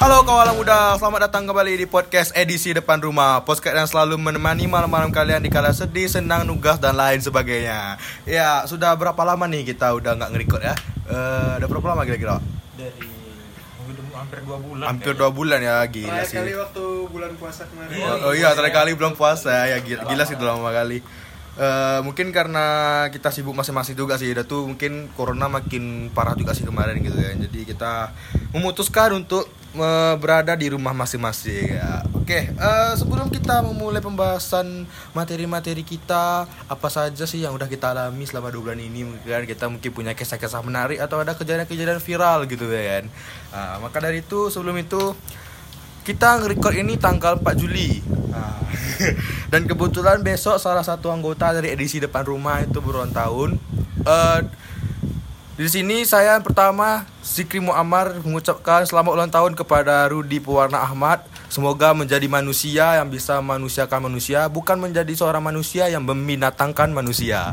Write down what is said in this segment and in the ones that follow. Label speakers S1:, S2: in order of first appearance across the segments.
S1: Halo kawan muda, selamat datang kembali di podcast edisi depan rumah Podcast yang selalu menemani malam-malam kalian di kala sedih, senang, nugas, dan lain sebagainya Ya, sudah berapa lama nih kita udah nggak nge-record ya? Eh, udah berapa lama kira-kira?
S2: dari hampir dua bulan
S1: Hampir dua bulan ya, gila
S3: Terakhir
S1: sih
S3: kali waktu bulan puasa kemarin.
S1: Oh, oh iya, terakhir kali belum puasa ya, gila, gila sih itu lama kali Eh, mungkin karena kita sibuk masing-masing juga sih, udah tuh mungkin corona makin parah juga sih kemarin gitu ya. Jadi kita memutuskan untuk berada di rumah masing-masing ya. Oke, eh, sebelum kita memulai pembahasan materi-materi kita, apa saja sih yang udah kita alami selama dua bulan ini? Mungkin kita mungkin punya kisah-kisah menarik atau ada kejadian-kejadian viral gitu ya kan. Nah, maka dari itu sebelum itu kita nge-record ini tanggal 4 Juli Nah, Dan kebetulan besok salah satu anggota dari edisi depan rumah itu berulang tahun Eh, Di sini saya yang pertama Zikri Muammar mengucapkan selamat ulang tahun kepada Rudi Pewarna Ahmad. Semoga menjadi manusia yang bisa manusiakan manusia Bukan menjadi seorang manusia yang membinatangkan manusia.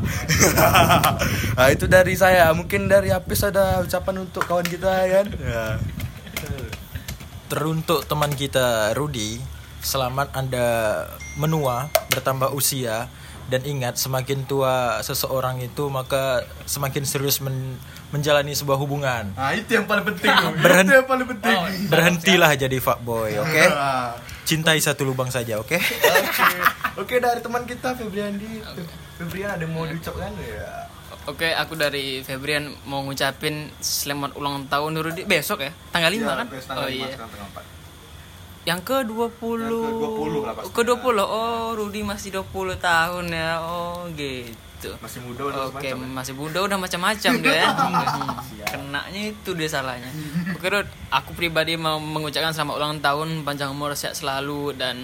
S1: Nah, Itu dari saya. Mungkin dari Apis ada ucapan untuk kawan kita kan ya.
S2: teruntuk teman kita Rudi selamat anda menua bertambah usia. Dan ingat semakin tua seseorang itu maka semakin serius men- menjalani sebuah hubungan
S1: Nah itu yang paling penting.
S2: Berhenti-
S1: Itu yang paling penting
S2: berhentilah jadi fuckboy oke
S1: Ah.
S2: cintai satu lubang saja oke
S1: Oke Oke dari teman kita Febriandi Febrian ada mau diucapkan ya
S4: Oke, aku dari Febrian mau ngucapin selamat ulang tahun Rudi besok ya, tanggal 5 kan? Oh iya. Yang ke-20.
S1: Yang ke-20 lah pastinya.
S4: Ke-20. Oh, Rudi masih 20 tahun ya. Oh, gitu.
S1: Masih muda udah
S4: Oke,
S1: semacam ya?
S4: masih muda udah macam-macam dia ya. Hmm, Kenanya itu dia salahnya. Oke, Rud, aku pribadi mau mengucapkan selamat ulang tahun, panjang umur, sehat selalu dan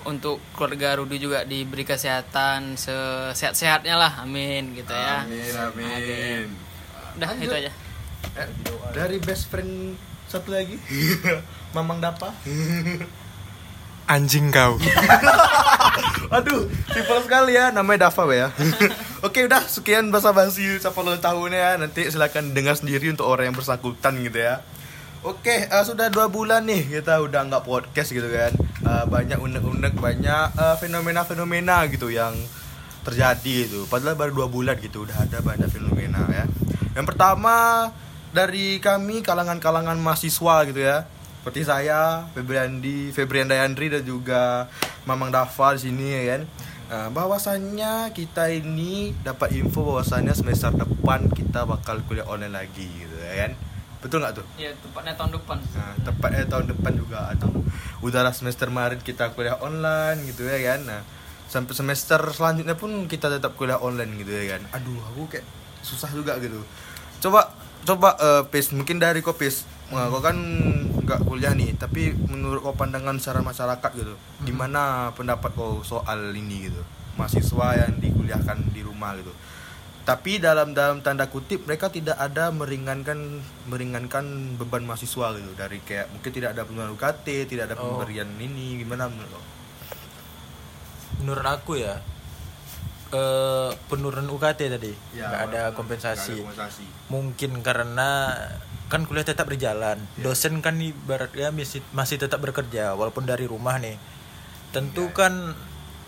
S4: untuk keluarga Rudi juga diberi kesehatan sesehat-sehatnya lah. Amin gitu ya.
S1: Amin amin
S4: Udah
S1: Lanjut.
S4: itu aja.
S1: Eh, Dari best friend satu lagi Mamang Dapa
S2: anjing kau
S1: Aduh, simpel sekali ya, namanya Dava ya. Oke, udah sekian bahasa basi siapa ulang tahunnya ya. Nanti silakan dengar sendiri untuk orang yang bersangkutan gitu ya. Oke, eh, sudah dua bulan nih kita udah nggak podcast gitu kan. Eh, banyak unek-unek, banyak eh, fenomena-fenomena gitu yang terjadi itu. Padahal baru dua bulan gitu udah ada banyak fenomena ya. Yang pertama dari kami kalangan-kalangan mahasiswa gitu ya seperti saya, Febriandi, Febrian Dayandri dan juga Mamang Dava di sini ya kan. Nah, bahwasannya kita ini dapat info bahwasannya semester depan kita bakal kuliah online lagi gitu ya kan. Betul nggak tuh?
S4: Iya, tepatnya tahun depan.
S1: Nah, tepatnya tahun depan juga atau udahlah semester Maret kita kuliah online gitu ya kan. Nah, sampai semester selanjutnya pun kita tetap kuliah online gitu ya kan. Aduh, aku kayak susah juga gitu. Coba coba eh, Pis, mungkin dari kau Pis. Nah, kau kan nggak kuliah nih, tapi menurut kau pandangan secara masyarakat gitu, gimana pendapat kau soal ini gitu? Mahasiswa yang dikuliahkan di rumah gitu tapi dalam dalam tanda kutip mereka tidak ada meringankan meringankan beban mahasiswa gitu dari kayak mungkin tidak ada penurunan UKT tidak ada
S2: Oh.
S1: pemberian ini gimana menurut lo?
S2: menurut aku ya eh penurunan UKT tadi
S1: Ya,
S2: nggak ada kompensasi
S1: kompensasi.
S2: mungkin karena kan kuliah tetap berjalan. Dosen kan ibaratnya masih masih tetap bekerja walaupun dari rumah nih. Tentu kan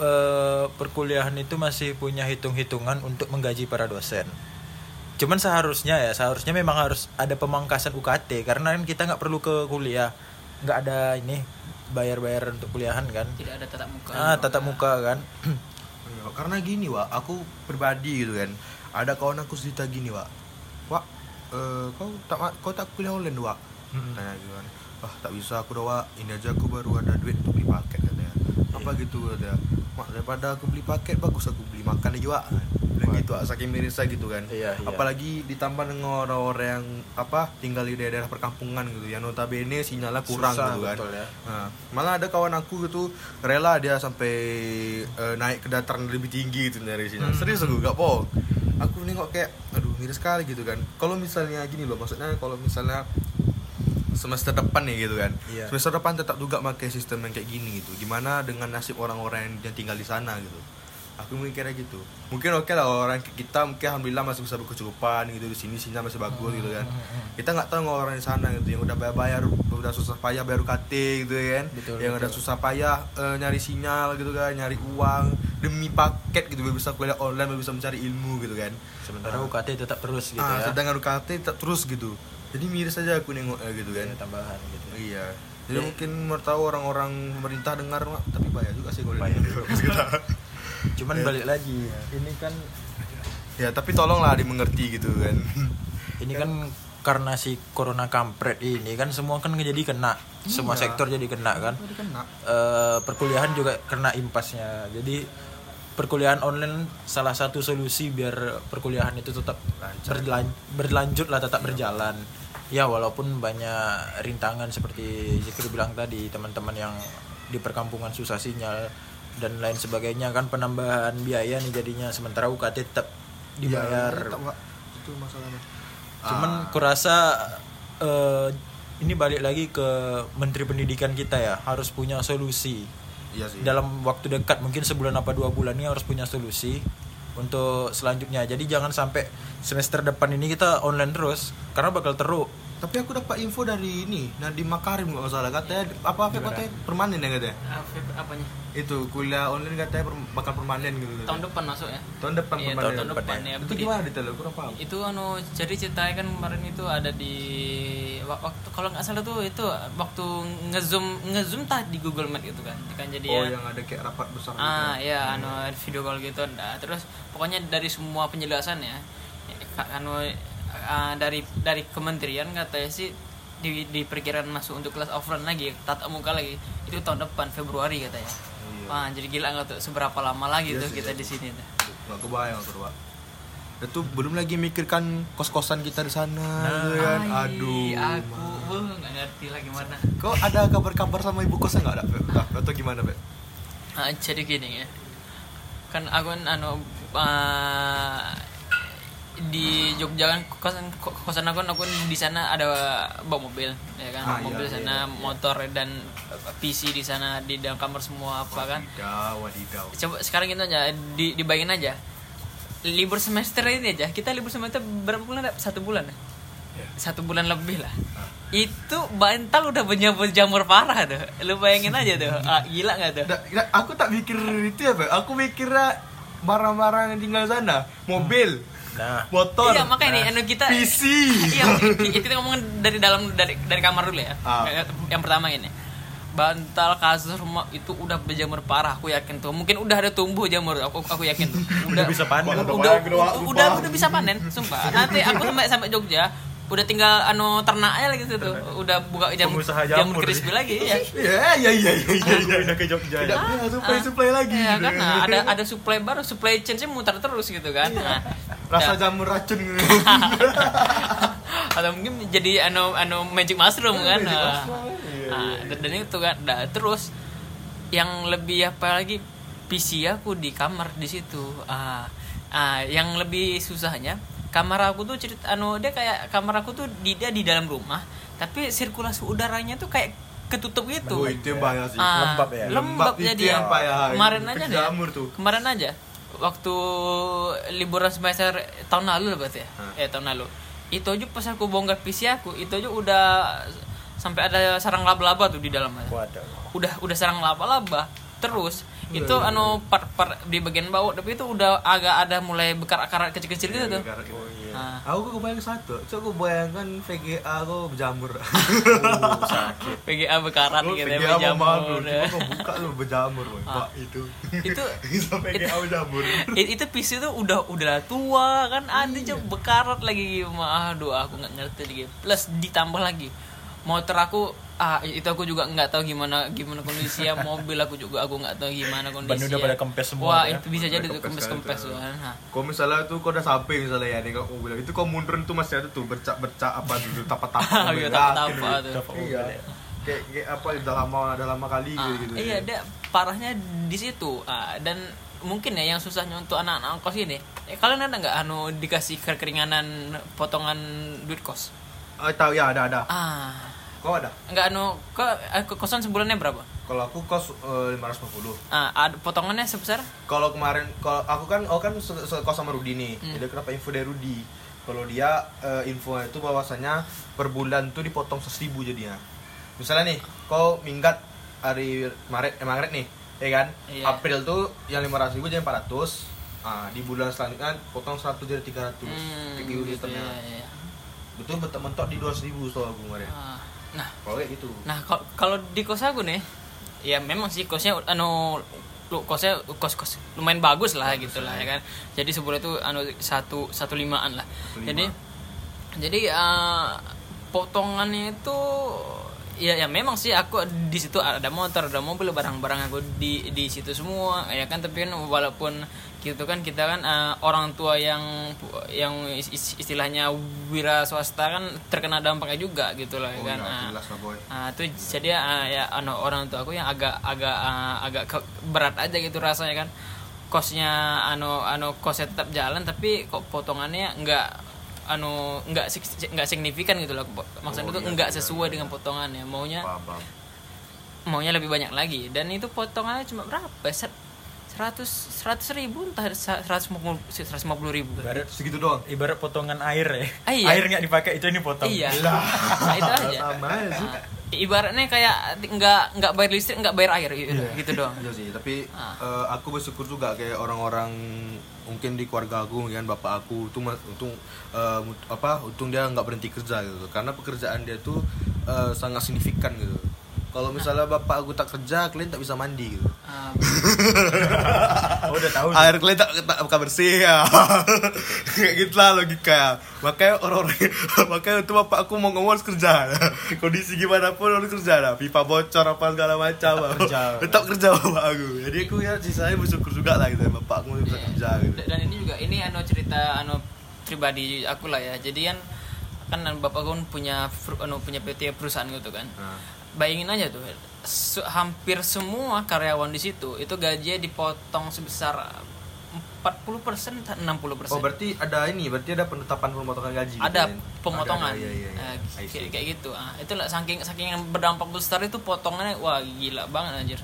S2: eh, perkuliahan itu masih punya hitung-hitungan untuk menggaji para dosen. Cuman seharusnya ya seharusnya memang harus ada pemangkasan UKT karena kan kita nggak perlu ke kuliah. Nggak ada ini bayar-bayar untuk kuliahan kan.
S4: Tidak ada tatap muka.
S2: ah tatap muka kan.
S1: Ya, karena gini wa aku pribadi gitu kan. Ada kawan aku cerita gini wa wa eh, kau tak kau tak kuliah online wa
S2: Mm-mm.
S1: tanya gitu kan. Wah tak bisa aku wa ini aja aku baru ada duit untuk beli paket apa gitu katanya mak daripada aku beli paket bagus aku beli makan aja wa bilang gitu ah, saking mirisnya gitu kan
S2: Iya, iya.
S1: apalagi ditambah dengan orang-orang yang apa tinggal di daerah perkampungan gitu yang notabene sinyalnya kurang
S2: Susah,
S1: gitu kan
S2: betul ya.
S1: Nah, malah ada kawan aku gitu rela dia sampai eh, naik ke dataran lebih tinggi gitu dari sini.
S2: Hmm.
S1: Serius aku gak bohong. Aku nengok kayak aduh miris sekali gitu kan. Kalau misalnya gini loh, maksudnya kalau misalnya semester depan nih gitu kan.
S2: Iya.
S1: Semester depan tetap juga pakai sistem yang kayak gini gitu. Gimana dengan nasib orang-orang yang, tinggal di sana gitu. aku mikirnya gitu. Mungkin oke lah orang kita mungkin alhamdulillah masih bisa berkecukupan gitu di sini sinyal masih bagus gitu kan. kita nggak tahu orang di sana gitu. Yang udah bayar bayar udah susah payah bayar UKT gitu kan.
S2: Betul,
S1: yang udah susah payah eh, nyari sinyal gitu kan nyari uang demi paket gitu biar bisa kuliah online biar bisa mencari ilmu gitu kan.
S2: Sementara UKT tetap terus gitu
S1: ah,
S2: ya.
S1: sedangkan UKT tetap terus gitu jadi miris aja aku nengok gitu kan
S2: Ya, tambahan gitu
S1: Iya. Jadi
S2: Ya.
S1: mungkin menurut tahu orang-orang pemerintah dengar Mak, tapi bahaya juga sih kalau
S2: cuman
S1: Ya.
S2: balik lagi ini kan
S1: ya, tapi tolonglah dimengerti gitu kan.
S2: ini kan karena si corona kampret ini kan semua kan jadi kena semua
S1: Iya.
S2: sektor jadi kena kan
S1: Tadi kena.
S2: Eh, perkuliahan juga kena impasnya jadi perkuliahan online salah satu solusi biar perkuliahan itu tetap berlan- berlanjut lah tetap berjalan ya walaupun banyak rintangan seperti Zikri bilang tadi teman-teman yang di perkampungan susah sinyal dan lain sebagainya kan penambahan biaya nih jadinya sementara UKT tetap dibayar.
S1: Ya, tetap, itu masalahnya.
S2: Cuman
S1: Ah,
S2: kurasa eh, ini balik lagi ke Menteri Pendidikan kita ya harus punya solusi.
S1: Iya sih.
S2: dalam waktu dekat mungkin sebulan apa dua bulan ini harus punya solusi untuk selanjutnya. Jadi jangan sampai semester depan ini kita online terus karena bakal teruk.
S1: Tapi aku dapat info dari ini, Nadiem Makarim nggak salah katanya apa apa katanya permanen ya katanya.
S4: Apa apanya?
S1: Itu kuliah online katanya per- bakal permanen gitu.
S4: Tahun depan masuk ya?
S1: Tahun depan
S4: Iya,
S1: permanen.
S4: tahun depan ya.
S1: Itu gimana detail? Kurang paham.
S4: itu anu jadi ceritanya kan kemarin itu ada di wak- waktu kalau nggak salah tuh itu waktu ngezoom ngezoom tah di Google Meet gitu kan kan jadi
S1: Oh,
S4: ya
S1: yang ada kayak rapat besar gitu.
S4: ah ya anu video call gitu nah, terus pokoknya dari semua penjelasan ya anu ah, dari dari kementerian katanya sih di diperkirakan masuk untuk kelas offline lagi tatap muka lagi itu tahun depan Februari katanya
S1: Iya.
S4: Wah, jadi gila nggak tuh seberapa lama lagi
S1: Iya
S4: tuh
S1: sih,
S4: kita
S1: iya.
S4: di sini tuh.
S1: Nggak kebayang aku Pak. Itu belum lagi mikirkan kos-kosan kita di sana gitu kan.
S4: Ai,
S1: Aduh.
S4: aku nggak ngerti lah gimana.
S1: Kok ada kabar-kabar sama ibu kosnya nggak ada? Dah, Atau gimana, Beb?
S4: Ah, jadi gini ya kan aku kan anu ah, di Jogja kan kosan kosan aku aku di sana ada bawa mobil ya kan
S1: Ah, iya,
S4: mobil
S1: iya,
S4: sana
S1: iya, iya.
S4: motor dan PC di sana di dalam kamar semua apa kan
S1: Wadidaw, wadidaw.
S4: coba sekarang gitu aja di dibayangin aja libur semester ini aja kita libur semester berapa bulan satu bulan ya?
S1: Ya.
S4: satu bulan lebih lah
S1: Ah.
S4: itu bantal udah berjamur jamur parah tuh lu bayangin aja tuh ah, gila nggak tuh
S1: nggak, aku tak mikir itu ya, Beb. Aku mikirnya barang-barang yang tinggal sana, mobil,
S2: Nah,
S1: motor,
S4: iya makanya nih anu kita
S1: PC.
S4: iya ki- kita ngomongin dari dalam dari dari kamar dulu ya
S1: Ah.
S4: yang pertama ini bantal kasur rumah itu udah berjamur parah aku yakin tuh mungkin udah ada tumbuh jamur aku aku yakin tuh udah
S2: bisa panen.
S4: udah
S1: Udah
S4: udah,
S1: udah,
S4: udah, udah bisa panen sumpah nanti aku sampai sampai Jogja udah tinggal anu ternak aja lagi situ udah buka jamur jamur crispy lagi ya
S1: Iya, iya, iya, iya, iya. iya.
S2: udah ke Jogja.
S1: Tidak punya supply-supply lagi.
S4: ya
S1: gitu.
S4: kan nah, ada ada supply baru supply chain muter terus gitu kan nah,
S1: Rasa
S4: ya.
S1: jamur racun.
S4: atau mungkin jadi anu anu magic mushroom kan
S1: Magic
S4: Nah,
S1: mushroom, iya,
S4: nah, dan, itu kan terus yang lebih apa lagi PC aku di kamar di situ ah ah yang lebih susahnya kamar aku tuh cerita anu dia kayak kamar aku tuh di dia di dalam rumah tapi sirkulasi udaranya tuh kayak ketutup gitu
S1: Oh, itu yang bahaya sih.
S4: Ah,
S2: Lembab ya?
S4: lembab,
S1: Lembab itu
S4: jadi ya.
S1: yang payah.
S4: kemarin aja nih ya.
S1: Jamur tuh.
S4: kemarin aja waktu liburan semester tahun lalu lah berarti ya
S1: Hah.
S4: eh tahun lalu itu aja pas aku bongkar PC aku itu aja udah sampai ada sarang laba-laba tuh di dalamnya
S2: Waduh.
S4: udah udah sarang laba-laba terus
S1: Iya,
S4: itu
S1: iya,
S4: anu part part di bagian bawah tapi itu udah agak ada mulai bekar-akar kecil-kecil gitu tuh
S1: Oh, iya.
S4: Nah.
S1: Aku kok kebayang satu, coba aku bayangkan VGA aku berjamur.
S2: sakit.
S4: PGA bekarat
S1: Lu
S4: gitu
S1: VGA
S4: ya berjamur
S1: cuma kok buka lu berjamur.
S4: Ah.
S1: Pak itu.
S4: itu
S1: VGA berjamur.
S4: It- itu PC tuh udah udah tua kan ada aja bekarat lagi mah aduh aku nggak ngerti lagi plus ditambah lagi motor aku ah itu aku juga nggak tahu gimana gimana kondisi ya mobil aku juga aku nggak tahu gimana kondisi
S2: Ban udah pada kempes semua
S4: wah
S2: ya.
S4: itu bisa jadi tuh
S1: kempes
S4: kempes
S1: tuh.
S4: tuh kan Nah,
S1: Kalau misalnya tuh kau udah sampai misalnya ya nih kau bilang itu kau mundur tuh masih ada tuh bercak bercak apa dulu tapa tapa
S4: Iya, tapa-tapa tuh.
S1: Iya. Kayak kayak apa udah lama udah lama kali
S4: ah,
S1: gitu.
S4: iya dia parahnya di situ Ah, dan mungkin ya yang susahnya untuk anak-anak kos ini eh, kalian ada nggak anu dikasih keringanan potongan duit kos
S1: Oh, tahu ya ada ada.
S4: ah
S1: Kau ada?
S4: nggak anu kok eh, kosan sebulannya berapa
S1: Kalau aku kos eh, 550.
S4: Ah, ada potongannya sebesar?
S1: Kalau kemarin kalau aku kan aku kan kos sama Rudi nih.
S4: Hmm.
S1: Jadi kenapa info dari Rudi? Kalau dia eh, info itu bahwasanya per bulan tuh dipotong 1000 jadinya. Misalnya nih, kau minggat hari Maret eh, Maret nih, ya kan?
S4: Iya.
S1: April tuh yang 500 ribu jadi 400. Ah, di bulan selanjutnya potong 100 jadi 300.
S4: Hmm,
S1: Kayak gitu sistemnya.
S4: ya, ya.
S1: Betul mentok-mentok di 200 ribu setahu aku kemarin.
S4: Ah, Nah,
S1: Kalau kayak gitu.
S4: Nah, kal- kalau di kos aku nih, ya memang sih kosnya anu lu kosnya kos kos lumayan bagus lah gitu lah ya kan. Jadi sebulan itu anu satu satu limaan lah.
S1: Satu lima.
S4: Jadi jadi eh, potongannya itu ya ya memang sih aku di situ ada motor ada mobil barang-barang aku di di situ semua ya kan tapi kan walaupun gitu kan kita kan eh, orang tua yang yang is- is- istilahnya wira swasta kan terkena dampaknya juga gitu lah ya
S1: Oh
S4: kan
S1: iya,
S4: Ah,
S1: jelas lah boy.
S4: Ah, itu jadi ah, ya anu orang tua aku yang agak agak ah, agak ke- berat aja gitu rasanya kan kosnya anu anu kosnya tetap jalan tapi kok potongannya enggak anu enggak sig- enggak signifikan gitu loh maksudnya
S1: Oh,
S4: itu
S1: iya,
S4: enggak
S1: iya,
S4: sesuai
S1: iya.
S4: dengan potongannya maunya
S1: Paham, paham.
S4: maunya lebih banyak lagi dan itu potongannya cuma berapa Set- seratus seratus ribu entah seratus lima puluh ribu
S2: Ibarat
S1: Segitu doang.
S2: ibarat potongan air ya.
S4: Ah, iya.
S2: Air nggak dipakai itu ini potong.
S4: iya
S1: Lah.
S4: nah, itu aja
S1: Sama aja sih.
S4: Ah, ibaratnya kayak nggak nggak bayar listrik nggak bayar air gitu, gitu doang
S1: Iya sih, tapi
S4: Ah.
S1: eh, aku bersyukur juga kayak orang-orang mungkin di keluarga aku, kan bapak aku tuh mas- untung mut- apa untung dia nggak berhenti kerja gitu, karena pekerjaan dia tuh eh, sangat signifikan gitu. Kalau misalnya bapak aku tak kerja, kalian tak bisa mandi gitu.
S4: Ah,
S2: Oh, udah tahu.
S1: Air kalian tak, tak buka bersih ya. Kayak gitu lah logika. Makanya orang-orang makanya itu bapak aku mau ngomong harus kerja. Kondisi gimana pun harus kerja lah. Pipa bocor apa segala macam.
S2: Tetap kerja.
S1: Tetap kerja bapak aku. Jadi aku ya sisanya bersyukur juga lah gitu. Bapak aku bisa
S4: Iya.
S1: kerja gitu.
S4: dan ini juga ini anu cerita anu pribadi aku lah ya jadi kan kan bapak aku kan punya anu punya PT perusahaan gitu kan
S1: Nah.
S4: Bayangin aja tuh se- hampir semua karyawan di situ itu gajinya dipotong sebesar 40 persen 60 persen
S1: Oh berarti ada ini, berarti ada penetapan pemotongan gaji. gitu
S4: ada
S1: kan?
S4: pemotongan
S1: Ada, ada, iya, iya, iya.
S4: Eh,
S1: I see.
S4: kayak, kayak gitu ah itu lah saking saking yang berdampak besar itu potongannya wah gila banget anjir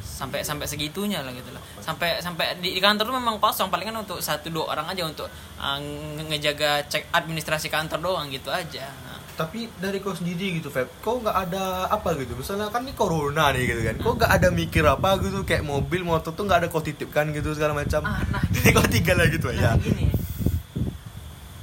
S4: sampai sampai segitunya lah gitu lah sampai sampai di, di kantor tuh memang kosong paling kan untuk satu dua orang aja untuk nge- ngejaga cek administrasi kantor doang gitu aja
S1: Tapi dari kau sendiri gitu, Feb, kau nggak ada apa gitu? Misalnya kan ini corona nih gitu kan, kau nggak ada mikir apa gitu kayak mobil, motor tuh nggak ada kau titipkan gitu segala macam.
S4: Ah, nah,
S1: Jadi kau tinggal lah gitu
S4: nah
S1: aja.
S4: gini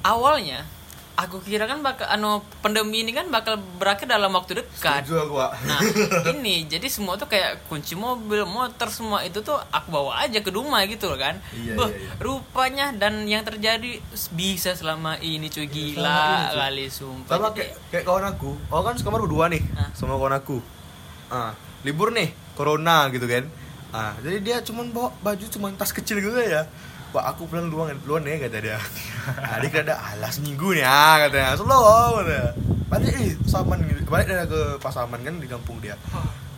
S4: awalnya aku kira kan bakal anu pandemi ini kan bakal berakhir dalam waktu dekat
S1: Setuju aku, Wak.
S4: Nah, ini jadi semua tuh kayak kunci mobil, motor semua itu tuh aku bawa aja ke rumah gitu loh kan.
S1: Iya,
S4: Wah,
S1: iya, iya.
S4: rupanya dan yang terjadi bisa selama ini cuy
S1: ini,
S4: gila
S1: cuy.
S4: kali sumpah.
S1: Sama
S4: Jadi,
S1: kayak kayak kawan aku. Oh kan sekamar berdua nih
S4: Ah.
S1: sama kawan aku. Ah, libur nih, corona gitu kan. Ah, jadi dia cuman bawa baju cuman tas kecil gitu ya. Wah, aku pulang duluan duluan ya kata dia. Kira ada alas minggu nih ah katanya. Slow katanya. Balik nih Saman gitu. Balik dia ke Pasaman kan di kampung dia.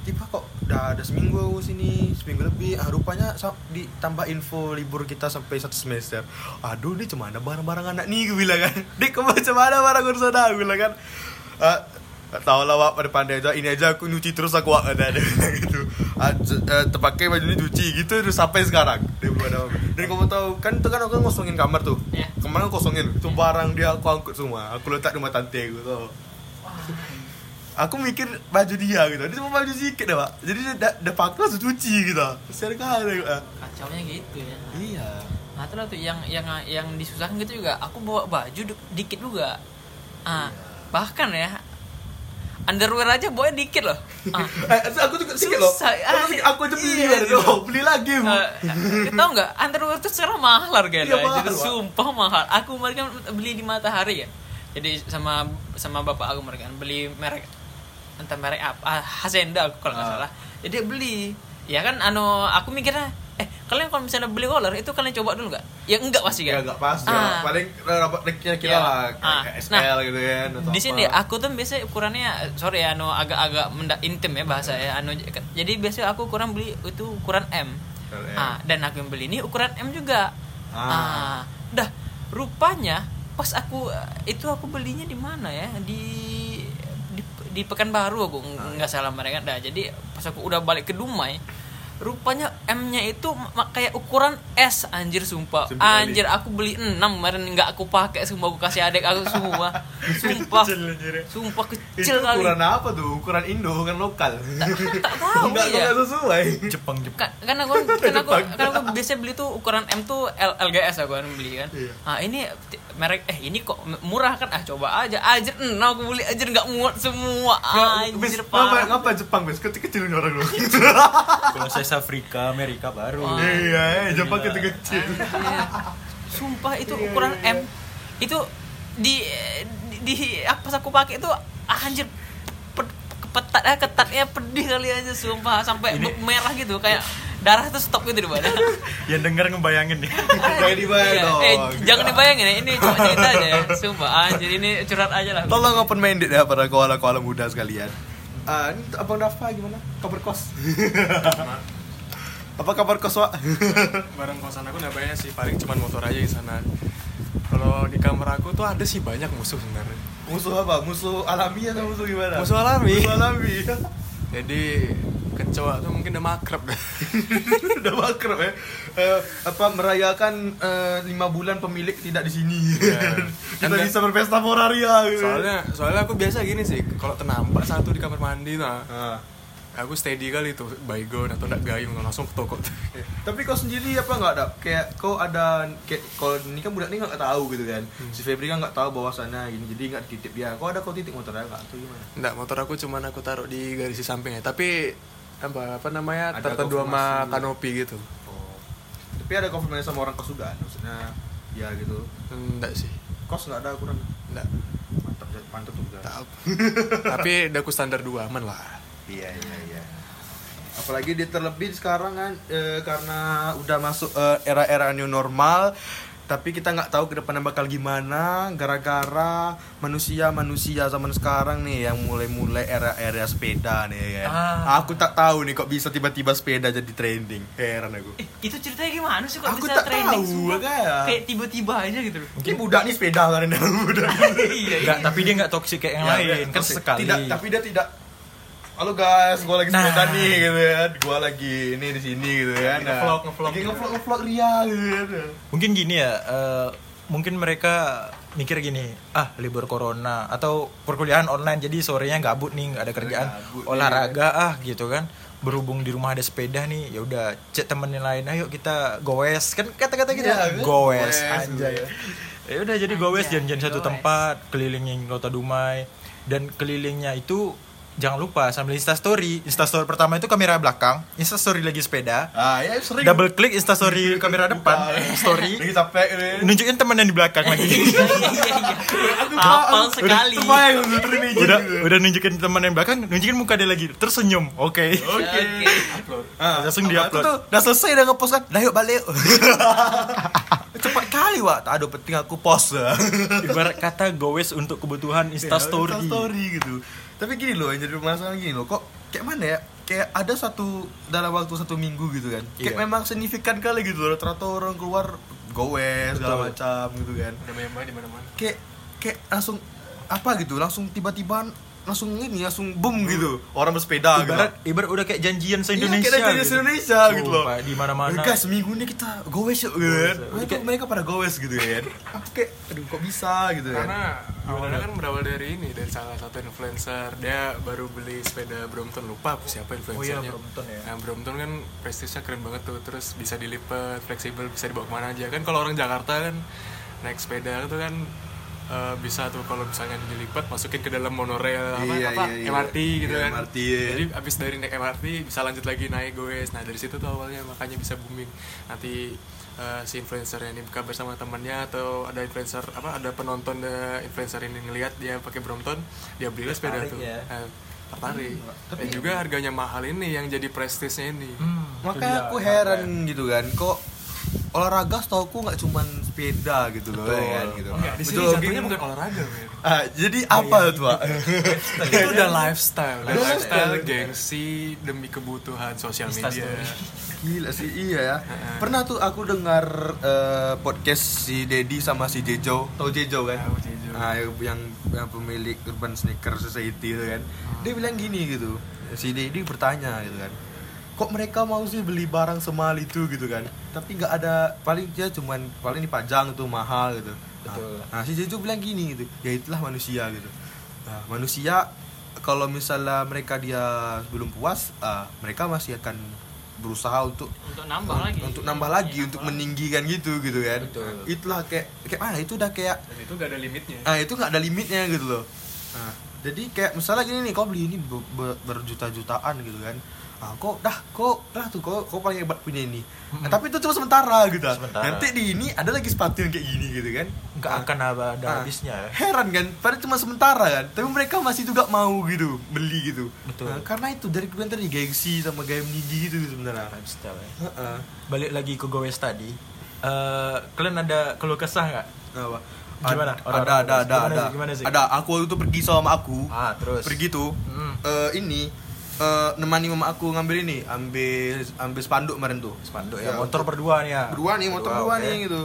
S1: Tiba kok udah ada seminggu sini, seminggu lebih. Ah, rupanya ditambah info libur kita sampai satu semester. Aduh, ini cuma ada barang-barang anak nih gue bilang kan. Dik, kamu macam mana barang urusan aku bilang kan. Ah, tak tahu lah wak pada pandai aja ini aja aku nyuci terus aku wak ada bilang gitu ah, eh, terpakai baju ini cuci gitu terus sampai sekarang dia belum ada apa. dan kamu tahu kan itu kan aku ngosongin kamar tuh
S4: Iya.
S1: kemarin aku kosongin itu barang dia aku angkut semua aku letak di rumah tante aku tuh aku mikir baju dia gitu dia cuma baju sedikit dah pak jadi dia dah, dah pakai langsung cuci gitu secara kali ah.
S4: kacaunya gitu ya.
S1: iya
S4: Nah, lah tuh yang yang yang disusahkan gitu juga. Aku bawa baju di- dikit juga. Ah, bahkan ya underwear aja bawa dikit loh. Ah.
S1: eh, aku juga sedikit loh aku, aku aja beli
S4: iya,
S1: gitu.
S4: gitu.
S1: beli lagi Bu.
S4: Eh, tau nggak underwear tuh sekarang mahal harganya
S1: Iya, mahal,
S4: Jadi sumpah mahal aku kan beli di matahari ya jadi sama sama bapak aku kan beli merek entah merek apa Hasenda aku kalau nggak
S1: Ah.
S4: salah jadi beli ya kan anu aku mikirnya eh kalian kalau misalnya beli collar itu kalian coba dulu nggak ya enggak pasti
S1: ya
S4: kan
S1: nggak pas
S4: Ah.
S1: ya paling rapat kira-kira
S4: Ya.
S1: lah
S4: Ah.
S1: SL
S4: Nah,
S1: gitu kan atau
S4: di sini
S1: apa.
S4: aku tuh biasanya ukurannya sorry ya anu agak-agak mendak intim ya bahasa ya anu jadi biasanya aku ukuran beli itu ukuran M.
S1: M.
S4: Ah, dan aku yang beli ini ukuran M juga.
S1: Ah.
S4: Ah, dah rupanya pas aku itu aku belinya di mana ya di di, di Pekanbaru aku ng- nggak salah mereka dah jadi pas aku udah balik ke Dumai rupanya M-nya itu kayak ukuran S anjir sumpah
S1: kali.
S4: anjir aku beli 6 kemarin nggak aku pakai sumpah aku kasih adik aku semua sumpah sumpah
S1: Itu
S4: kecil kali
S1: ukuran apa tuh? Ukuran Indo, bukan lokal.
S4: tak tahu
S1: Enggak
S4: ya
S1: enggak sesuai.
S2: Jepang Jepang
S4: Ka- karena aku karena aku karena aku biasa beli tuh ukuran M tuh L, LGS aku kan beli kan.
S1: Iya.
S4: Ah ini merek eh ini kok murah kan ah coba aja anjir nah aku beli anjir nggak muat semua anjir
S1: ngapa,
S4: parah.
S1: ngapa Jepang, Bis? Kecil-kecil orang lu.
S2: kalau saya Afrika Amerika baru
S4: Wah.
S1: Iya, eh, Jepang kecil-kecil.
S4: Iya. Sumpah itu ukuran M itu di di, di apa pas aku pakai itu ah, anjir pe- kepetat eh ketatnya pedih kali aja sumpah sampai
S2: Ini-
S4: merah gitu kayak darah tuh stop gitu di badan.
S2: yang denger ngebayangin nih
S1: Jangan dibayar
S4: Iya,
S1: dong.
S4: Eh, jangan dibayangin ya, ini cuma cerita aja ya. Sumpah, anjir ini curhat aja lah.
S1: Tolong open minded ya para koala-koala muda sekalian. Ah, ini Abang Dafa gimana? Kabar kos? Apa kabar kos, Wak?
S3: barang kosan aku nggak banyak sih paling cuma motor aja di sana kalau di kamar aku tuh ada sih banyak musuh sebenarnya
S1: musuh apa? Musuh alami atau musuh gimana?
S3: Musuh alami.
S1: Musuh alami.
S3: Jadi kecoa tuh mungkin udah makrab dah
S1: Udah makrab ya. Eh, apa merayakan eh, lima bulan pemilik tidak di sini.
S3: Iya.
S1: Kita bisa berpesta moraria gitu.
S3: soalnya soalnya aku biasa gini sih kalau ternampak satu di kamar mandi nah
S1: Ah.
S3: Aku steady kali tuh baygon atau ndak gayung langsung ke toko
S1: Tapi kau sendiri apa nggak ada kayak kau ada kayak kalau ini kan budak ini nggak tahu gitu kan.
S3: Hmm.
S1: Si Febri kan nggak tahu bahwasannya gini jadi nggak titip dia. Kau ada kau titip motornya nggak atau gimana?
S3: Nggak, motor aku cuman aku taruh di garis sampingnya tapi apa apa namanya terteduh sama kanopi gitu
S1: Oh. Tapi ada konfirmasi sama orang kos juga, maksudnya ya gitu.
S3: enggak sih
S1: Kos nggak ada kurang.
S3: enggak
S1: Mantap, mantap juga.
S3: tahu tapi udah aku standar dua aman lah
S1: Iya iya iya. Apalagi dia terlebih sekarang kan eh, karena udah masuk eh, era-era new normal, tapi kita nggak tahu ke depannya bakal gimana gara-gara manusia-manusia zaman sekarang nih yang mulai-mulai era-era sepeda nih kan.
S2: Ah.
S1: Aku tak tahu nih kok bisa tiba-tiba sepeda jadi trending. Heran aku.
S4: Eh, itu ceritanya gimana sih kok
S1: Aku
S4: bisa
S1: tak
S4: trending?
S1: tahu,
S4: sumpah?
S1: makanya.
S4: Kayak tiba-tiba aja gitu loh.
S1: Mungkin budak nih sepeda kan budak.
S4: iya,
S2: Nggak, tapi dia nggak toksik kayak yang
S1: Ya,
S2: lain kan
S1: toxic.
S2: sekali
S1: Tidak, tapi dia tidak Halo guys, gue lagi
S2: Nah.
S1: sepeda nih gitu kan. Gue lagi ini di sini gitu kan. Nah,
S3: Ngevlog, ngevlog
S1: Lagi
S3: gitu.
S1: ngevlog, ngevlog ria gitu kan.
S2: mungkin gini ya eh, mungkin mereka mikir gini ah libur corona atau perkuliahan online jadi sorenya gabut nih nggak ada kerjaan
S1: Gabut nih.
S2: olahraga ah gitu kan berhubung di rumah ada sepeda nih ya udah cek temen yang lain ayo kita goes kan kata-kata gitu
S1: Iya, kan?
S2: goes
S1: Goes,
S2: anjay
S1: gitu
S2: ya udah jadi goes janjian satu tempat kelilingin kota Dumai dan kelilingnya itu jangan lupa sambil instastory instastory pertama itu kamera belakang instastory lagi sepeda
S1: Ah, ya sering.
S2: double klik instastory kamera depan story
S1: Lagi capek
S2: nunjukin temen yang di belakang lagi
S4: iya iya iya. Hafal sekali.
S1: Udah
S2: udah udah nunjukin temen yang belakang nunjukin muka dia lagi terus senyum oke
S1: Oke.
S3: upload
S1: Ah,
S2: Langsung
S1: tuh, udah selesai udah ngepost kan. Dah yuk balik. Cepat kali, Wak. Tak ada penting aku post.
S2: ibarat kata gowes untuk kebutuhan instastory
S1: story gitu tapi gini loh yang jadi masalah gini loh kok kayak mana ya? Kayak ada satu dalam waktu satu minggu gitu kan. Kayak
S2: Iya.
S1: memang signifikan kali gitu loh rata orang keluar gowes segala macam gitu kan.
S3: Ada banyak di mana mana
S1: kayak kayak langsung apa gitu langsung tiba-tiba langsung ini langsung boom gitu orang bersepeda
S2: ibarat
S1: gitu
S2: ibarat udah kayak janjian se
S1: Iya,
S2: Indonesia
S1: kayak dari Indonesia gitu loh.
S2: Sumpah, di mana-mana
S1: Eh, Guys, minggu ini kita gowes yuk gitu kan. Itu mereka pada gowes gitu kan. Aku kayak aduh kok bisa gitu kan.
S3: karena awalnya kan berawal dari ini dari salah satu influencer dia baru beli sepeda Brompton lupa aku siapa influencernya
S2: Oh iya, Brompton ya.
S3: nah Brompton kan prestisnya keren banget tuh terus bisa dilipat fleksibel bisa dibawa ke mana aja kan kalau orang Jakarta kan naik sepeda itu kan eh, bisa tuh kalau misalnya dilipat masukin ke dalam monorail apa,
S1: Iya,
S3: apa
S1: iya, iya.
S3: MRT gitu
S1: Iya,
S3: kan.
S1: MRT, iya.
S3: jadi abis dari naik MRT bisa lanjut lagi naik goes. Nah dari situ tuh awalnya makanya bisa booming. Nanti eh, si influencer ini kabar sama temannya atau ada influencer apa ada penonton eh, influencer ini ngelihat dia pakai Brompton dia belilah sepeda tuh.
S2: ya.
S3: Eh, tertarik.
S1: Tapi-
S3: dan juga harganya mahal ini yang jadi prestisnya ini.
S2: Hmm,
S1: Makanya aku heran gitu kan, kok olahraga setauku nggak cuman sepeda gitu loh
S2: Betul.
S1: ya kan gitu.
S3: Enggak, di sini jatuhnya bukan olahraga men
S1: Ah, jadi apa tuh, Pak?
S3: itu udah lifestyle
S1: Lifestyle.
S3: lifestyle gengsi demi kebutuhan sosial media.
S1: Gila sih iya ya. Pernah tuh aku dengar eh, podcast si Dedi sama si Jejo. Tahu Jejo kan?
S3: Tahu Jejo.
S1: Ah, yang yang yang pemilik Urban Sneaker Society itu kan. dia bilang gini gitu si Dedi bertanya gitu kan kok mereka mau sih beli barang semahal itu gitu kan? Tapi nggak ada paling dia cuman paling dipajang itu mahal gitu.
S2: Betul.
S1: nah, nah si Jeju bilang gini gitu ya itulah manusia gitu. Nah, manusia kalau misalnya mereka dia belum puas ah, mereka masih akan berusaha untuk
S4: untuk nambah lagi.
S1: Untuk nambah lagi untuk meninggikan gitu gitu kan.
S2: Betul.
S1: itulah kayak kayak mana itu udah kayak
S3: dan itu gak ada limitnya.
S1: Ah itu nggak ada limitnya gitu loh. Nah, jadi kayak misalnya gini nih kau beli ini ber- ber- berjuta-jutaan gitu kan ah kok dah kok dah tuh kok kau paling hebat punya ini Nah, tapi itu cuma sementara gitu
S2: Sementara.
S1: nanti di ini ada lagi sepatu yang kayak gini gitu kan
S2: nggak
S1: Ah,
S2: akan ada, ada
S1: ah.
S2: habisnya ya.
S1: heran kan padahal cuma sementara kan tapi mereka masih juga mau gitu beli gitu
S2: Betul.
S1: Nah, karena itu dari kemudian tadi gengsi sama gaya meninggi gitu sebenarnya
S2: Lifestyle ya.
S1: Heeh.
S2: balik lagi ke gowes tadi Eh, kalian ada keluh kesah nggak
S1: Apa?
S2: Gimana?
S1: Ada,
S2: Orang-orang
S1: ada, ada,
S2: gimana
S1: ada,
S2: sih? Gimana sih?
S1: ada. Aku itu pergi sama aku.
S2: ah terus
S1: Pergi tuh.
S2: Hmm.
S1: eh, ini eh, nemani mama aku ngambil ini, ambil ambil spanduk kemarin tuh.
S2: spanduk
S1: Ya,
S2: ya, motor berdua nih ya
S1: Berdua nih, motor berdua
S2: oke.
S1: nih gitu.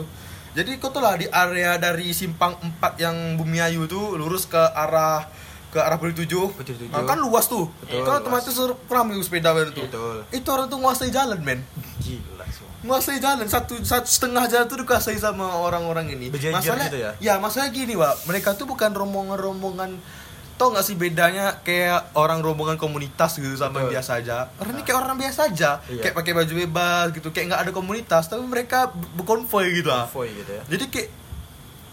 S1: Jadi kau tuh lah di area dari simpang 4 yang Bumi Ayu tuh lurus ke arah ke arah Puri Tujuh. Nah, kan luas tuh.
S2: Betul,
S1: kan otomatis ramai sepeda baru tuh.
S2: Betul.
S1: Itu orang tuh nguasai jalan, men.
S2: gila semua
S1: Menguasai jalan satu satu setengah jalan tuh dikuasai sama orang-orang ini.
S2: Berjejer
S1: masalah
S2: gitu ya?
S1: Ya masalah gini, Pak. Mereka tuh bukan rombongan-rombongan Tau gak sih bedanya kayak orang rombongan komunitas gitu sama yang biasa aja? Orang ini kayak orang biasa aja.
S2: Iya.
S1: Kayak pakai baju bebas gitu. Kayak nggak ada komunitas Tapi mereka ber- berkonvoy gitu lah.
S2: Konvoy gitu ya.
S1: Jadi kayak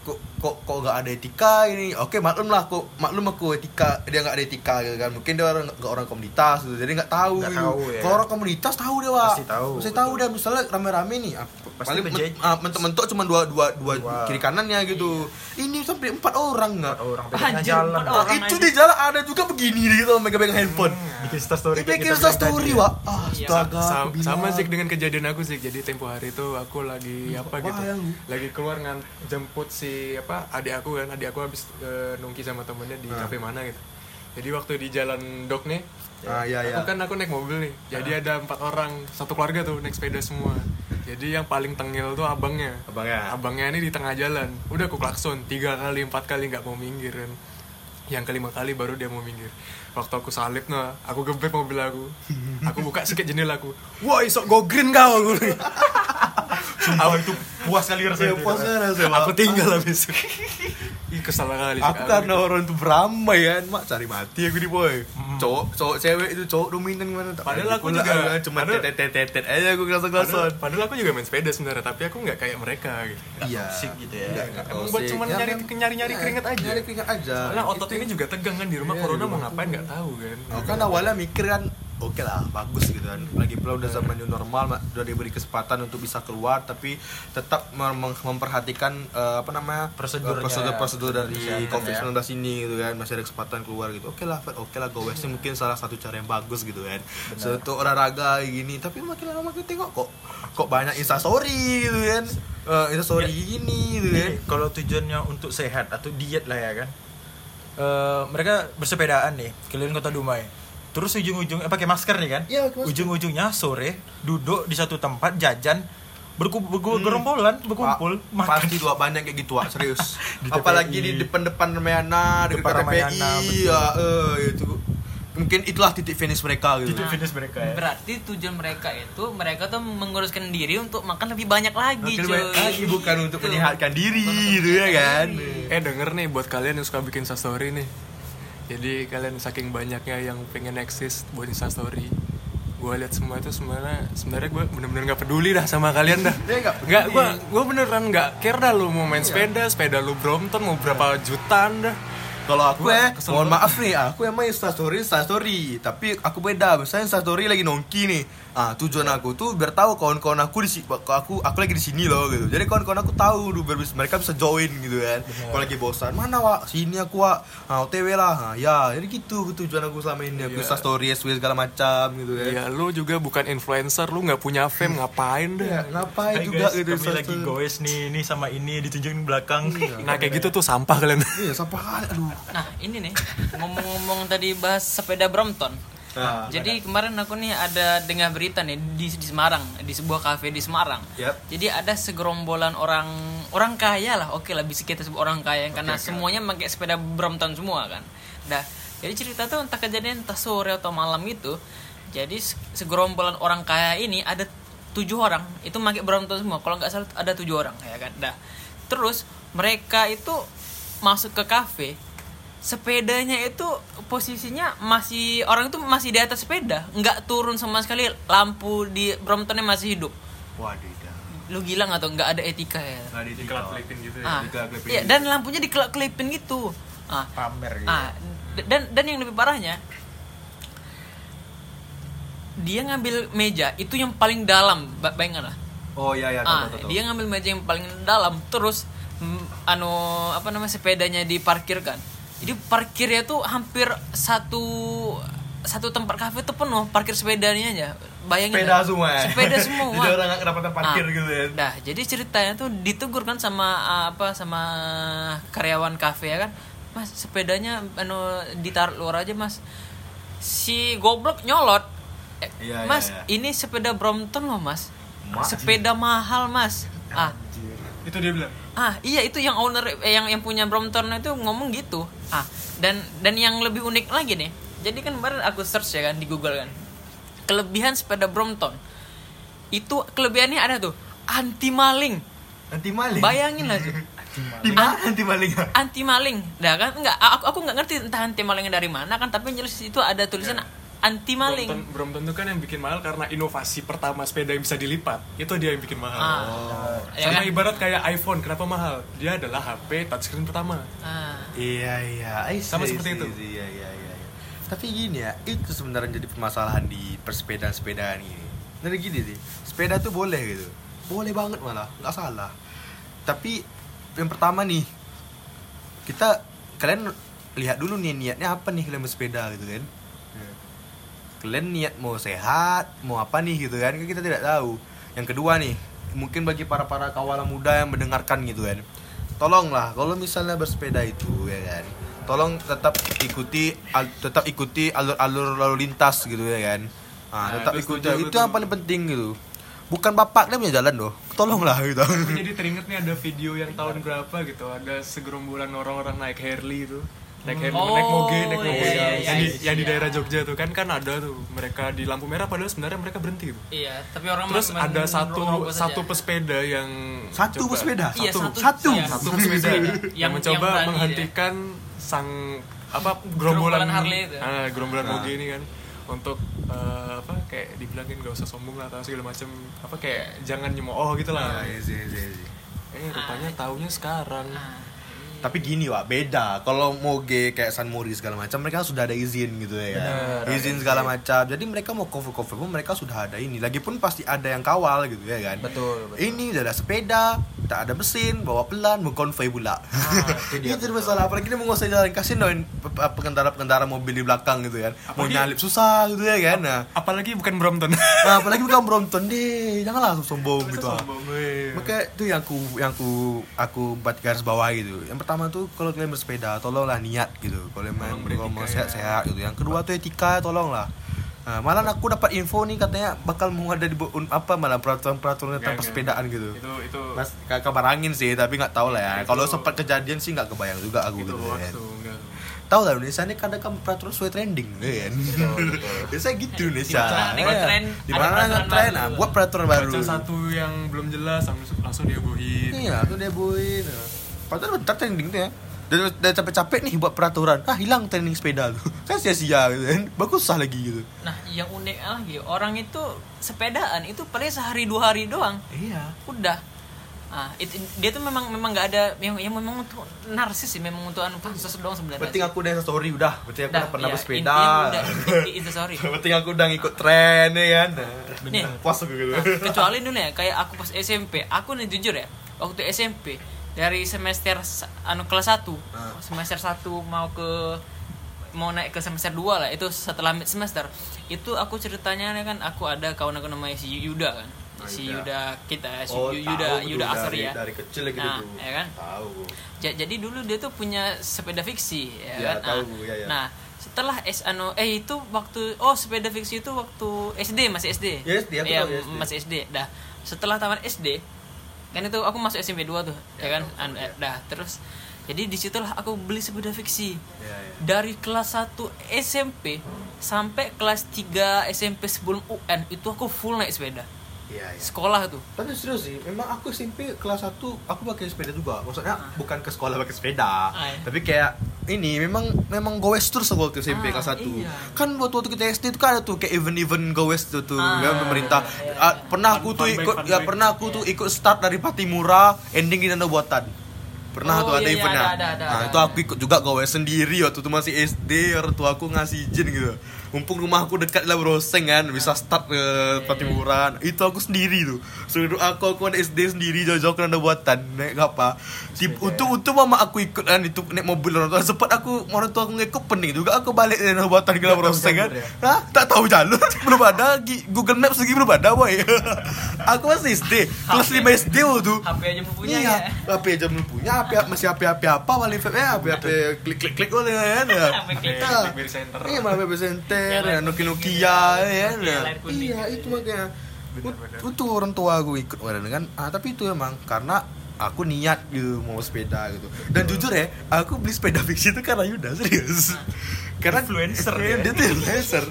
S1: Kok, kok, kok gak ada etika ini? Oke maklum lah kok Maklum aku etika Dia gak ada etika gitu kan. Mungkin dia orang gak orang komunitas gitu. Jadi gak tahu
S2: Nggak
S1: gitu.
S2: tahu, ya.
S1: Kalau orang komunitas tahu dia Wak
S2: Pasti tahu,
S1: Pasti tahu dia. Misalnya rame-rame nih ah,
S2: Pasti
S1: Paling men- ah, mentok-mentok cuma dua, dua, dua,
S2: Dua.
S1: kiri kanannya gitu. Ini sampai empat orang nggak
S2: orang
S4: Anjir,
S2: jalan
S4: empat
S1: Nah,
S4: orang
S1: itu
S4: aja.
S1: di jalan ada juga begini gitu. Megang-megang handphone.
S2: Bikin Insta story
S1: bikin story
S2: tadi ya.
S1: Wak. Ah,
S4: Iya.
S1: Astaga
S3: Sa-
S1: aku bilang.
S3: sama sih dengan kejadian aku sih. Jadi tempo hari itu aku lagi apa gitu.
S1: lu.
S3: lagi keluar ngan jemput si apa adik aku kan adik aku habis eh, nongki sama temennya di
S1: Ah.
S3: kafe mana gitu. Jadi waktu di jalan dok nih
S1: Ah, iya, iya.
S3: aku kan aku naik mobil nih. Jadi ada empat orang satu keluarga tuh naik sepeda semua. Jadi yang paling tengil tuh abangnya.
S1: Abangnya.
S3: abangnya ini di tengah jalan. Udah aku klakson tiga kali empat kali nggak mau minggir kan. Yang kelima kali baru dia mau minggir waktu aku salib nah aku gebet mobil aku. Aku buka sedikit jendela aku. Wah isok go green kau aku.
S2: Sumpah itu puas kali rasanya.
S1: Iya, puas rasanya,
S3: aku tinggal habis ih kesal kali
S1: Aku karena orang itu beramai kan, mak cari mati aku di boy. Cowok, cowok cewek itu cowok dominan gimana? tak
S3: Padahal aku juga-
S1: cuma
S3: padahal-
S1: tetet tetet aja aku kerasa
S3: padahal, aku juga main sepeda sebenarnya tapi aku nggak kayak mereka gitu.
S1: Iya.
S2: toxic gitu ya.
S3: Emang buat cuman
S1: Ya,
S3: nyari
S1: kan-
S3: nyari nyari
S1: ya,
S3: keringat aja.
S1: Nyari keringat aja.
S3: soalnya otot ini juga tegang kan di rumah
S1: Iya,
S3: corona mau ngapain nggak tahu kan.
S1: Aku kan awalnya mikir kan oke lah bagus gitu kan. Lagi pula udah zaman new normal udah diberi kesempatan untuk bisa keluar tapi tetap mem- mem- memperhatikan eh, apa namanya
S2: Prosedurnya.
S1: prosedur prosedur dari
S2: Kesehatan,
S1: covid
S2: ya.
S1: 19 ini gitu kan. Masih ada kesempatan keluar gitu. Oke lah Fat, oke lah go west mungkin salah satu cara yang bagus gitu kan. So, untuk olahraga kayak gini tapi makin lama makin tengok kok kok banyak instastory gitu kan. Eh, instastory gini gitu kan.
S2: Jadi, kalau tujuannya untuk sehat atau diet lah ya kan Eh, mereka bersepedaan nih keliling kota Dumai. Terus ujung-ujung eh, pakai masker nih kan?
S1: Iya, masker.
S2: ujung-ujungnya sore duduk di satu tempat jajan berku- berku- gerombolan berkumpul
S1: Pa-
S2: makan.
S1: pasti dua banyak kayak gitu Wak, serius.
S2: Di
S1: apalagi di depan-depan Ramayana di
S2: Depan
S1: depan
S2: Ramayana,
S1: TPI
S2: betul.
S1: ya eh, itu mungkin itulah titik finish mereka gitu.
S2: Itu finish mereka ya.
S4: Berarti tujuan mereka itu mereka tuh menguruskan diri untuk makan lebih banyak lagi,
S1: Makin
S4: cuy.
S1: banyak lagi bukan untuk
S4: Gitu.
S1: menyehatkan diri gitu ya kan?
S3: Eh denger nih buat kalian yang suka bikin instastory nih. Jadi kalian saking banyaknya yang pengen eksis buat instastory gue lihat semua itu sebenarnya sebenarnya gue bener-bener nggak peduli dah sama kalian dah.
S1: Nggak
S3: nggak gue gue beneran nggak care dah lu mau main sepeda sepeda lu Brompton mau berapa jutaan dah
S1: kalau aku ya
S3: kesel
S1: mohon maaf nih aku emang instastory instastory tapi aku beda. Misalnya instastory lagi nongki nih ah tujuan aku tuh biar tahu kawan-kawan aku di si- aku aku lagi di sini loh gitu. Jadi kawan-kawan aku tahu duh, biar bisa- mereka bisa join gitu kan. Kalau lagi bosan mana wa sini aku wa ah, otw lah. Ah, ya jadi gitu tujuan aku selama ini. Aku
S3: Iya.
S1: instastory SW segala macam gitu kan.
S3: Ya lu juga bukan influencer lu nggak punya fame ngapain
S1: Ya,
S3: dah
S1: ngapain juga
S2: guys,
S1: gitu
S2: kami lagi goes nih, ini sama ini ditunjukin belakang.
S3: nah kayak gitu tuh sampah kalian.
S1: Iya kali aduh.
S4: Nah, ini nih ngomong-ngomong tadi bahas sepeda Brompton.
S1: Nah,
S4: Jadi kemarin aku nih ada dengar berita nih di, di Semarang, di sebuah kafe di Semarang.
S1: Yap.
S4: Jadi ada segerombolan orang orang kaya lah, oke lah bisa kita sebut orang kaya karena semuanya pakai sepeda Brompton semua kan. Dah jadi cerita tuh entah kejadian entah sore atau malam gitu jadi se- segerombolan orang kaya ini ada tujuh orang itu pakai Brompton semua kalau nggak salah ada tujuh orang ya kan dah terus mereka itu masuk ke kafe sepedanya itu posisinya masih orang itu masih di atas sepeda. Nggak turun sama sekali lampu di Bromptonnya masih hidup.
S1: Waduh, dah.
S4: lu gila nggak tuh nggak ada etika ya?
S1: Nggak di
S3: dikelap-kelipin gitu ya?
S4: Ah, iya,
S1: gitu.
S4: dan lampunya dikelap-kelipin gitu. Ah.
S2: Pamer gitu.
S4: Ah dan dan yang lebih parahnya dia ngambil meja itu yang paling dalam ba- bayangkan lah.
S1: Oh iya iya
S4: ah
S1: tahu, tahu, tahu.
S4: dia ngambil meja yang paling dalam terus anu apa namanya sepedanya diparkirkan jadi parkirnya tuh hampir satu satu tempat kafe tuh penuh parkir sepedanya aja bayangin
S1: sepeda
S4: dah.
S1: semua ya.
S4: sepeda semua
S1: Jadi orang nggak kedapatan parkir
S4: Ah,
S1: gitu ya.
S4: Nah, jadi ceritanya tuh ditegur kan sama ah, apa sama karyawan kafe ya kan. Mas, sepedanya anu ditaruh luar aja, Mas. Si goblok nyolot. Eh,
S1: Iya, iya,
S4: mas,
S1: iya.
S4: ini sepeda Brompton loh, Mas.
S1: Mas.
S4: Sepeda mahal, Mas. Ah,
S3: itu dia bilang
S4: ah iya itu yang owner eh, yang yang punya Brompton itu ngomong gitu. Ah, dan dan yang lebih unik lagi nih. Jadi kan kemarin aku search ya kan di Google kan. Kelebihan sepeda Brompton. Itu kelebihannya ada tuh anti maling.
S1: Anti maling.
S4: Bayangin lah tuh.
S1: Di mana anti maling?
S4: Anti maling. Dah kan enggak aku aku nggak ngerti entah anti malingnya dari mana kan tapi jelas itu ada tulisan anti maling.
S3: Brompton, Brompton tuh kan yang bikin mahal karena inovasi pertama sepeda yang bisa dilipat itu dia yang bikin mahal
S4: Ah. Ya
S3: sama
S4: kan?
S3: ibarat kayak iPhone kenapa mahal dia adalah HP touchscreen pertama
S4: Ah.
S1: Iya iya. I
S3: Sama
S1: see,
S3: seperti
S1: I
S3: itu.
S1: see, Iya iya iya. iya. Tapi gini ya, itu sebenarnya jadi permasalahan di persepedaan-sepedaan ini. Dari gini sih, sepeda tuh boleh gitu, boleh banget malah, nggak salah. Tapi yang pertama nih, kita kalian lihat dulu nih niatnya apa nih kalian bersepeda gitu kan? Kalian niat mau sehat, mau apa nih gitu kan? Kan Kita tidak tahu. Yang kedua nih, mungkin bagi para para kawalan muda yang mendengarkan gitu kan, tolonglah kalau misalnya bersepeda itu ya kan tolong tetap ikuti al- tetap ikuti alur-alur lalu lintas gitu ya kan ah,
S3: Nah,
S1: tetap
S3: itu
S1: ikuti
S3: setuju,
S1: itu
S3: betul.
S1: yang paling penting gitu bukan bapak dia punya jalan loh tolonglah gitu
S3: jadi teringat nih ada video yang tahun berapa gitu ada segerombolan orang-orang naik Harley itu naik Harley
S4: Oh,
S3: naik moge naik moge
S4: iya, iya,
S3: yang, di,
S4: iya,
S3: yang di
S4: iya.
S3: daerah Jogja tuh kan kan ada tuh mereka di lampu merah padahal sebenarnya mereka berhenti tuh
S4: Iya, tapi orang
S3: terus ada satu
S4: ngerokok saja.
S3: satu pesepeda yang
S1: satu
S3: coba-
S1: pesepeda
S4: Iya,
S1: satu
S4: satu.
S1: satu
S4: Iya.
S3: satu pesepeda yang,
S4: Yang-
S3: mencoba
S4: yang berani
S3: menghentikan sang apa
S4: Gerombolan
S3: gerombolan
S4: Harley itu.
S3: ah, gerombolan
S1: Nah.
S3: moge ini kan untuk eh, apa kayak dibilangin gak usah sombong lah atau segala macem apa kayak jangan nyemooh gitu lah
S1: Nah, iya sih, iya sih.
S3: eh rupanya taunya sekarang
S4: Ah.
S1: Tapi gini wak beda. Kalau moge kayak San Mori segala macam mereka sudah ada izin gitu ya. Kan izin segala macam. Jadi mereka mau cover cover pun mereka sudah ada ini. Lagipun pasti ada yang kawal gitu ya kan.
S2: Betul, betul.
S1: ini udah ada sepeda tak ada mesin bawa pelan mengkonvoy pula.
S2: Itu dia.
S1: itu masalah. Apalagi dia menguasai jalan kasihin dong pengendara pengendara mobil di belakang gitu kan. Mau
S3: Apalagi-
S1: nyalip susah gitu ya kan. Nah,
S3: apalagi bukan Brompton.
S1: Nah apalagi bukan Brompton deh. Janganlah sombong gitu ah.
S3: sombong weh.
S1: Maka itu yang aku yang aku aku buat garis bawah gitu. Yang pertama tuh kalau kalian bersepeda tolonglah niat gitu. Kalau mau
S3: beretika
S1: sehat-sehat gitu. Yang kedua tuh etika tolonglah. Nah, malah aku dapat info nih katanya bakal mau ada di apa malah peraturan-peraturan tentang
S3: Enggak,
S1: persepedaan gitu.
S3: itu itu
S1: Mas ka- kabar angin sih, tapi nggak tahu lah ya.
S3: Itu-
S1: Kalau sempat kejadian sih nggak kebayang juga aku
S3: itu
S1: gitu
S3: hoax
S1: kan.
S3: tuh enggak
S1: Tahu lah Indonesia ini kadang kan peraturan sesuai trending gitu kan. Biasanya gitu Indonesia.
S4: Di mana ada
S1: Ya.
S4: tren,
S1: Di
S4: ada
S1: mana ada
S4: peraturan
S1: tren,
S4: baru.
S1: nah, buat peraturan baru.
S3: baca satu yang belum jelas langsung, langsung diebohin
S1: Iya, aku dia boin. Padahal bentar trending tuh ya. Dan, dan capek-capek nih buat peraturan. Ah, hilang trending sepeda tuh. Kan sia-sia gitu kan. Bagus sah lagi gitu.
S4: Nah, yang unik lagi orang itu sepedaan itu paling sehari dua hari doang.
S1: Iya.
S4: Udah. Ah, itu dia tuh memang memang nggak ada yang yang memang untuk narsis sih, memang untuk anu pansos doang sebenarnya.
S1: Penting aku udah story udah. Penting aku
S4: Dah,
S1: udah pernah
S4: iya,
S1: bersepeda.
S4: udah sorry.
S1: Penting aku udah ngikut tren ya kan.
S4: Nih.
S1: Nah, puas aku gitu.
S4: Nah, kecuali dulu ya kayak aku pas SMP aku nih jujur ya waktu SMP dari semester anu kelas 1
S1: Ah.
S4: semester 1 mau ke mau naik ke semester 2 lah itu setelah mid semester itu aku ceritanya kan aku ada kawan aku namanya si Yuda kan
S1: Ah,
S4: si
S1: Yuda.
S4: Kita si
S1: Oh,
S4: Yuda
S1: tahu
S4: Yuda Asri ya
S1: Dari kecil gitu
S4: Nah,
S1: tuh.
S4: ya kan?
S1: Tahu.
S4: Ja- jadi dulu dia tuh punya sepeda fiksi ya,
S1: Ya,
S4: kan
S1: tahu,
S4: nah,
S1: ya, ya.
S4: nah setelah S anu eh itu waktu oh sepeda fiksi itu waktu SD masih SD
S1: Ya, SD, aku
S4: Iya,
S1: tahu, ya, SD.
S4: masih SD dah setelah tamat SD kan itu aku masuk SMP 2 tuh ya, kan? An- eh, dah terus jadi di situlah aku beli sepeda fiksi.
S1: Iya, iya.
S4: dari kelas 1 SMP sampai kelas 3 SMP sebelum UN itu aku full naik sepeda
S1: Iya, iya.
S4: sekolah tuh
S1: Tapi serius sih, memang aku SMP kelas 1 aku pakai sepeda juga. Maksudnya bukan ke sekolah pakai sepeda,
S4: Ah, iya.
S1: tapi kayak ini memang memang goes terus aku waktu SMP
S4: Ah,
S1: kelas 1.
S4: iya.
S1: Kan waktu waktu kita SD itu kan ada tuh kayak event-event goes tuh tuh
S4: Ah,
S1: kan pemerintah.
S4: iya,
S1: Ah, pernah aku tuh
S3: fun
S1: ikut
S3: fun
S1: ya pernah aku tuh ikut start dari Patimura, ending di Nando Buatan. Pernah
S4: Oh,
S1: tuh ada
S4: iya, iya,
S1: eventnya.
S4: ada, ada, ada,
S1: nah,
S4: ada.
S1: itu aku ikut juga goes sendiri waktu itu masih SD, orang tua aku ngasih izin gitu. Mumpung rumahku dekat lah broseng kan, bisa start ke
S4: Iya,
S1: Patimuran. Itu aku sendiri tuh. Seluruh aku aku anak SD sendiri jauh-jauh ke Nanda Buatan naik apa. Untuk untuk mama aku ikut kan itu naik mobil orang tua. Sempat aku orang tua aku ngikut pening juga aku balik dari Buatan ke Broseng kan.
S2: ya?
S1: Hah? Tak tahu jalur belum ada Google Maps lagi belum ada boy. aku masih SD kelas 5 SD tuh.
S4: HP aja belum punya
S1: Iya,
S4: ya
S1: HP aja belum punya, HP masih HP HP apa paling vape ya, HP HP klik klik klik oleh kan ya.
S4: HP klik,
S1: Iya.
S3: BlackBerry Center.
S1: Iya, malah Center,
S4: Yang
S1: ya,
S4: layar
S1: Nokia
S4: kuning
S1: Nokia ya,
S4: Nokia
S1: ya. Iya, itu makanya. Itu orang tua aku ikut kemarin kan. Ah, tapi itu emang karena aku niat gitu mau sepeda gitu. Dan jujur ya, aku beli sepeda fiksi itu karena Yuda serius. Karena
S2: Influencer
S1: Iya,
S2: ya?
S1: dia tuh influencer.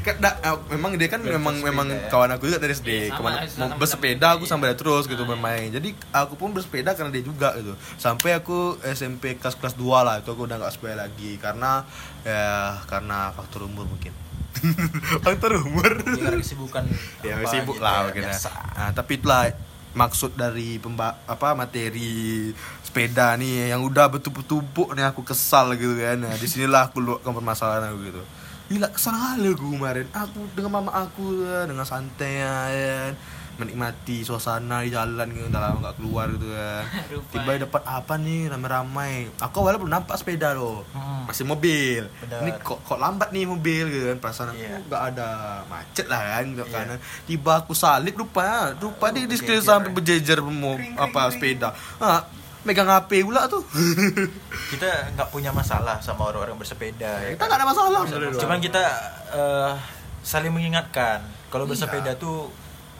S1: Karena ah, memang dia kan memang
S2: sepeda
S1: memang
S2: ya?
S1: kawan aku juga dari SD.
S4: Iya, sama,
S1: Ke mana
S4: sama-
S1: mau
S4: sama-
S1: bersepeda aku
S4: iya.
S1: sampai dia terus gitu
S4: Ah,
S1: bermain. Jadi aku pun bersepeda karena dia juga gitu. Sampai aku SMP kelas kelas 2 lah itu aku udah nggak sepeda lagi karena ya karena faktor umur mungkin. faktor umur.
S2: Ya, karena kesibukan
S1: ya
S2: apa
S1: sibuk
S2: gitu
S1: lah
S2: ya,
S1: mungkin ya.
S2: biasa.
S1: Nah, tapi itulah maksud dari pemba apa materi sepeda nih yang udah bertumpuk-tumpuk nih aku kesal gitu kan. Nah, di sinilah aku luapkan permasalahan aku gitu. Gila kesal kali aku kemarin. Aku dengan mama aku ya, dengan santai ya, kan. menikmati suasana di jalan gitu udah lama gak keluar gitu kan tiba dapat apa nih ramai-ramai aku awalnya belum nampak sepeda loh
S2: Hmm.
S1: masih mobil ini kok kok lambat nih mobil gitu kan perasaan aku
S2: Iya.
S1: nggak ada macet lah kan nggak
S2: Iya.
S1: kanan tiba aku salip lupa lupa dia di sekeliling
S2: berjejer,
S1: sampai berjejer mau apa sepeda ah, megang HP pula tuh.
S2: Kita nggak punya masalah sama orang-orang bersepeda ya
S1: kita nggak ada masalah.
S2: Cuman kita eh, saling mengingatkan. Kalau
S1: Iya.
S2: bersepeda tuh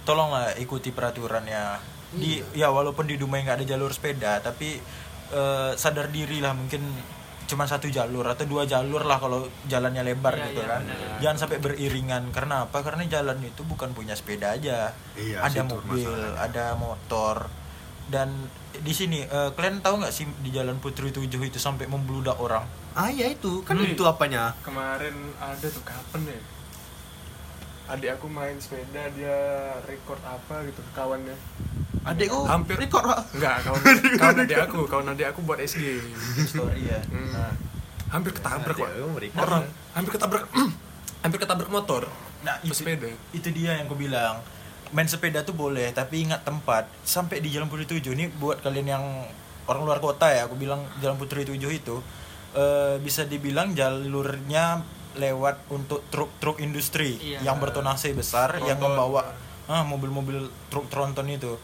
S2: tolonglah ikuti peraturannya. Di
S1: Iya.
S2: ya walaupun di Dumai nggak ada jalur sepeda tapi eh, sadar diri lah mungkin cuma satu jalur atau dua jalur lah kalau jalannya lebar
S4: Iya,
S2: gitu
S4: iya,
S2: kan.
S4: benar.
S2: jangan sampai beriringan. Karena apa? Karena jalan itu bukan punya sepeda aja.
S1: Iya,
S2: ada mobil
S1: masalahnya.
S2: ada motor dan di sini eh, kalian tahu nggak sih di jalan Putri Tujuh itu sampai membludak orang
S1: ah ya itu kan
S3: Hmm.
S1: itu apanya
S3: kemarin ada tuh kapan ya adik aku main sepeda dia record apa gitu kawannya
S1: adekku
S3: Hampir.
S1: record Pak.
S3: enggak kawan kawan adik aku kawan adik aku buat SG
S2: story ya
S3: Hmm.
S2: Nah.
S3: hampir ketabrak
S1: record.
S3: orang hampir ketabrak hampir ketabrak motor
S2: Nah, itu,
S3: Bersepeda.
S2: itu dia yang aku bilang. Main sepeda tuh boleh, tapi ingat tempat. Sampai di Jalan Putri Tujuh ini buat kalian yang orang luar kota ya, aku bilang Jalan Putri Tujuh itu eh, bisa dibilang jalurnya lewat untuk truk-truk industri
S4: Iya.
S2: yang bertonase besar yang
S3: Tronton.
S2: membawa ah, mobil-mobil truk tronton itu.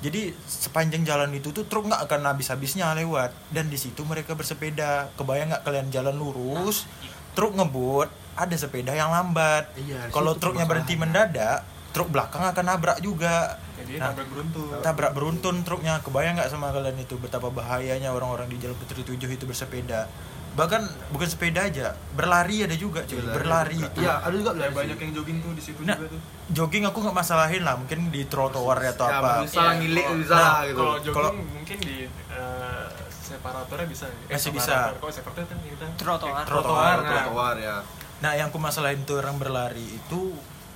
S2: Jadi sepanjang jalan itu tuh truk nggak akan habis-habisnya lewat dan di situ mereka bersepeda. Kebayang nggak kalian jalan lurus, truk ngebut, ada sepeda yang lambat.
S1: Iya,
S2: Kalau truknya berhenti mendadak, truk belakang akan nabrak juga.
S3: jadi
S2: Nah,
S3: tabrak beruntun
S2: tabrak beruntun truknya. Kebayang nggak sama kalian itu betapa bahayanya orang-orang di Jalan Putri Tujuh itu bersepeda. Bahkan bukan sepeda aja, berlari ada juga cuy, berlari.
S1: Iya, ada juga
S3: ya, banyak yang jogging tuh di situ
S2: Nah,
S3: juga tuh
S2: jogging aku nggak masalahin lah, mungkin di trotoar atau
S1: Ya,
S2: apa.
S1: bisa lah
S4: Iya,
S1: ngilik
S3: kalau-
S1: bisa
S2: nah,
S1: gitu
S3: kalau jogging
S2: Kalau-
S3: mungkin di eh, separatornya bisa ya?
S2: Masih bisa.
S3: separator. kalau separator kan kita
S4: Trotoar.
S2: Trotoar,
S3: nah.
S1: trotoar ya
S2: Nah, yang aku masalahin tuh orang berlari itu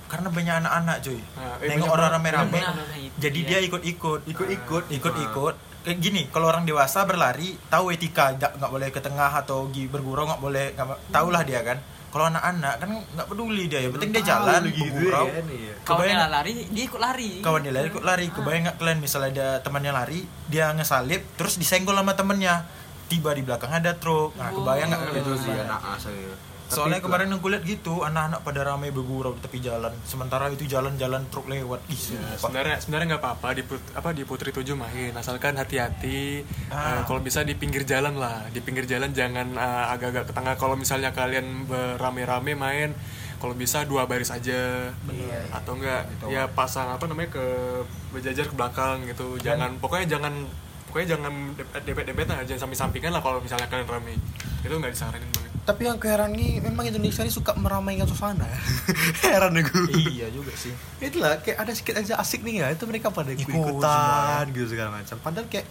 S2: karena banyak anak-anak cuy.
S3: Nah,
S2: Nengok orang rame-rame.
S4: Nah, itu
S2: Jadi
S4: dia.
S2: dia ikut-ikut,
S1: Ikut-ikut.
S2: ikut-ikut. Kayak gini, kalau orang dewasa berlari tahu etika, nggak nggak boleh ke tengah atau bergurau nggak boleh, nggak tahu lah dia kan. Kalau anak-anak kan nggak peduli dia, yang penting dia jalan bergurau.
S1: kan, iya.
S4: Kawan
S2: Kebayang
S4: dia lari, dia ikut lari.
S2: kawan dia lari ikut lari kebayang nggak kalian misalnya ada temannya lari dia ngesalip terus disenggol sama temennya tiba di belakang ada truk nah kebayang nggak kalian
S1: itu sih anak asal
S2: soalnya kemarin yang kulihat gitu anak-anak pada ramai bergurau di tepi jalan. Sementara itu jalan-jalan truk lewat. Ih
S3: Ya, sebenarnya sebenarnya nggak apa-apa di put- apa di Putri Tujuh main. Asalkan hati-hati
S2: Ah.
S3: Eh, kalau bisa di pinggir jalan lah. Di pinggir jalan jangan eh, agak-agak ke tengah. Kalau misalnya kalian berame-rame main kalau bisa dua baris aja. Atau enggak ya pasang apa namanya ke berjajar ke belakang gitu. Jangan pokoknya jangan pokoknya jangan dempet-dempet lah jangan samping-sampingan lah kalau misalnya kalian rame. Itu nggak disaranin banget
S1: tapi yang keheran nih memang Indonesia ini suka meramaikan suasana heran ya gue
S2: iya juga sih.
S1: Itulah kayak ada sedikit aja asik nih ya itu mereka pada ikut
S2: Ikut
S1: ikutan gitu segala macam. Padahal kayak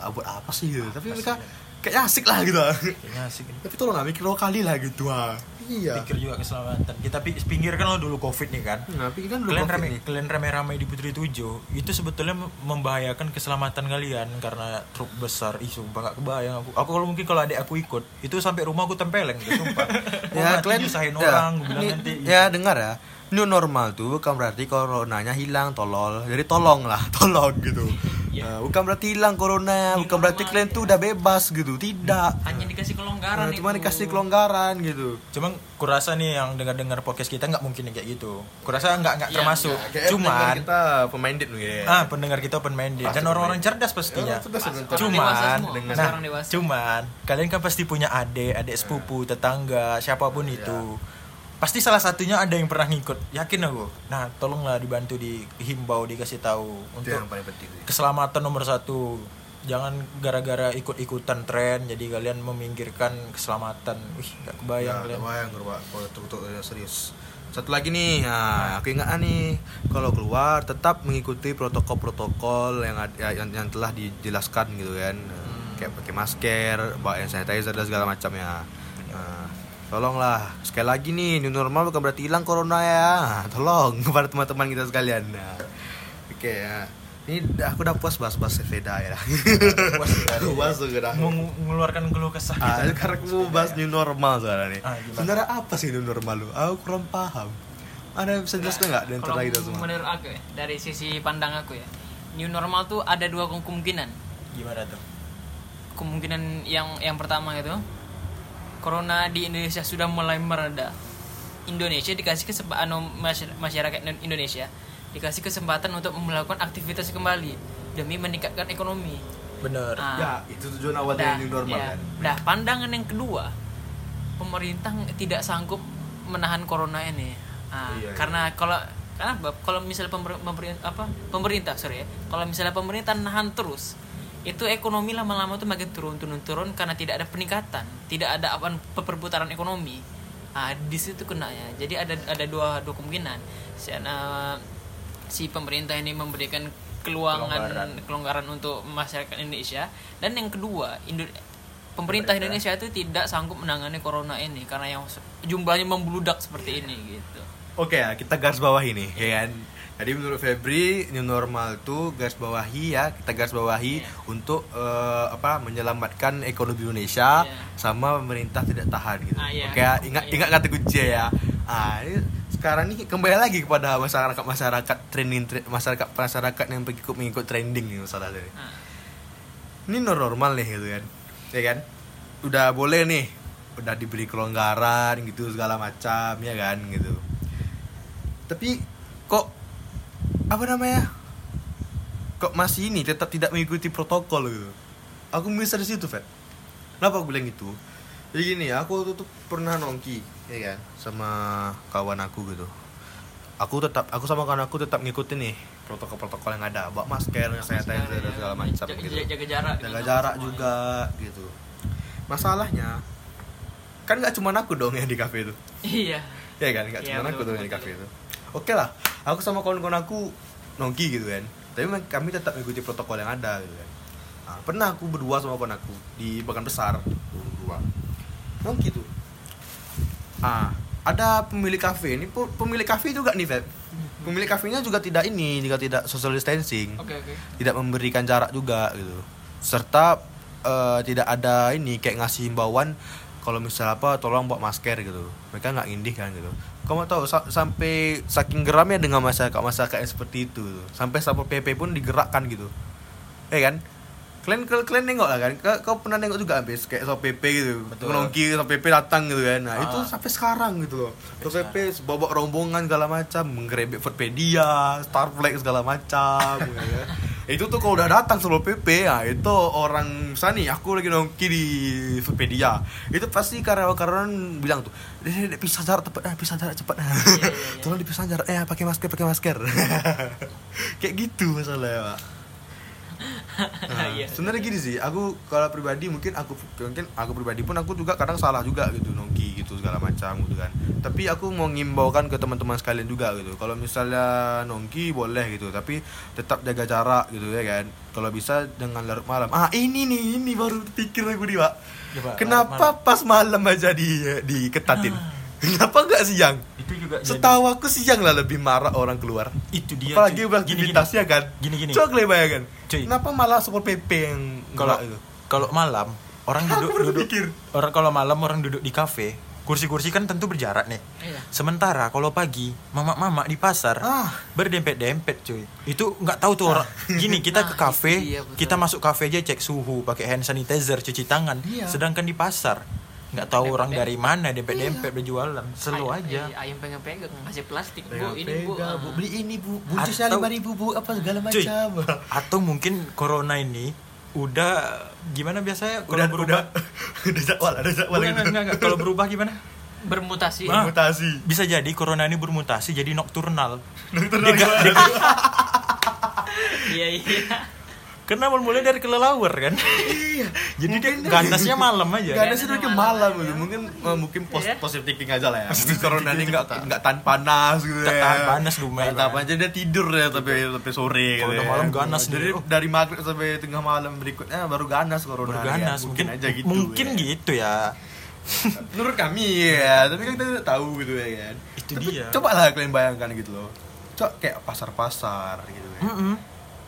S1: ah, buat apa sih? Gitu tapi mereka
S2: sih, ya?
S1: kayaknya asik lah gitu.
S2: Kayaknya asik
S1: tapi tolong lah mikir dua kali lah gitu ah iya.
S2: Pikir juga keselamatan. Kita pi- pinggirkan lo dulu covid nih kan.
S1: Nah tapi kan dulu
S2: kalian
S1: COVID
S2: rame
S1: nih.
S2: kalian rame-rame di Putri Tujuh itu sebetulnya mem- membahayakan keselamatan kalian karena truk besar. Ih sumpah gak kebayang aku. Aku kalau mungkin kalau adik aku ikut itu sampai rumah aku tempeleng tuh sumpah
S1: ya
S2: ya
S1: kalian
S2: nyusahin
S1: ya,
S2: orang gue bilang
S1: ini-
S2: nanti.
S1: ya dengar ya. New normal tuh bukan berarti coronanya hilang tolol. Jadi tolong lah tolong gitu Nah, bukan berarti hilang corona
S4: New
S1: bukan berarti kalian tuh
S4: ya.
S1: udah bebas gitu tidak
S4: hanya dikasih kelonggaran
S1: Nah, cuma
S4: itu.
S1: dikasih kelonggaran gitu
S2: Cuman kurasa nih yang dengar-dengar podcast kita nggak mungkin kayak gitu. Kurasa nggak nggak
S4: Iya,
S2: termasuk.
S1: Kayak pendengar
S2: Cuman
S1: kita pemain dit nih ya.
S2: ah pendengar kita open minded
S1: Pasti
S2: dan orang-orang cerdas pastinya.
S1: Orang cerdas.
S2: Cuman, Nah, cuman kalian kan pasti punya adik, adik sepupu, tetangga, siapa pun itu. Pasti salah satunya ada yang pernah ngikut. Yakin aku. Nah, tolonglah dibantu dihimbau, dikasih tahu untuk
S1: yang paling penting
S2: keselamatan nomor satu. Jangan gara-gara ikut-ikutan tren jadi kalian meminggirkan keselamatan. Wih, gak kebayang
S1: Ya,
S2: kalian.
S1: kebayang gerba kalau untuk serius. Satu lagi nih, nah, aku ingat nih, kalau keluar tetap mengikuti protokol-protokol yang ya, yang, yang telah dijelaskan gitu kan, kayak pakai masker, bawa hand sanitizer dan segala macam ya. Nah, tolonglah sekali lagi nih, new normal bukan berarti hilang corona ya. Tolong kepada teman-teman kita sekalian. Nah, oke ya. Ini aku udah puas bahas-bahas sepeda ya.
S2: Puas sekali.
S1: puas sudah.
S2: Meng- mengeluarkan keluh kesah
S1: Ah,
S2: kita.
S1: sekarang aku mau bahas new normal sekarang nih.
S2: Ah?
S1: Sebenarnya apa sih new normal lu? Aku kurang paham. Ada bisa jelaskan nggak di antara
S4: Kalau
S1: kita semua?
S4: menurut aku ya dari sisi pandang aku ya new normal tuh ada dua kemungkinan
S2: Gimana tuh?
S4: kemungkinan yang yang pertama itu corona di Indonesia sudah mulai mereda Indonesia dikasih kesempatan masyarakat Indonesia dikasih kesempatan untuk melakukan aktivitas kembali demi meningkatkan ekonomi
S2: Bener.
S4: Ah.
S1: Ya, itu tujuan awal
S4: Dah,
S1: dari new normal
S4: ya.
S1: kan.
S4: Dah, pandangan yang kedua, pemerintah tidak sanggup menahan corona ini. Ah,
S1: Iya, iya.
S4: karena kalau karena kalau misalnya pemer, pemerintah apa pemerintah sorry ya, kalau misalnya pemerintah nahan terus, itu ekonomi lama-lama tuh makin turun turun turun karena tidak ada peningkatan, tidak ada apa perputaran ekonomi. Ah, di situ kena ya. Jadi ada ada dua dua kemungkinan. Si, ah, si pemerintah ini memberikan keluangan
S2: Kelonggaran.
S4: kelonggaran untuk masyarakat Indonesia dan yang kedua Indo- pemerintah Indonesia itu tidak sanggup menangani corona ini karena yang jumlahnya membludak seperti ini gitu
S1: Oke ya, kita garis bawahi nih, ya kan. Jadi menurut Febri new normal itu garis bawahi ya, kita garis bawahi
S4: Iya.
S1: untuk eh, apa menyelamatkan ekonomi Indonesia
S4: Iya.
S1: sama pemerintah tidak tahan gitu.
S4: Ah, iya.
S1: Oke ya, ingat
S4: Iya.
S1: ingat kata kunci ya. Ah, ini sekarang nih kembali lagi kepada masyarakat masyarakat trending tre- masyarakat masyarakat yang mengikut mengikut trending nih masalah ini.
S4: nah,
S1: Ini new normal nih gitu kan, ya kan? Udah boleh nih, udah diberi kelonggaran gitu segala macam ya kan gitu. Tapi kok apa namanya? Kok masih ini tetap tidak mengikuti protokol gitu. Aku misal di situ, Fed. Kenapa aku bilang gitu? Jadi gini, aku tuh, tuh pernah nongki, ya kan, sama kawan aku gitu. Aku tetap, aku sama kawan aku tetap ngikutin nih protokol-protokol yang ada, bawa masker, sanitizer dan segala macam
S4: jaga,
S1: gitu
S4: jaga jarak
S1: jaga
S4: gitu.
S1: jarak juga gitu masalahnya kan nggak cuma aku dong yang di kafe itu
S4: iya
S1: ya kan nggak
S4: Iya,
S1: cuma aku dong yang di kafe itu oke lah aku sama kawan-kawan aku nongki gitu kan. Tapi memang kami tetap mengikuti protokol yang ada gitu kan. Nah, pernah aku berdua sama kawan aku di bagan besar. Berdua. Nongki tuh. Ah ada pemilik kafe ini pemilik kafe juga nih Feb. Pemilik kafenya juga tidak ini juga tidak social distancing.
S4: Oke oke.
S1: Tidak memberikan jarak juga gitu. Serta eh, tidak ada ini kayak ngasih himbauan kalau misal apa tolong bawa masker gitu. Mereka nggak ngindih kan gitu kamu tahu sa- sampai saking geramnya dengan masyarakat masyarakat yang seperti itu. Sampai satpol pp pun digerakkan gitu. Ya kan? Kalian kalian, kalian nengok lah kan? Kau, kau pernah nengok juga habis kayak satpol pp gitu. Menongki satpol pp datang gitu kan? Nah
S2: Ah.
S1: itu sampai sekarang gitu loh. Satpol pp bawa rombongan segala macam menggerebek Foodpedia Starflex segala macam gitu kan. Itu tuh kalau udah datang satpol pp ya itu orang misalnya nih aku lagi nongki di Foodpedia itu pasti karyawan-karyawan bilang tuh "Dek, dek, dek, pisah jarak cepat ah, pisah jarak cepat.
S4: Iya, iya.
S1: tolong dipisah jarak eh pakai masker pakai masker. Kayak gitu masalahnya pak Nah,
S4: Iya.
S1: sebenarnya gini sih, aku kalau pribadi mungkin aku mungkin aku pribadi pun aku juga kadang salah juga gitu nongki gitu segala macam gitu kan. Tapi aku mau ngimbaukan ke teman-teman sekalian juga gitu. Kalau misalnya nongki boleh gitu, tapi tetap jaga jarak gitu ya kan. Kalau bisa dengan larut malam. Ah ini nih, ini baru pikir aku nih pak.
S2: Coba,
S1: Kenapa pas malam aja di diketatin? Kenapa nggak siang?
S2: itu juga jadi-
S1: Setahu aku siang lah lebih marah orang keluar.
S2: itu dia
S1: Apalagi
S2: cuy.
S1: beraktivitasnya kan.
S2: gini gini
S1: Coba kalian bayangkan.
S2: Cuy.
S1: Kenapa malah Satpol PP yang
S2: kalau
S1: enggak itu?
S2: kalau malam orang duduk
S1: baru
S2: duduk orang kalau malam orang duduk di kafe kursi-kursi kan tentu berjarak nih
S4: Iya.
S2: sementara kalau pagi mama-mama di pasar
S1: Ah.
S2: berdempet-dempet cuy itu nggak tahu tuh orang gini kita ke
S4: Nah,
S2: kafe
S4: iya, betul.
S2: kita masuk kafe aja cek suhu pakai hand sanitizer cuci tangan
S1: Iya.
S2: sedangkan di pasar nggak tahu orang dari mana dempet-dempet berjualan. Selalu aja.
S4: ayam pengen pegang ngasih plastik bu ini bu Ah.
S1: beli ini bu,
S2: Atau-
S1: lima ribu bu, apa segala macam.
S2: atau mungkin corona ini udah gimana biasanya kalau
S1: udah
S2: berubah?
S1: udah. Udah jadwal, ada jadwal
S2: Enggak,
S1: gitu.
S2: kalau berubah gimana?
S4: Bermutasi.
S2: Ah.
S1: Mutasi.
S2: bisa jadi corona ini bermutasi jadi nocturnal dia ga-
S4: iya iya
S2: karena mulai dari kelelawar kan
S1: Iya.
S2: jadi dia ganasnya malam aja
S1: ada sih mungkin malam gitu.
S4: ya.
S1: Mungkin eh, mungkin pos
S4: Iya.
S1: positif thinking aja lah ya. Mungkin corona ini enggak enggak tahan panas gitu ya.
S2: tahan panas, lumayan.
S1: Tahan panas jadi dia tidur ya tapi tapi sore
S2: Kalau
S1: gitu
S2: udah
S1: ya.
S2: malam ganas nih, oh.
S1: dari maghrib sampai tengah malam berikutnya baru ganas corona.
S2: Baru
S1: ya.
S2: ganas
S1: Mungkin aja gitu.
S2: mungkin
S1: ya.
S2: gitu ya
S1: Menurut kami ya, tapi kan kita tidak tahu gitu ya kan.
S2: Itu dia.
S1: Coba lah kalian bayangkan gitu loh. Coba kayak pasar-pasar gitu ya.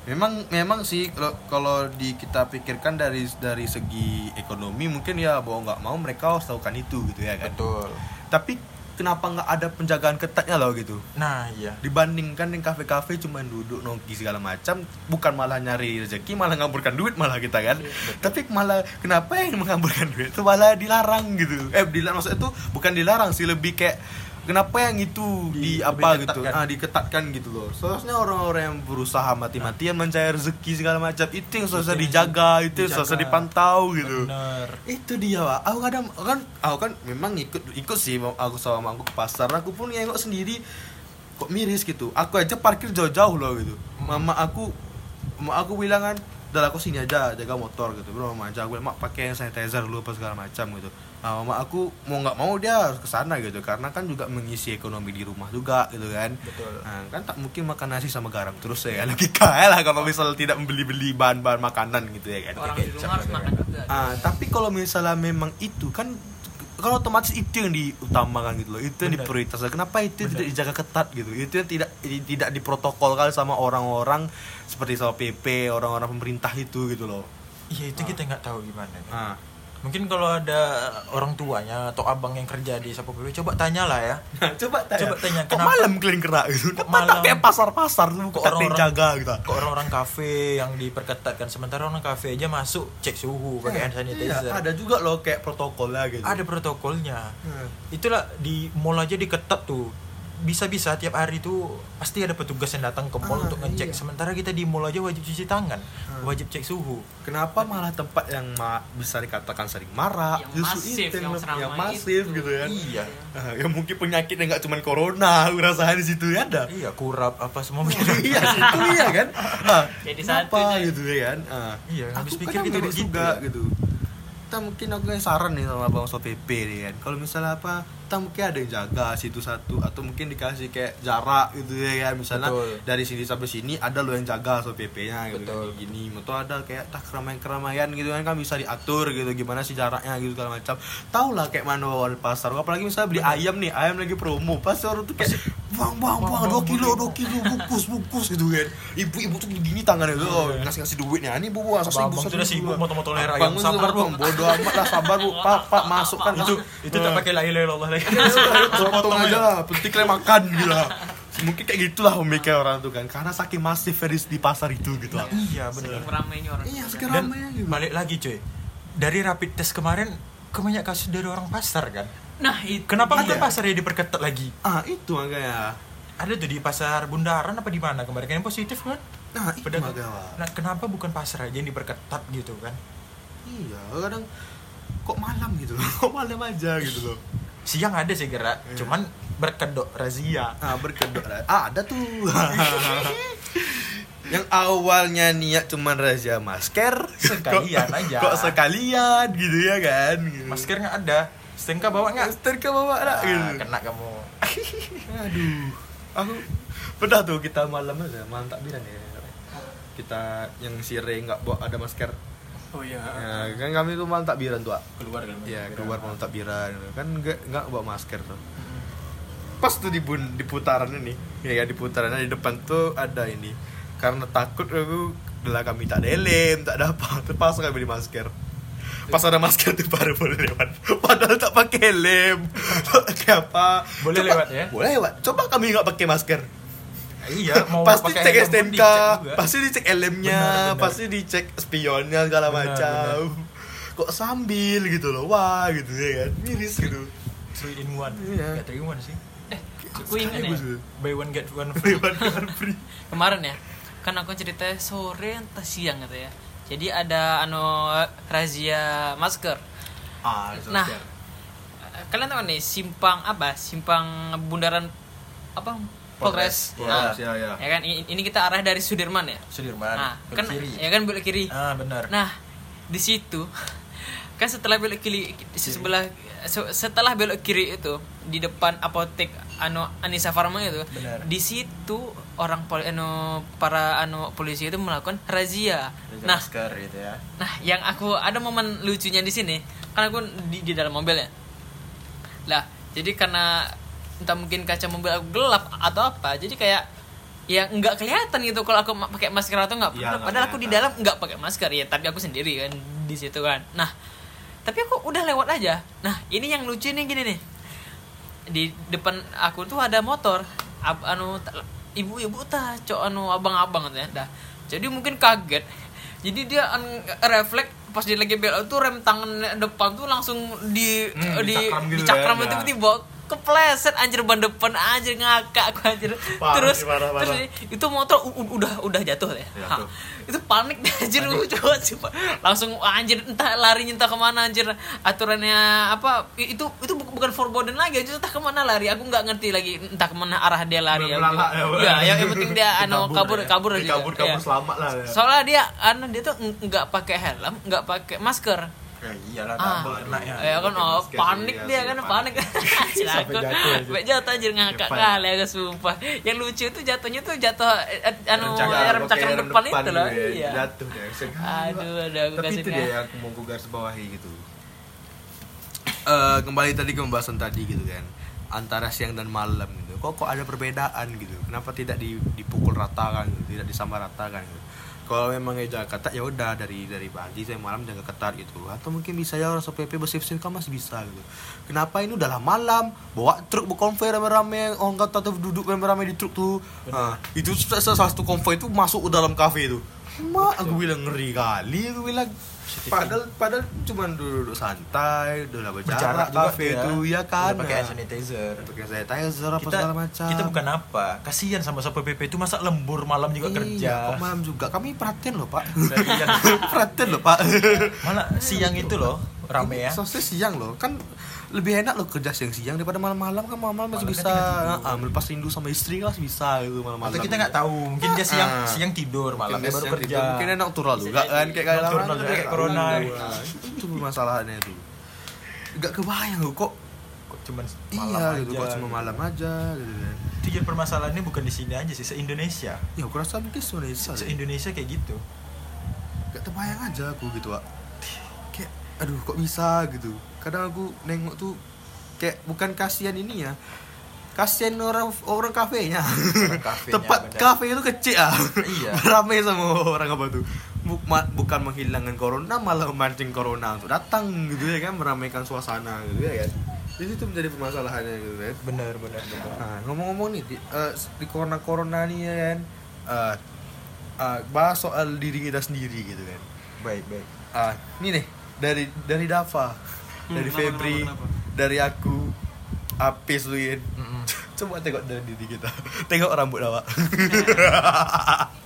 S1: Memang memang sih kalau kalau di kita pikirkan dari dari segi ekonomi mungkin ya mau nggak mau mereka harus lakukan itu gitu ya kan.
S2: betul
S1: Tapi kenapa nggak ada penjagaan ketatnya loh gitu?
S2: nah iya
S1: Dibandingkan yang kafe-kafe cuma duduk nongki segala macam, bukan malah nyari rezeki, malah ngamburkan duit malah kita kan. Tapi malah kenapa yang mengamburkan duit itu malah dilarang gitu? Eh dilarang maksudnya itu bukan dilarang sih lebih kayak kenapa yang itu di,
S2: Di-
S1: apa gitu? Ah diketatkan gitu loh. Seharusnya orang-orang yang berusaha mati-matian mencari rezeki segala macam itu yang seharusnya dijaga, itu yang seharusnya dipantau gitu.
S2: Bener
S1: itu dia pak. Aku kadang kan aku kan memang ikut ikut sih aku sama aku ke pasar. Aku pun nengok sendiri kok miris gitu. Aku aja parkir jauh-jauh loh gitu. Mama aku mama aku bilang kan udah aku sini aja jaga motor gitu bro. Mama aja bilang mak pakai sanitizer dulu apa segala macam gitu. Nah mama aku mau nggak mau dia harus ke sana gitu. Karena kan juga mengisi ekonomi di rumah juga gitu kan.
S2: Betul.
S1: nah, kan tak mungkin makan nasi sama garam terus ya logika ya lah kalau misal tidak membeli-beli bahan-bahan makanan gitu ya kan.
S4: Orang
S1: Kayak
S4: di rumah harus makan juga.
S1: Ah, tapi kalau misalnya memang itu kan kan otomatis itu yang diutamakan gitu loh. Itu yang
S2: Benar.
S1: diprioritaskan. Kenapa itu
S2: Benar.
S1: tidak dijaga ketat gitu? Itu yang tidak tidak diprotokolkan sama orang-orang seperti sama PP, orang-orang pemerintah itu gitu loh.
S2: iya itu kita nggak tahu gimana nih. Mungkin kalau ada orang tuanya atau abang yang kerja di Sapo PP coba tanya lah ya
S1: coba tanya.
S2: Coba tanya,
S1: kok
S2: kenapa-
S1: malam kalian gerak gitu?
S2: Kok malam?
S1: kayak pasar-pasar tuh
S2: kok
S1: kok
S2: orang-orang
S1: jaga gitu.
S2: kok orang-orang kafe yang diperketatkan sementara orang kafe aja masuk cek suhu pakai hand sanitizer
S1: Iya, ada juga loh kayak protokolnya gitu.
S2: ada protokolnya
S1: Hmm.
S2: itulah di mall aja diketat tuh bisa-bisa tiap hari tuh pasti ada petugas yang datang ke mall
S1: Ah,
S2: untuk ngecek
S1: iya.
S2: sementara kita di mall aja wajib cuci tangan wajib cek suhu
S1: Kenapa malah tempat yang ma- bisa dikatakan sering marah,
S4: Yang masif, yang
S1: lebih-
S4: seramai
S1: yang masif
S4: itu.
S1: gitu kan?
S2: iya
S1: Ah, ya mungkin penyakitnya nggak cuma corona, rasain di situ ya ada.
S2: iya kurap apa semua
S1: iya, itu iya kan. Ah,
S4: Jadi
S1: kenapa
S4: satu
S1: gitu ya kan? Ah,
S2: Iya, habis
S1: aku
S2: pikir kita begitu
S1: juga gitu. Kita mungkin aku yang saran nih sama Bang So PP nih kan. Kalau misalnya apa, kita mungkin ada yang jaga situ satu atau mungkin dikasih kayak jarak gitu ya kan. Misalnya
S2: Betul.
S1: dari sini sampai sini ada lo yang jaga So PP-nya gitu
S2: Betul.
S1: kan. Gini, atau ada kayak tak keramaian-keramaian gitu kan kan bisa diatur gitu gimana sih jaraknya gitu segala macam. Tahu lah kayak mana di pasar. Apalagi misalnya beli ayam nih, ayam lagi promo. Pasti orang tuh kayak buang buang buang 2 kilo 2 kilo bungkus bungkus gitu kan. Ibu-ibu tuh gini tangannya tuh oh, ngasih-ngasih duitnya. Ini bu, bu, sasi
S2: Abang
S1: bu,
S2: tuh
S1: sasi
S2: udah
S1: bu.
S2: sibuk motong-motong leher ayam. Sabar,
S1: bang,
S2: Bu.
S1: bodo amat lah sabar bu. Pak, pak masukkan
S2: itu itu tak pakai la ilaha illallah lagi
S1: potong aja lah, penting kalian makan gitu lah. Mungkin kayak gitulah pemikiran orang tuh kan, karena saking masif di, di pasar itu gitu lah.
S2: iya
S4: Saking
S2: benar
S4: ramainya orang
S1: Iya,
S2: dan
S1: sekarang gitu.
S2: balik lagi cuy dari rapid test kemarin kebanyak kasus dari orang pasar kan
S4: nah itu
S2: kenapa
S1: Iya.
S2: kan pasar ya diperketat lagi
S1: Ah, itu makanya.
S2: ada tuh di pasar Bundaran apa di mana kemarin kan yang positif kan
S1: Nah, itu. Pak.
S2: nah kenapa bukan pasar aja yang diperketat gitu kan
S1: Iya, kadang kok malam gitu loh. Kok malam aja gitu loh.
S2: Siang ada sih gerak
S1: Iya.
S2: cuman berkedok razia
S1: Ah, berkedok. Ah, ada tuh. yang awalnya niat cuman razia masker
S2: Sekalian
S1: kok,
S2: aja.
S1: kok sekalian gitu ya kan gitu.
S2: Masker nggak ada. Stengka bawa nggak?
S1: ke bawa lah
S2: Ah,
S1: gitu
S2: kena kamu.
S1: aduh aku pernah tuh kita malam aja malam takbiran ya kita yang sire nggak bawa ada masker
S3: oh iya
S1: ya, kan kami tuh malam takbiran tuh.
S2: Keluar kan.
S1: ya keluar malam takbiran. Kan nggak nggak bawa masker tuh pas tuh di bun di putaran ini ya kan di putaran di depan tuh ada ini. Karena takut aku lah kami tak helm tak ada apa. Terpaksa kami beli masker. Pas ada masker tuh baru boleh lewat. Padahal tak pakai tak pakai apa.
S2: Boleh
S1: Coba-
S2: lewat ya?
S1: boleh lewat. Coba kami nggak pakai masker
S2: Iya, mau
S1: pasti
S2: pakai
S1: cek
S2: helm
S1: STNK, pasti dicek
S2: Benar, benar.
S1: pasti dicek spionnya segala
S2: Benar,
S1: macam. Kok sambil gitu loh, wah gitu ya kan, miris gitu.
S2: Three in one.
S1: Iya.
S2: Nggak three in one sih.
S4: eh aku ingat ya.
S2: Buy one get one free.
S1: Lewat kan free.
S4: kemarin ya kan aku cerita sore entah siang gitu ya jadi ada anu razia masker
S1: Ah,
S4: nah kalian tahu nih simpang apa simpang bundaran apa Polres
S2: Polres,
S4: nah,
S1: ya, ya.
S4: ya kan ini kita arah dari Sudirman ya
S2: Sudirman.
S4: nah kan
S2: kiri.
S4: ya kan belok kiri
S2: Ah, benar.
S4: Nah, di situ kan setelah belok kiri di sebelah se- setelah belok kiri itu di depan apotek anu Anissa Farma itu
S2: Benar.
S4: di situ orang pol, anu para anu polisi itu melakukan razia.
S2: Ada
S4: Nah,
S2: masker gitu ya.
S4: nah yang aku ada momen lucunya di sini kan aku di, di dalam mobil ya. Lah, jadi karena entah mungkin kaca mobil aku gelap atau apa, jadi kayak ya nggak kelihatan gitu kalau aku pakai masker atau nggak.
S1: Nggak
S4: Padahal aku di dalam nggak pakai masker ya, tapi aku sendiri kan di situ kan. Nah, tapi aku udah lewat aja. Nah, ini yang lucu nih gini nih. Di depan aku tuh ada motor. Ab, anu ta- ibu-ibu tah, cok anu abang-abang gitu ya. Dah. Jadi mungkin kaget. Jadi dia anu, refleks pas dia lagi belok tuh rem tangan depan tuh langsung di
S1: Hmm,
S4: di
S1: dicakram gitu
S4: dicakram
S1: ya,
S4: itu
S1: ya.
S4: Kepleset anjir ban depan anjir ngakak aku anjir
S1: Parah
S4: terus
S1: sih, parah,
S4: terus
S1: parah.
S4: itu motor udah udah jatuh ya
S1: Jatuh.
S4: itu panik anjir banget sih Pak. langsung anjir entah lari entah ke mana anjir aturannya apa itu itu bu- bukan forbidden lagi anjir entah ke mana lari aku nggak ngerti lagi entah ke mana arah dia lari ya,
S1: ya,
S4: ya, yang, penting dia anu kabur
S1: ya.
S4: kabur
S1: Dia
S4: aja
S1: kabur kabur
S4: Ya.
S1: selamat lah ya.
S4: soalnya dia anu dia tuh ng- nggak pakai helm nggak pakai masker
S2: Ya iyalah
S4: Ah.
S2: kena ya.
S4: ya kan oh panik dia kan
S1: panik.
S2: Sampai jatuh
S4: sampai jatuh anjir ngakak kali aku sumpah yang lucu itu jatuhnya tuh jatuh eh, anu rem cakram depan itu loh
S1: ya,
S4: iya
S1: Jatuh deh.
S4: aduh ada aku
S1: Tapi itu dia yang aku mau gue garis bawahi gitu. Eh kembali tadi ke pembahasan tadi gitu kan antara siang dan malam gitu. Kok kok ada perbedaan gitu? Kenapa tidak di- dipukul ratakan gitu, tidak disamaratakan gitu? Kalau memang jaga ketat ya udah dari dari pagi sampai malam jaga ketat gitu. Atau mungkin bisa ya orang SPP bersih-bersih kan masih bisa gitu. Kenapa ini udah malam bawa truk berkonvoy rame-rame orang kata tuh duduk rame-rame di truk tuh. Nah, itu salah satu konvoy itu masuk ke dalam kafe itu. Mak, aku bilang ngeri kali, aku bilang. Padahal padahal cuma duduk santai, udah berjarak
S2: juga
S1: kafe
S2: ya.
S1: itu ya kan.
S2: Udah pakai hand
S1: Nah,
S2: sanitizer.
S1: Pakai sanitizer apa
S2: Kita
S1: segala macam.
S2: kita bukan apa, kasihan sama Satpol PP itu masa lembur malam juga
S1: Iya,
S2: kerja.
S1: kok malam juga. Kami perhatian loh, Pak.
S2: Perhatian.
S1: loh, Pak.
S2: Malah siang itu loh rame ya.
S1: Soalnya siang loh. Kan lebih enak loh kerja siang-siang daripada malam-malam kan malam-malam masih
S2: Malam
S1: bisa ah, melepas rindu sama istri kan masih bisa gitu malam-malam.
S2: Atau kita nggak tahu, mungkin dia siang
S1: Ah.
S2: siang tidur, malamnya
S1: Mungkin
S2: baru
S1: siang
S2: kerja.
S1: tidur, Mungkin enak tural juga kan kayak kayak
S2: Nocturnal
S1: orang
S2: juga kayak corona.
S1: Itu masalahnya tuh. Gak kebayang loh kok
S2: Kok cuman
S1: iya
S2: malam
S1: gitu
S2: aja,
S1: kok cuma malam aja gitu kan.
S2: Itu jadi permasalahannya bukan di sini aja sih, se Indonesia.
S1: Ya aku rasa mungkin Indonesia
S2: Se. Indonesia kayak gitu.
S1: Gak terbayang aja aku gitu Wak Kayak aduh kok bisa gitu Kadang aku nengok tuh Kayak bukan kasihan ini ya Kasihan orang orang kafenya
S2: Orang kafenya,
S1: Tempat
S2: benar.
S1: kafe itu kecil ah
S2: Iya.
S1: Ramai sama orang apa tuh Bukan menghilangkan corona Malah memancing corona untuk datang gitu ya kan Meramaikan suasana gitu ya kan Jadi itu menjadi permasalahannya gitu kan
S2: Bener bener bener.
S1: Nah, ngomong-ngomong nih di, eh, di corona corona nih ya kan, eh, eh, bahas soal diri kita sendiri gitu kan.
S2: Baik baik.
S1: Ah, ini nih dari dari Dava, dari
S3: kenapa,
S1: Febri,
S3: kenapa,
S1: dari aku, Apis Luin.
S2: Mm-mm.
S1: Coba tengok dari diri kita. Tengok rambut awak.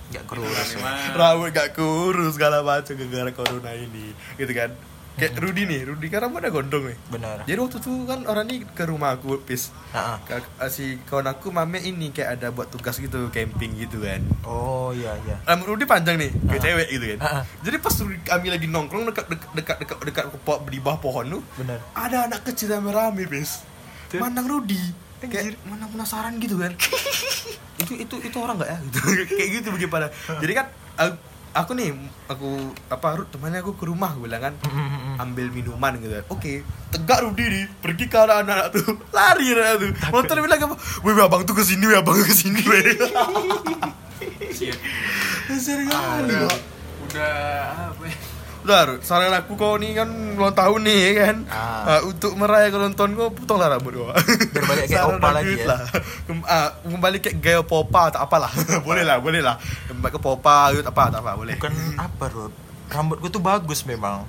S2: Nggak kurus. ya.
S1: Rambut gak kurus segala macam gara-gara corona ini, gitu kan. Kayak Rudi nih Rudi kan rambutnya gondrong nih.
S2: Benar.
S1: Jadi waktu itu kan orang ini ke rumah aku pis.
S2: Ah, ah.
S1: Ka- si kawan aku mame ini kayak ada buat tugas gitu camping gitu kan.
S2: Oh iya iya.
S1: Rambut Rudi panjang nih kayak cewek gitu kan. Jadi pas Rudi kami lagi nongkrong dekat dekat dekat dekat, dekat di bawah pohon tuh
S2: benar.
S1: ada anak kecil rame-rame bis
S2: Tuh.
S1: mandang Rudi
S2: Anjir.
S1: kayak mana penasaran gitu kan. Itu itu itu orang nggak ya? Gitu. Kayak gitu bagaimana jadi kan aku, aku nih aku apa temannya aku ke rumah gue bilang kan ambil minuman gitu. Oke tegak Rudi nih pergi ke arah anak tuh. Lari anak tuh. Motor bilang apa? Weh weh, abang tuh ke sini weh abang ke sini weh Serius?
S3: Udah apa ya
S1: Rud, saran aku kau nih kan ulang tahun nih ya kan.
S2: Ah.
S1: Ah, untuk merayakan ulang tahun kau potonglah rambut kau.
S2: Biar balik kayak opa lagi ya.
S1: Lah. Kem- ah, kembali kayak gaya popa tak apalah. boleh lah, boleh lah. Kembali ke popa gitu apa tak apa boleh.
S2: bukan apa Rod rambutku tuh bagus memang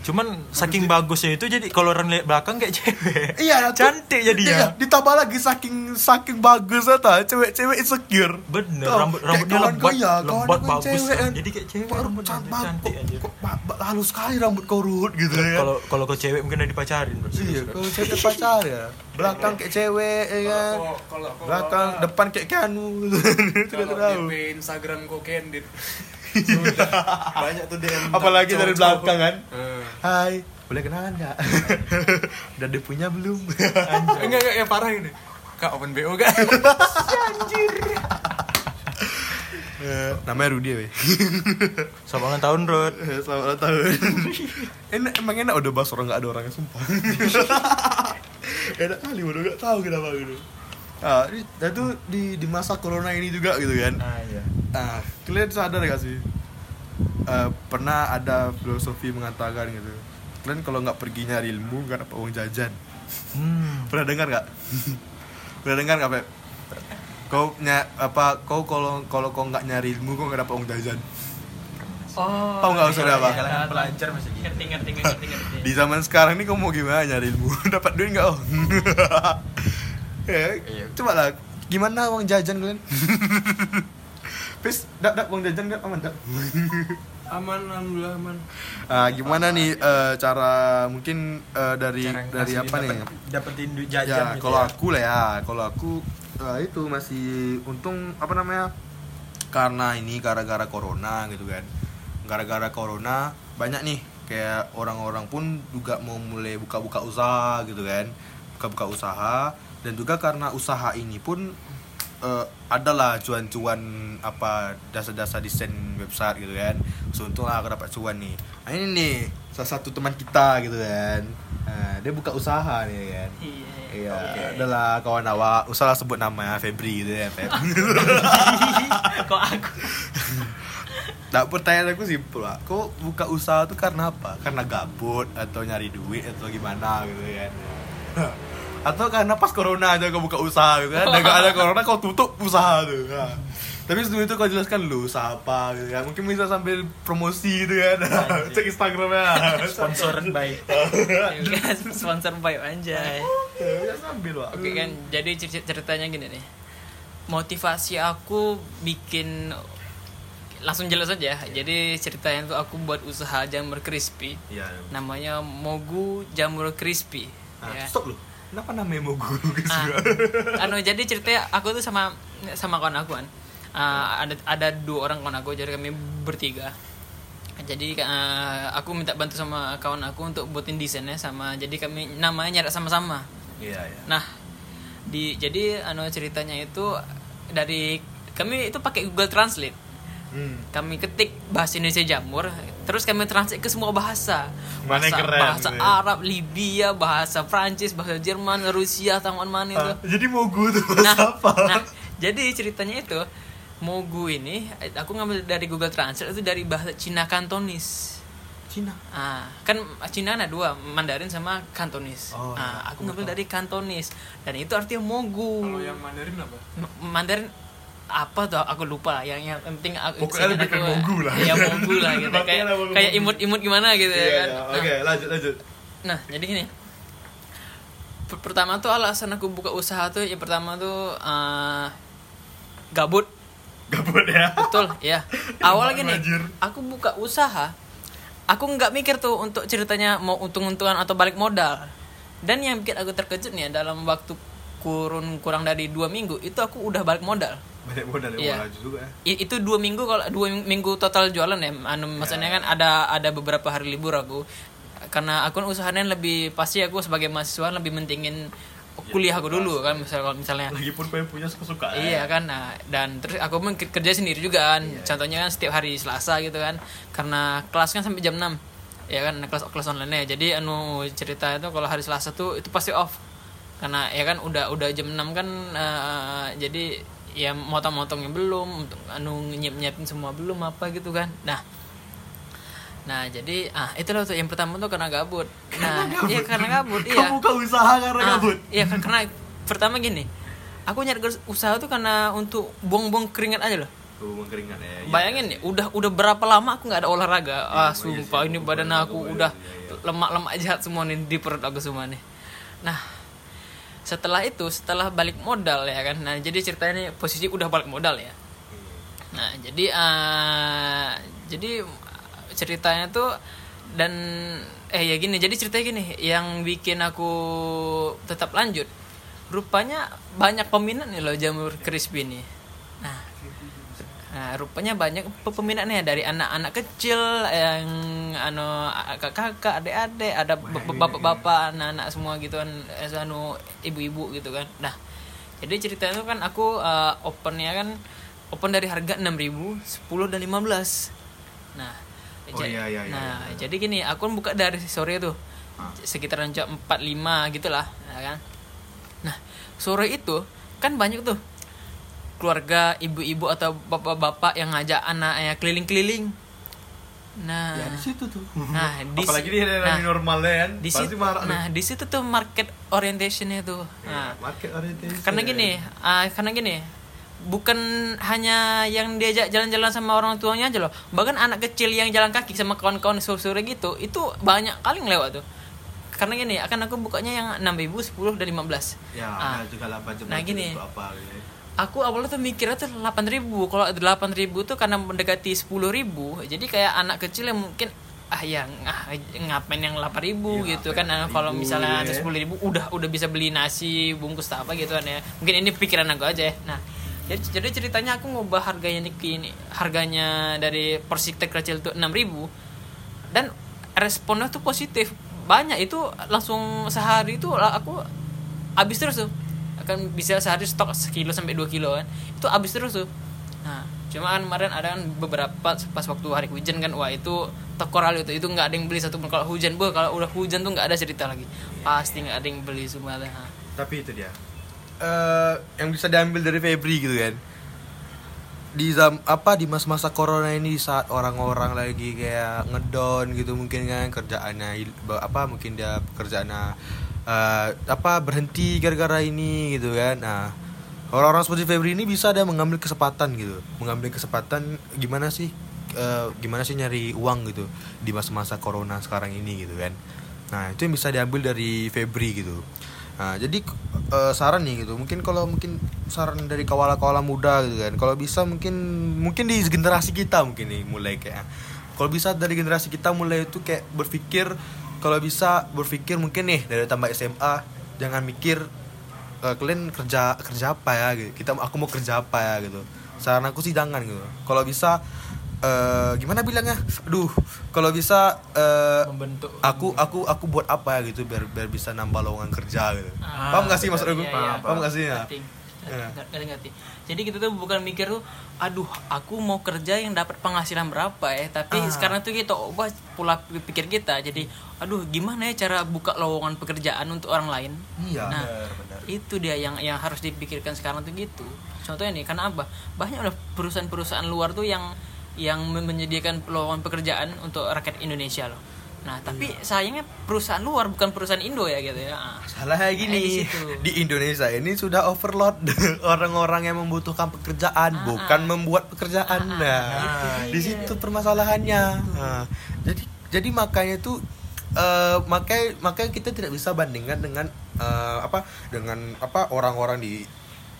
S2: cuman saking bagusnya itu jadi kalau orang lihat belakang kayak cewek
S1: Iya,
S2: cantik
S1: Iya,
S2: jadinya
S1: ditambah lagi saking saking bagus atau cewek-cewek insecure.
S2: bener
S1: Tuh,
S2: rambut rambutnya lebat
S1: kawan
S2: lebat bagus
S1: cewek
S2: kan. jadi kayak cewek
S1: Kok
S2: rambutnya
S1: cantik,
S2: aja
S1: halus sekali rambut kau Rud gitu ya. kan.
S2: kalau kalau ke cewek mungkin udah dipacarin.
S1: Iya, kalau cewek pacar ya. Belakang kayak cewek ya kan. Belakang, depan kayak Keanu. Tidak tahu.
S3: Instagram kok candid
S2: banyak tuh DM
S1: Apalagi dari belakang kan.
S3: Eh.
S1: Hai, boleh kenalan nggak? Udah dia punya belum?
S3: enggak enggak yang parah ini kak open bo kak
S1: Eh, Namanya Rudi weh.
S2: selamat ulang tahun Rod
S1: Selamat ulang tahun. enak, emang enak udah bahas orang nggak ada orangnya sumpah. enak kali udah nggak tahu kenapa gitu. Ah, ini- dan tuh di di masa corona ini juga gitu kan.
S2: ah iya
S1: Ah, kalian sadar gak sih? Eh, pernah ada filosofi mengatakan gitu. Kalian kalau nggak pergi nyari ilmu nggak dapat uang jajan.
S2: hmm.
S1: Pernah dengar nggak? Pernah dengar nggak, Pep? Kau nya apa? Kau kalau kalau kau nggak nyari ilmu kau nggak dapat uang jajan.
S4: Oh.
S1: Tahu nggak maksudnya apa?
S2: kalangan pelajar masih.
S4: Ngerti ngerti ngerti ngerti.
S1: Di zaman sekarang ini kau mau gimana nyari ilmu? dapat duit nggak? Oh. Ya,
S2: Iya.
S1: coba lah. Gimana uang jajan kalian? Pis, dap dap uang jajan dap aman dap.
S3: aman alhamdulillah aman
S1: Ah, gimana nih eh, cara mungkin eh, dari
S2: Cara
S1: dari apa nih?
S2: dapet- dapetin duit jajan
S1: Ya,
S2: gitu
S1: kalau
S2: ya.
S1: aku lah ya, kalau aku eh, itu masih untung apa namanya? Karena ini gara-gara corona gitu kan. Gara-gara corona banyak nih kayak orang-orang pun juga mau mulai buka-buka usaha gitu kan. Buka-buka usaha dan juga karena usaha ini pun eh, adalah cuan-cuan apa dasar-dasar desain website gitu kan. So untung lah aku dapat cuan nih. Nah, ini nih salah satu teman kita gitu kan. Nah, dia buka usaha nih kan.
S4: Iya.
S1: Iya, adalah kawan awak, usahlah sebut nama ya, Febri gitu ya, Feb.
S4: Kok aku?
S1: Nah, pertanyaan aku simpel, Pak. Kok buka usaha tuh karena apa? Karena gabut atau nyari duit atau gimana gitu kan? Atau karena pas corona aja kau buka usaha gitu kan? Dan gak ada corona kau tutup usaha tuh. Nah. Tapi sebelum itu kau jelaskan lu usaha apa gitu kan? Mungkin bisa sambil promosi gitu kan? Cek Instagramnya.
S2: sponsoran baik
S4: Sponsor by anjay.
S1: Ya sambil.
S4: Oke kan, jadi cer- ceritanya gini nih. Motivasi aku bikin langsung jelas aja. Jadi ceritanya tuh aku buat usaha jamur crispy.
S1: Iya.
S4: Namanya Mogu Jamur Crispy.
S1: Nah,
S4: ya.
S1: stop lu. Kenapa namanya mau guru guys?
S4: Ah, anu jadi ceritanya aku tuh sama sama kawan aku kan. Ah, ada ada dua orang kawan aku jadi kami bertiga. Jadi ah, aku minta bantu sama kawan aku untuk buatin desainnya sama jadi kami namanya nyari sama-sama.
S1: Iya, iya.
S4: Nah, di jadi anu ceritanya itu dari kami itu pakai Google Translate.
S1: Hmm.
S4: Kami ketik bahasa Indonesia jamur, terus kami translate ke semua bahasa.
S1: Mana
S4: bahasa,
S1: keren,
S4: bahasa
S1: ya.
S4: Arab, Libya, bahasa Prancis, bahasa Jerman, Rusia, tangan mana itu.
S1: Ah, jadi mau gue tuh
S4: Nah,
S1: bahasa apa?
S4: nah, jadi ceritanya itu Mogu ini aku ngambil dari Google Translate itu dari bahasa Cina Kantonis.
S1: Cina.
S4: Ah, kan Cina ada dua, Mandarin sama Kantonis.
S1: Oh, iya,
S4: ah, aku
S1: aku
S4: ngambil dari Kantonis dan itu artinya Mogu.
S3: kalau yang Mandarin apa
S4: M- Mandarin apa tuh aku lupa yang yang penting aku
S1: Pokoknya lebih ke Mogu lah.
S4: ya Mogu lah gitu kayak kayak imut-imut gimana gitu ya kan
S1: Iya,
S4: Nah,
S1: Oke, lanjut lanjut.
S4: Nah, jadi gini. Per- Pertama tuh alasan aku buka usaha tuh yang pertama tuh eh, gabut.
S1: Gabut ya.
S4: Betul, ya. Awal gini, aku buka usaha. aku nggak mikir tuh untuk ceritanya mau untung-untungan atau balik modal dan yang bikin aku terkejut nih dalam waktu kurun kurang dari dua minggu itu aku udah balik modal
S1: banyak modal
S4: Iya.
S1: yang juga
S4: I- itu dua minggu kalau dua minggu total jualan ya anu maksudnya kan ada ada beberapa hari libur aku. Karena akun usahanya lebih pasti aku sebagai mahasiswa lebih mentingin kuliah aku dulu kan misal kalau misalnya.
S1: Lagi pun pengen punya suka suka
S4: Iya kan, nah, dan terus aku pun ke- kerja sendiri juga kan. Contohnya kan setiap hari Selasa gitu kan, karena kelas kan sampai jam 6 ya kan, kelas kelas online nya Jadi anu cerita itu kalau hari Selasa tuh itu pasti off, karena ya kan udah udah jam 6 kan, eh, jadi ya motong-motongnya belum, untuk anu nyiap nyiapin semua belum apa gitu kan. Nah, nah jadi ah itulah tuh yang pertama tuh karena gabut. Nah, iya karena gabut, iya.
S1: buka usaha karena
S4: Ah,
S1: gabut
S4: Iya kan karena pertama gini, aku nyari usaha tuh karena untuk buang-buang keringat aja loh.
S1: tuh keringat ya
S4: Bayangin nih, udah udah berapa lama aku nggak ada olahraga. ah,
S1: iya
S4: sumpah
S1: sih,
S4: ini
S1: aku
S4: badan aku udah
S1: iya, iya.
S4: lemak-lemak jahat semua nih di perut aku semua nih. Nah, setelah itu, setelah balik modal ya kan. Nah, jadi ceritanya posisi udah balik modal ya. Nah, jadi ah, jadi ceritanya tuh dan eh ya gini, jadi ceritanya gini, yang bikin aku tetap lanjut. Rupanya banyak peminat nih loh jamur crispy nih. Nah, rupanya banyak pe- peminatnya dari anak-anak kecil yang anu kakak-kakak, adik-adik, ada b- bapak-bapak, anak-anak semua gitu kan, eh, anu ibu-ibu gitu kan. Nah, jadi ceritanya itu kan aku eh, opennya kan open dari harga 6.000, 10 dan 15. Nah,
S1: Oh, iya, iya, iya,
S4: nah,
S1: iya.
S4: jadi gini, aku kan buka dari sore tuh.
S1: Ah.
S4: Sekitaran jam 45 gitulah, ya kan. Nah, sore itu kan banyak tuh keluarga ibu-ibu atau bapak-bapak yang ngajak anaknya keliling-keliling. Nah,
S1: ya di situ tuh
S4: nah di
S1: apalagi di hari
S4: nah,
S1: normalnya kan
S4: di
S1: pasti
S4: situ,
S1: marah
S4: nah di situ tuh market orientationnya tuh.
S1: nah,
S4: Nah,
S1: market orientation
S4: karena gini, ah, karena gini, bukan hanya yang diajak jalan-jalan sama orang tuanya aja loh, bahkan anak kecil yang jalan kaki sama kawan-kawan sore-sore gitu, itu banyak kali ngelewat tuh. Karena gini, akan aku bukanya yang 6000, 10 dan 15.
S1: ya
S4: Ah.
S1: ada juga 8 jam
S4: Nah, gini.
S1: apa gitu ya.
S4: Aku awalnya tuh mikirnya tuh 8000 kalau 8000 tuh karena mendekati 10000 jadi kayak anak kecil yang mungkin ah ya ah, ngapain yang 8000
S1: Iya,
S4: gitu kan. Nah,
S1: 8.000
S4: kalau misalnya
S1: ya.
S4: 10000 udah udah bisa beli nasi bungkus tak apa gitu kan ya. Mungkin ini pikiran aku aja ya. Nah jadi, jadi ceritanya aku ngubah harganya nih ini harganya dari porsi kecil tuh 6000 dan responnya tuh positif. Banyak itu langsung sehari itu aku habis terus tuh akan bisa sehari stok sekilo sampai 2 kilo kan. Itu habis terus tuh. Nah cuma kan kemarin ada kan beberapa pas waktu hari hujan kan wah itu tekor kali itu. Itu nggak ada yang beli satu pun kalau hujan bu kalau udah hujan tuh nggak ada cerita lagi. Pasti nggak ada yang beli semua Nah,
S1: tapi itu dia. Eh yang bisa diambil dari Febri gitu kan. Di zam apa di masa-masa corona ini saat orang-orang lagi kayak ngedon gitu mungkin kan kerjaannya apa mungkin dia pekerjaannya eh, apa berhenti gara-gara ini gitu kan nah orang-orang seperti Febri ini bisa dia mengambil kesempatan gitu mengambil kesempatan gimana sih eh, gimana sih nyari uang gitu di masa-masa corona sekarang ini gitu kan nah itu yang bisa diambil dari Febri gitu Nah, jadi eh, saran nih gitu. Mungkin kalau mungkin saran dari kawala-kawala muda gitu kan. Kalau bisa mungkin mungkin di generasi kita mungkin nih mulai kayak kalau bisa dari generasi kita mulai itu kayak berpikir kalau bisa berpikir mungkin nih dari tambah SMA jangan mikir eh, kalian kerja kerja apa ya gitu. Kita aku mau kerja apa ya gitu. Saran aku sih jangan gitu. Kalau bisa eh gimana bilangnya? Aduh, kalau bisa eh,
S2: membentuk
S1: aku aku aku buat apa ya gitu biar biar bisa nambah lowongan kerja gitu.
S4: Ah,
S1: paham gak sih maksud aku?
S4: iya, iya.
S1: Paham gak sih ya? Iya.
S4: ngerti jadi kita tuh bukan mikir tuh aduh aku mau kerja yang dapat penghasilan berapa ya? Tapi
S1: Ah.
S4: sekarang tuh kita ubah pola pikir kita. Jadi aduh gimana ya cara buka lowongan pekerjaan untuk orang lain?
S1: Iya,
S4: nah itu dia yang yang harus dipikirkan sekarang tuh gitu. Contohnya nih karena apa? Banyak udah perusahaan-perusahaan luar tuh yang yang men- menyediakan lowongan pekerjaan untuk rakyat Indonesia loh nah tapi
S1: Iya.
S4: sayangnya perusahaan luar bukan perusahaan Indo ya gitu ya Ah.
S1: Salah kayak
S4: Eh, di
S1: gini
S4: situ.
S1: di Indonesia ini sudah overload orang-orang yang membutuhkan pekerjaan
S4: Ah,
S1: bukan
S4: ah.
S1: membuat pekerjaan
S4: Ah, ah.
S1: nah
S4: Nah,
S1: di
S4: itu
S1: situ permasalahannya Nah, jadi jadi makanya tuh eh, makanya makanya kita tidak bisa bandingkan dengan eh, apa dengan apa orang-orang di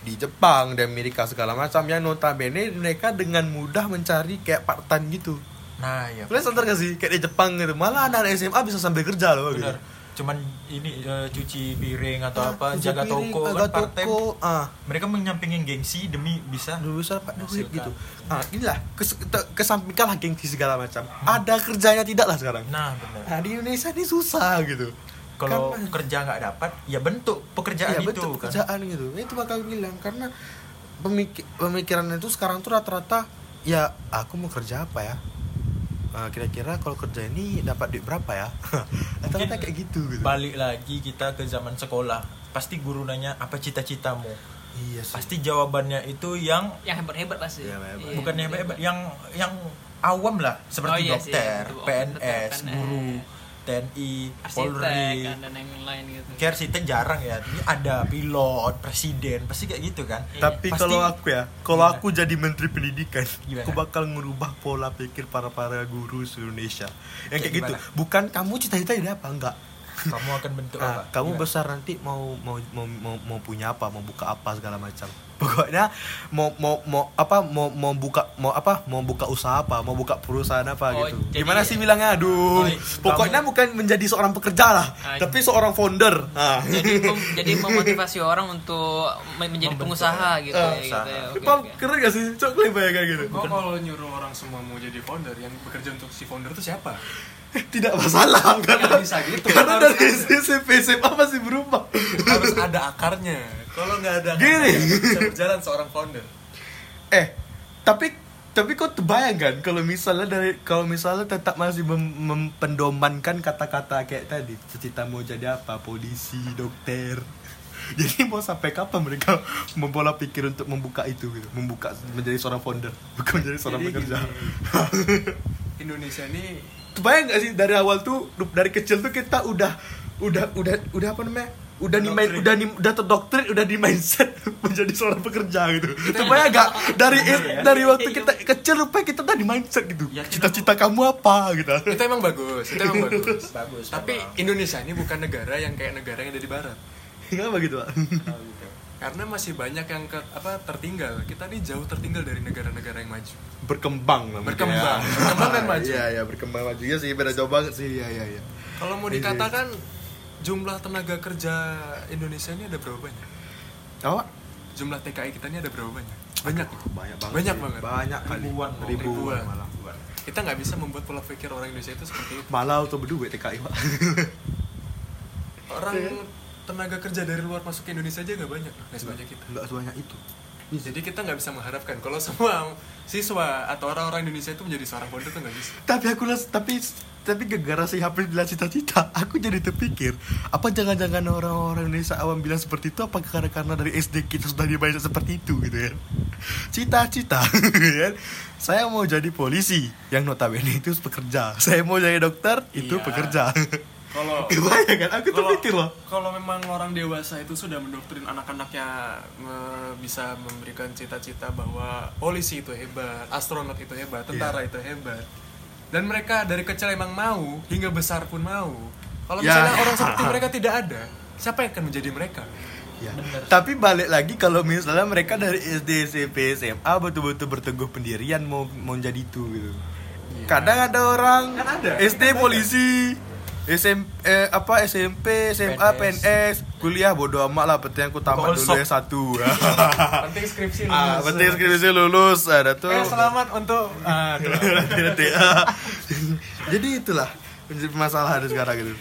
S1: di Jepang dan Amerika segala macam yang notabene mereka dengan mudah mencari kayak part time gitu
S2: nah ya
S1: Kalian sadar gak sih kayak di Jepang gitu malah anak SMA bisa sambil kerja loh gitu.
S2: benar cuman ini eh, cuci piring atau
S1: Ah,
S2: apa jaga
S1: piring,
S2: toko
S1: jaga
S2: kan
S1: toko, ah.
S2: mereka menyampingin gengsi demi bisa
S1: Dulu dapat duit gitu. Ah, inilah kes, kesampingkanlah gengsi segala macam. Ada kerjanya tidak lah sekarang.
S2: nah benar
S1: Nah, di Indonesia ini susah gitu.
S2: kalau
S1: Karena-
S2: kerja nggak dapat ya bentuk pekerjaan
S1: Iya,
S2: itu
S1: betul,
S2: kan
S1: pekerjaan gitu. Itu bakal bilang karena pemikir, pemikiran itu sekarang tuh rata-rata ya aku mau kerja apa ya? Ah, kira-kira kalau kerja ini dapat duit berapa ya?
S2: Mungkin
S1: kayak gitu gitu.
S2: balik lagi kita ke zaman sekolah pasti guru nanya apa cita-citamu
S1: Iya sih.
S2: pasti jawabannya itu yang
S4: yang hebat-hebat pasti
S1: Iya, hebat.
S4: Iya.
S2: bukan yang hebat yang yang awam lah seperti
S4: Oh, iya sih,
S2: dokter,
S4: oh,
S2: PNS,
S4: dokter, PNS.
S2: TNI,
S4: arsitek
S2: Polri.
S4: kan, dan yang lain gitu
S2: Kayak arsitek jarang ya. Ini ada pilot, presiden, pasti kayak gitu kan.
S4: Iya.
S1: Tapi
S2: Pasti-
S1: kalau aku ya, kalau
S2: Gimana?
S1: aku jadi menteri pendidikan,
S2: Gimana?
S1: aku bakal merubah pola pikir para para guru di Indonesia. Yang kayak,
S2: Kayak
S1: gitu.
S2: gimana?
S1: Bukan kamu cita-cita ini apa enggak.
S2: Kamu akan bentuk
S1: Nah,
S2: apa?
S1: kamu
S2: Gimana?
S1: besar nanti mau mau mau mau, mau punya apa, mau buka apa segala macam. Pokoknya mau mau mau apa mau mau buka mau apa mau buka usaha apa, mau buka perusahaan apa
S4: Oh,
S1: gitu.
S4: jadi-
S1: Gimana sih bilangnya? Aduh.
S2: Oh.
S1: Pokoknya bukan menjadi seorang pekerja lah,
S4: Ah,
S1: tapi seorang founder. Nah.
S4: jadi mem- jadi memotivasi orang untuk me- menjadi
S2: Membentuk,
S4: pengusaha gitu
S1: Ah,
S4: ya, gitu ya. Oke,
S1: Paham?
S4: oke.
S1: Keren gak sih? Kalian bayangkan gitu.
S3: Kok kalau nyuruh orang semua mau jadi founder, yang bekerja untuk si founder itu siapa?
S1: tidak masalah karena
S3: bisa gitu.
S1: karena dari
S3: ada.
S1: SMP SMA masih berubah
S3: Harus ada akarnya. Kalau nggak ada
S1: Gini.
S3: bisa berjalan seorang founder.
S1: eh tapi tapi kau terbayang kan kalau misalnya dari kalau misalnya tetap masih mem- mempendomankan kata-kata kayak tadi cita mau jadi apa? Polisi dokter. Jadi mau sampai kapan mereka mempola pikir untuk membuka itu gitu? Membuka menjadi seorang founder bukan menjadi seorang
S3: Jadi
S1: pekerja
S3: Indonesia ini
S1: Kebayang gak sih dari awal tuh dari kecil tuh kita udah udah udah udah apa namanya udah di main udah di, udah terdoktrin udah di mindset menjadi seorang pekerja gitu kebayang gak dari dari waktu kita kecil rupanya kita udah di mindset gitu
S2: Ya,
S1: cita-cita kamu apa gitu
S3: itu emang bagus, itu emang bagus.
S2: Bagus,
S3: Tapi
S2: memang.
S3: Indonesia ini bukan negara yang kayak negara yang ada di barat.
S1: kenapa gitu pak
S2: Oh, gitu.
S3: Karena masih banyak yang ke, apa tertinggal. Kita ini jauh tertinggal dari negara-negara yang maju.
S1: berkembang namanya
S3: Berkembang. Berkembang dan maju.
S1: iya iya berkembang maju ya sih beda jauh banget sih iya iya iya
S3: Kalau mau
S1: Iya.
S3: dikatakan jumlah tenaga kerja Indonesia ini ada berapa banyak?
S1: oh
S3: Jumlah TKI kita ini ada berapa banyak? Banyak.
S1: banyak banget
S3: Banyak
S1: sih.
S3: banget.
S1: banyak kali
S2: Ribuan,
S1: ribuan,
S3: ribuan.
S1: malah
S3: Kita nggak bisa membuat pola pikir orang Indonesia itu seperti itu.
S1: malah auto berdua TKI pak
S3: Orang tenaga kerja dari luar masuk ke Indonesia aja nggak banyak, nggak sebanyak kita.
S1: nggak sebanyak itu
S3: Jadi kita nggak bisa mengharapkan. Kalau semua siswa atau orang-orang Indonesia itu menjadi seorang founder itu nggak bisa.
S1: tapi aku tapi tapi gara-gara si HP bilang cita-cita. Aku jadi terpikir apa jangan-jangan orang-orang Indonesia awam bilang seperti itu apa karena karena dari SD kita sudah dibayar seperti itu gitu kan? Cita-cita kan? Saya mau jadi polisi yang notabene itu pekerja. Saya mau jadi dokter itu
S3: Iya.
S1: pekerja
S3: Kalau
S1: kan aku
S3: kalau-
S1: terpikir loh
S3: Kalau memang orang dewasa itu sudah mendoktrin anak-anaknya me- bisa memberikan cita-cita bahwa polisi itu hebat, astronot itu hebat, tentara itu hebat. Dan mereka dari kecil emang mau, hingga besar pun mau. Kalau
S1: Ya.
S3: misalnya orang seperti mereka tidak ada, siapa yang akan menjadi mereka?
S1: Ya. Tapi balik lagi kalau misalnya mereka dari SD, SMP, SMA betul-betul berteguh pendirian mau mau jadi itu gitu. Kadang ada orang
S3: Kan ada,
S1: SD
S3: kan ada.
S1: Polisi, SM, eh, apa SMP, SMA,
S2: PNS.
S1: PNS, kuliah bodo amat lah penting aku tamat dulu ya satu.
S3: Penting skripsi
S1: ah, penting skripsi lulus ada tuh.
S3: Eh, selamat untuk ah.
S1: Nanti. Ah. Jadi itulah masalah ada sekarang gitu.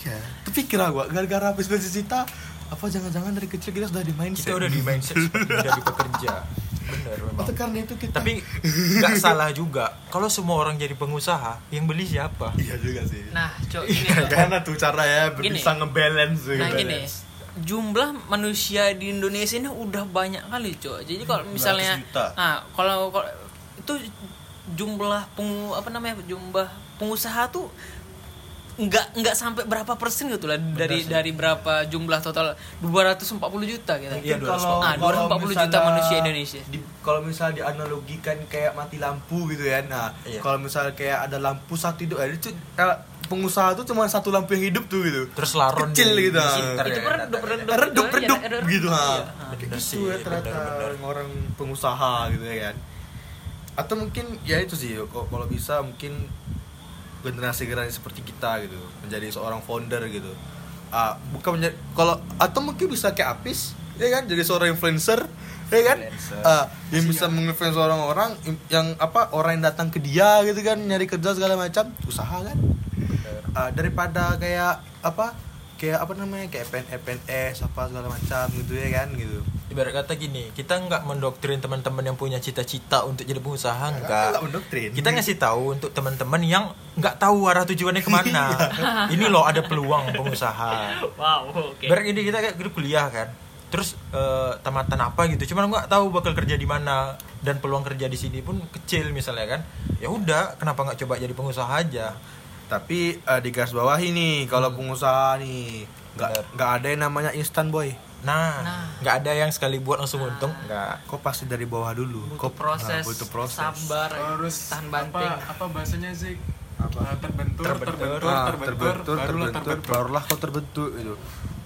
S1: Ya, terpikir gua gara-gara habis cita apa jangan-jangan dari kecil kita sudah di mindset.
S2: Kita udah di mindset menjadi pekerja. Bener memang.
S1: Atau karena itu kita
S2: Tapi nggak salah juga. Kalau semua orang jadi pengusaha, yang beli siapa?
S1: Iya juga sih.
S4: nah cok ini
S1: Iya,
S4: Cok.
S1: karena tuh cara ya
S4: Gini.
S1: bisa ngebalance gitu.
S4: Nah gini, jumlah manusia di Indonesia ini udah banyak kali, Cok. Jadi kalau misalnya
S2: 200 juta.
S4: nah, kalau, kalau itu jumlah pengu apa namanya? jumlah pengusaha tuh nggak nggak sampai berapa persen gitu lah dari
S2: sih.
S4: dari berapa jumlah total 240 juta gitu.
S2: Iya,
S1: kalau
S4: Ah, 240 juta manusia Indonesia.
S1: Di, kalau misalnya dianalogikan kayak mati lampu gitu ya. Nah,
S2: Iya.
S1: kalau misalnya kayak ada lampu satu hidup, ada itu eh, pengusaha tuh cuma satu lampu yang hidup tuh gitu.
S2: Terus laron
S1: Kecil
S2: di-
S1: gitu.
S2: di sekitar
S4: itu
S2: ya,
S4: redup
S1: redup redup
S4: Iya,
S1: gitu ha.
S4: iya.
S1: Gitu
S2: sih,
S1: ya ternyata orang pengusaha gitu ya kan. atau mungkin ya itu sih kok kalau bisa mungkin generasi generasi seperti kita gitu menjadi seorang founder gitu. Ah bukan menjadi kalau atau mungkin bisa kayak Apis ya kan jadi seorang influencer ya kan?
S2: Influencer.
S1: Ah, yang bisa menginfluence orang-orang yang apa orang yang datang ke dia gitu kan nyari kerja segala macam usaha kan? Ah, daripada kayak apa kayak apa namanya kayak PN, PNS apa segala macam gitu ya kan gitu.
S2: Ibarat kata gini kita nggak mendoktrin teman-teman yang punya cita-cita untuk jadi pengusaha
S1: Nggak,
S2: enggak
S1: nggak mendoktrin.
S2: kita ngasih tahu untuk teman-teman yang nggak tahu arah tujuannya ke mana. Ini loh ada peluang pengusaha.
S4: Wow, oke.
S2: Ibarat ini kita kayak dulu kuliah kan. Terus eh, tamatan apa gitu. Cuman nggak tahu bakal kerja di mana dan peluang kerja di sini pun kecil misalnya kan. Ya udah kenapa nggak coba jadi pengusaha aja
S1: tapi eh, di garis bawah ini kalau pengusaha nih nggak nggak ada yang namanya instan boy.
S2: Nah
S4: Nah.
S2: nggak ada yang sekali buat langsung untung nggak.
S1: Kok pasti dari bawah dulu?
S4: Butuh
S1: kok
S4: proses,
S1: nah, butuh proses.
S4: sabar,
S3: harus
S4: tahan
S3: apa
S4: banting.
S3: apa bahasanya sih?
S1: Apa?
S3: Uh, terbentur
S2: Terbentur.
S3: terbentur terbentur,
S1: terbentur
S3: barulah
S1: terbentur
S3: terbentur.
S1: barulah kau terbentuk gitu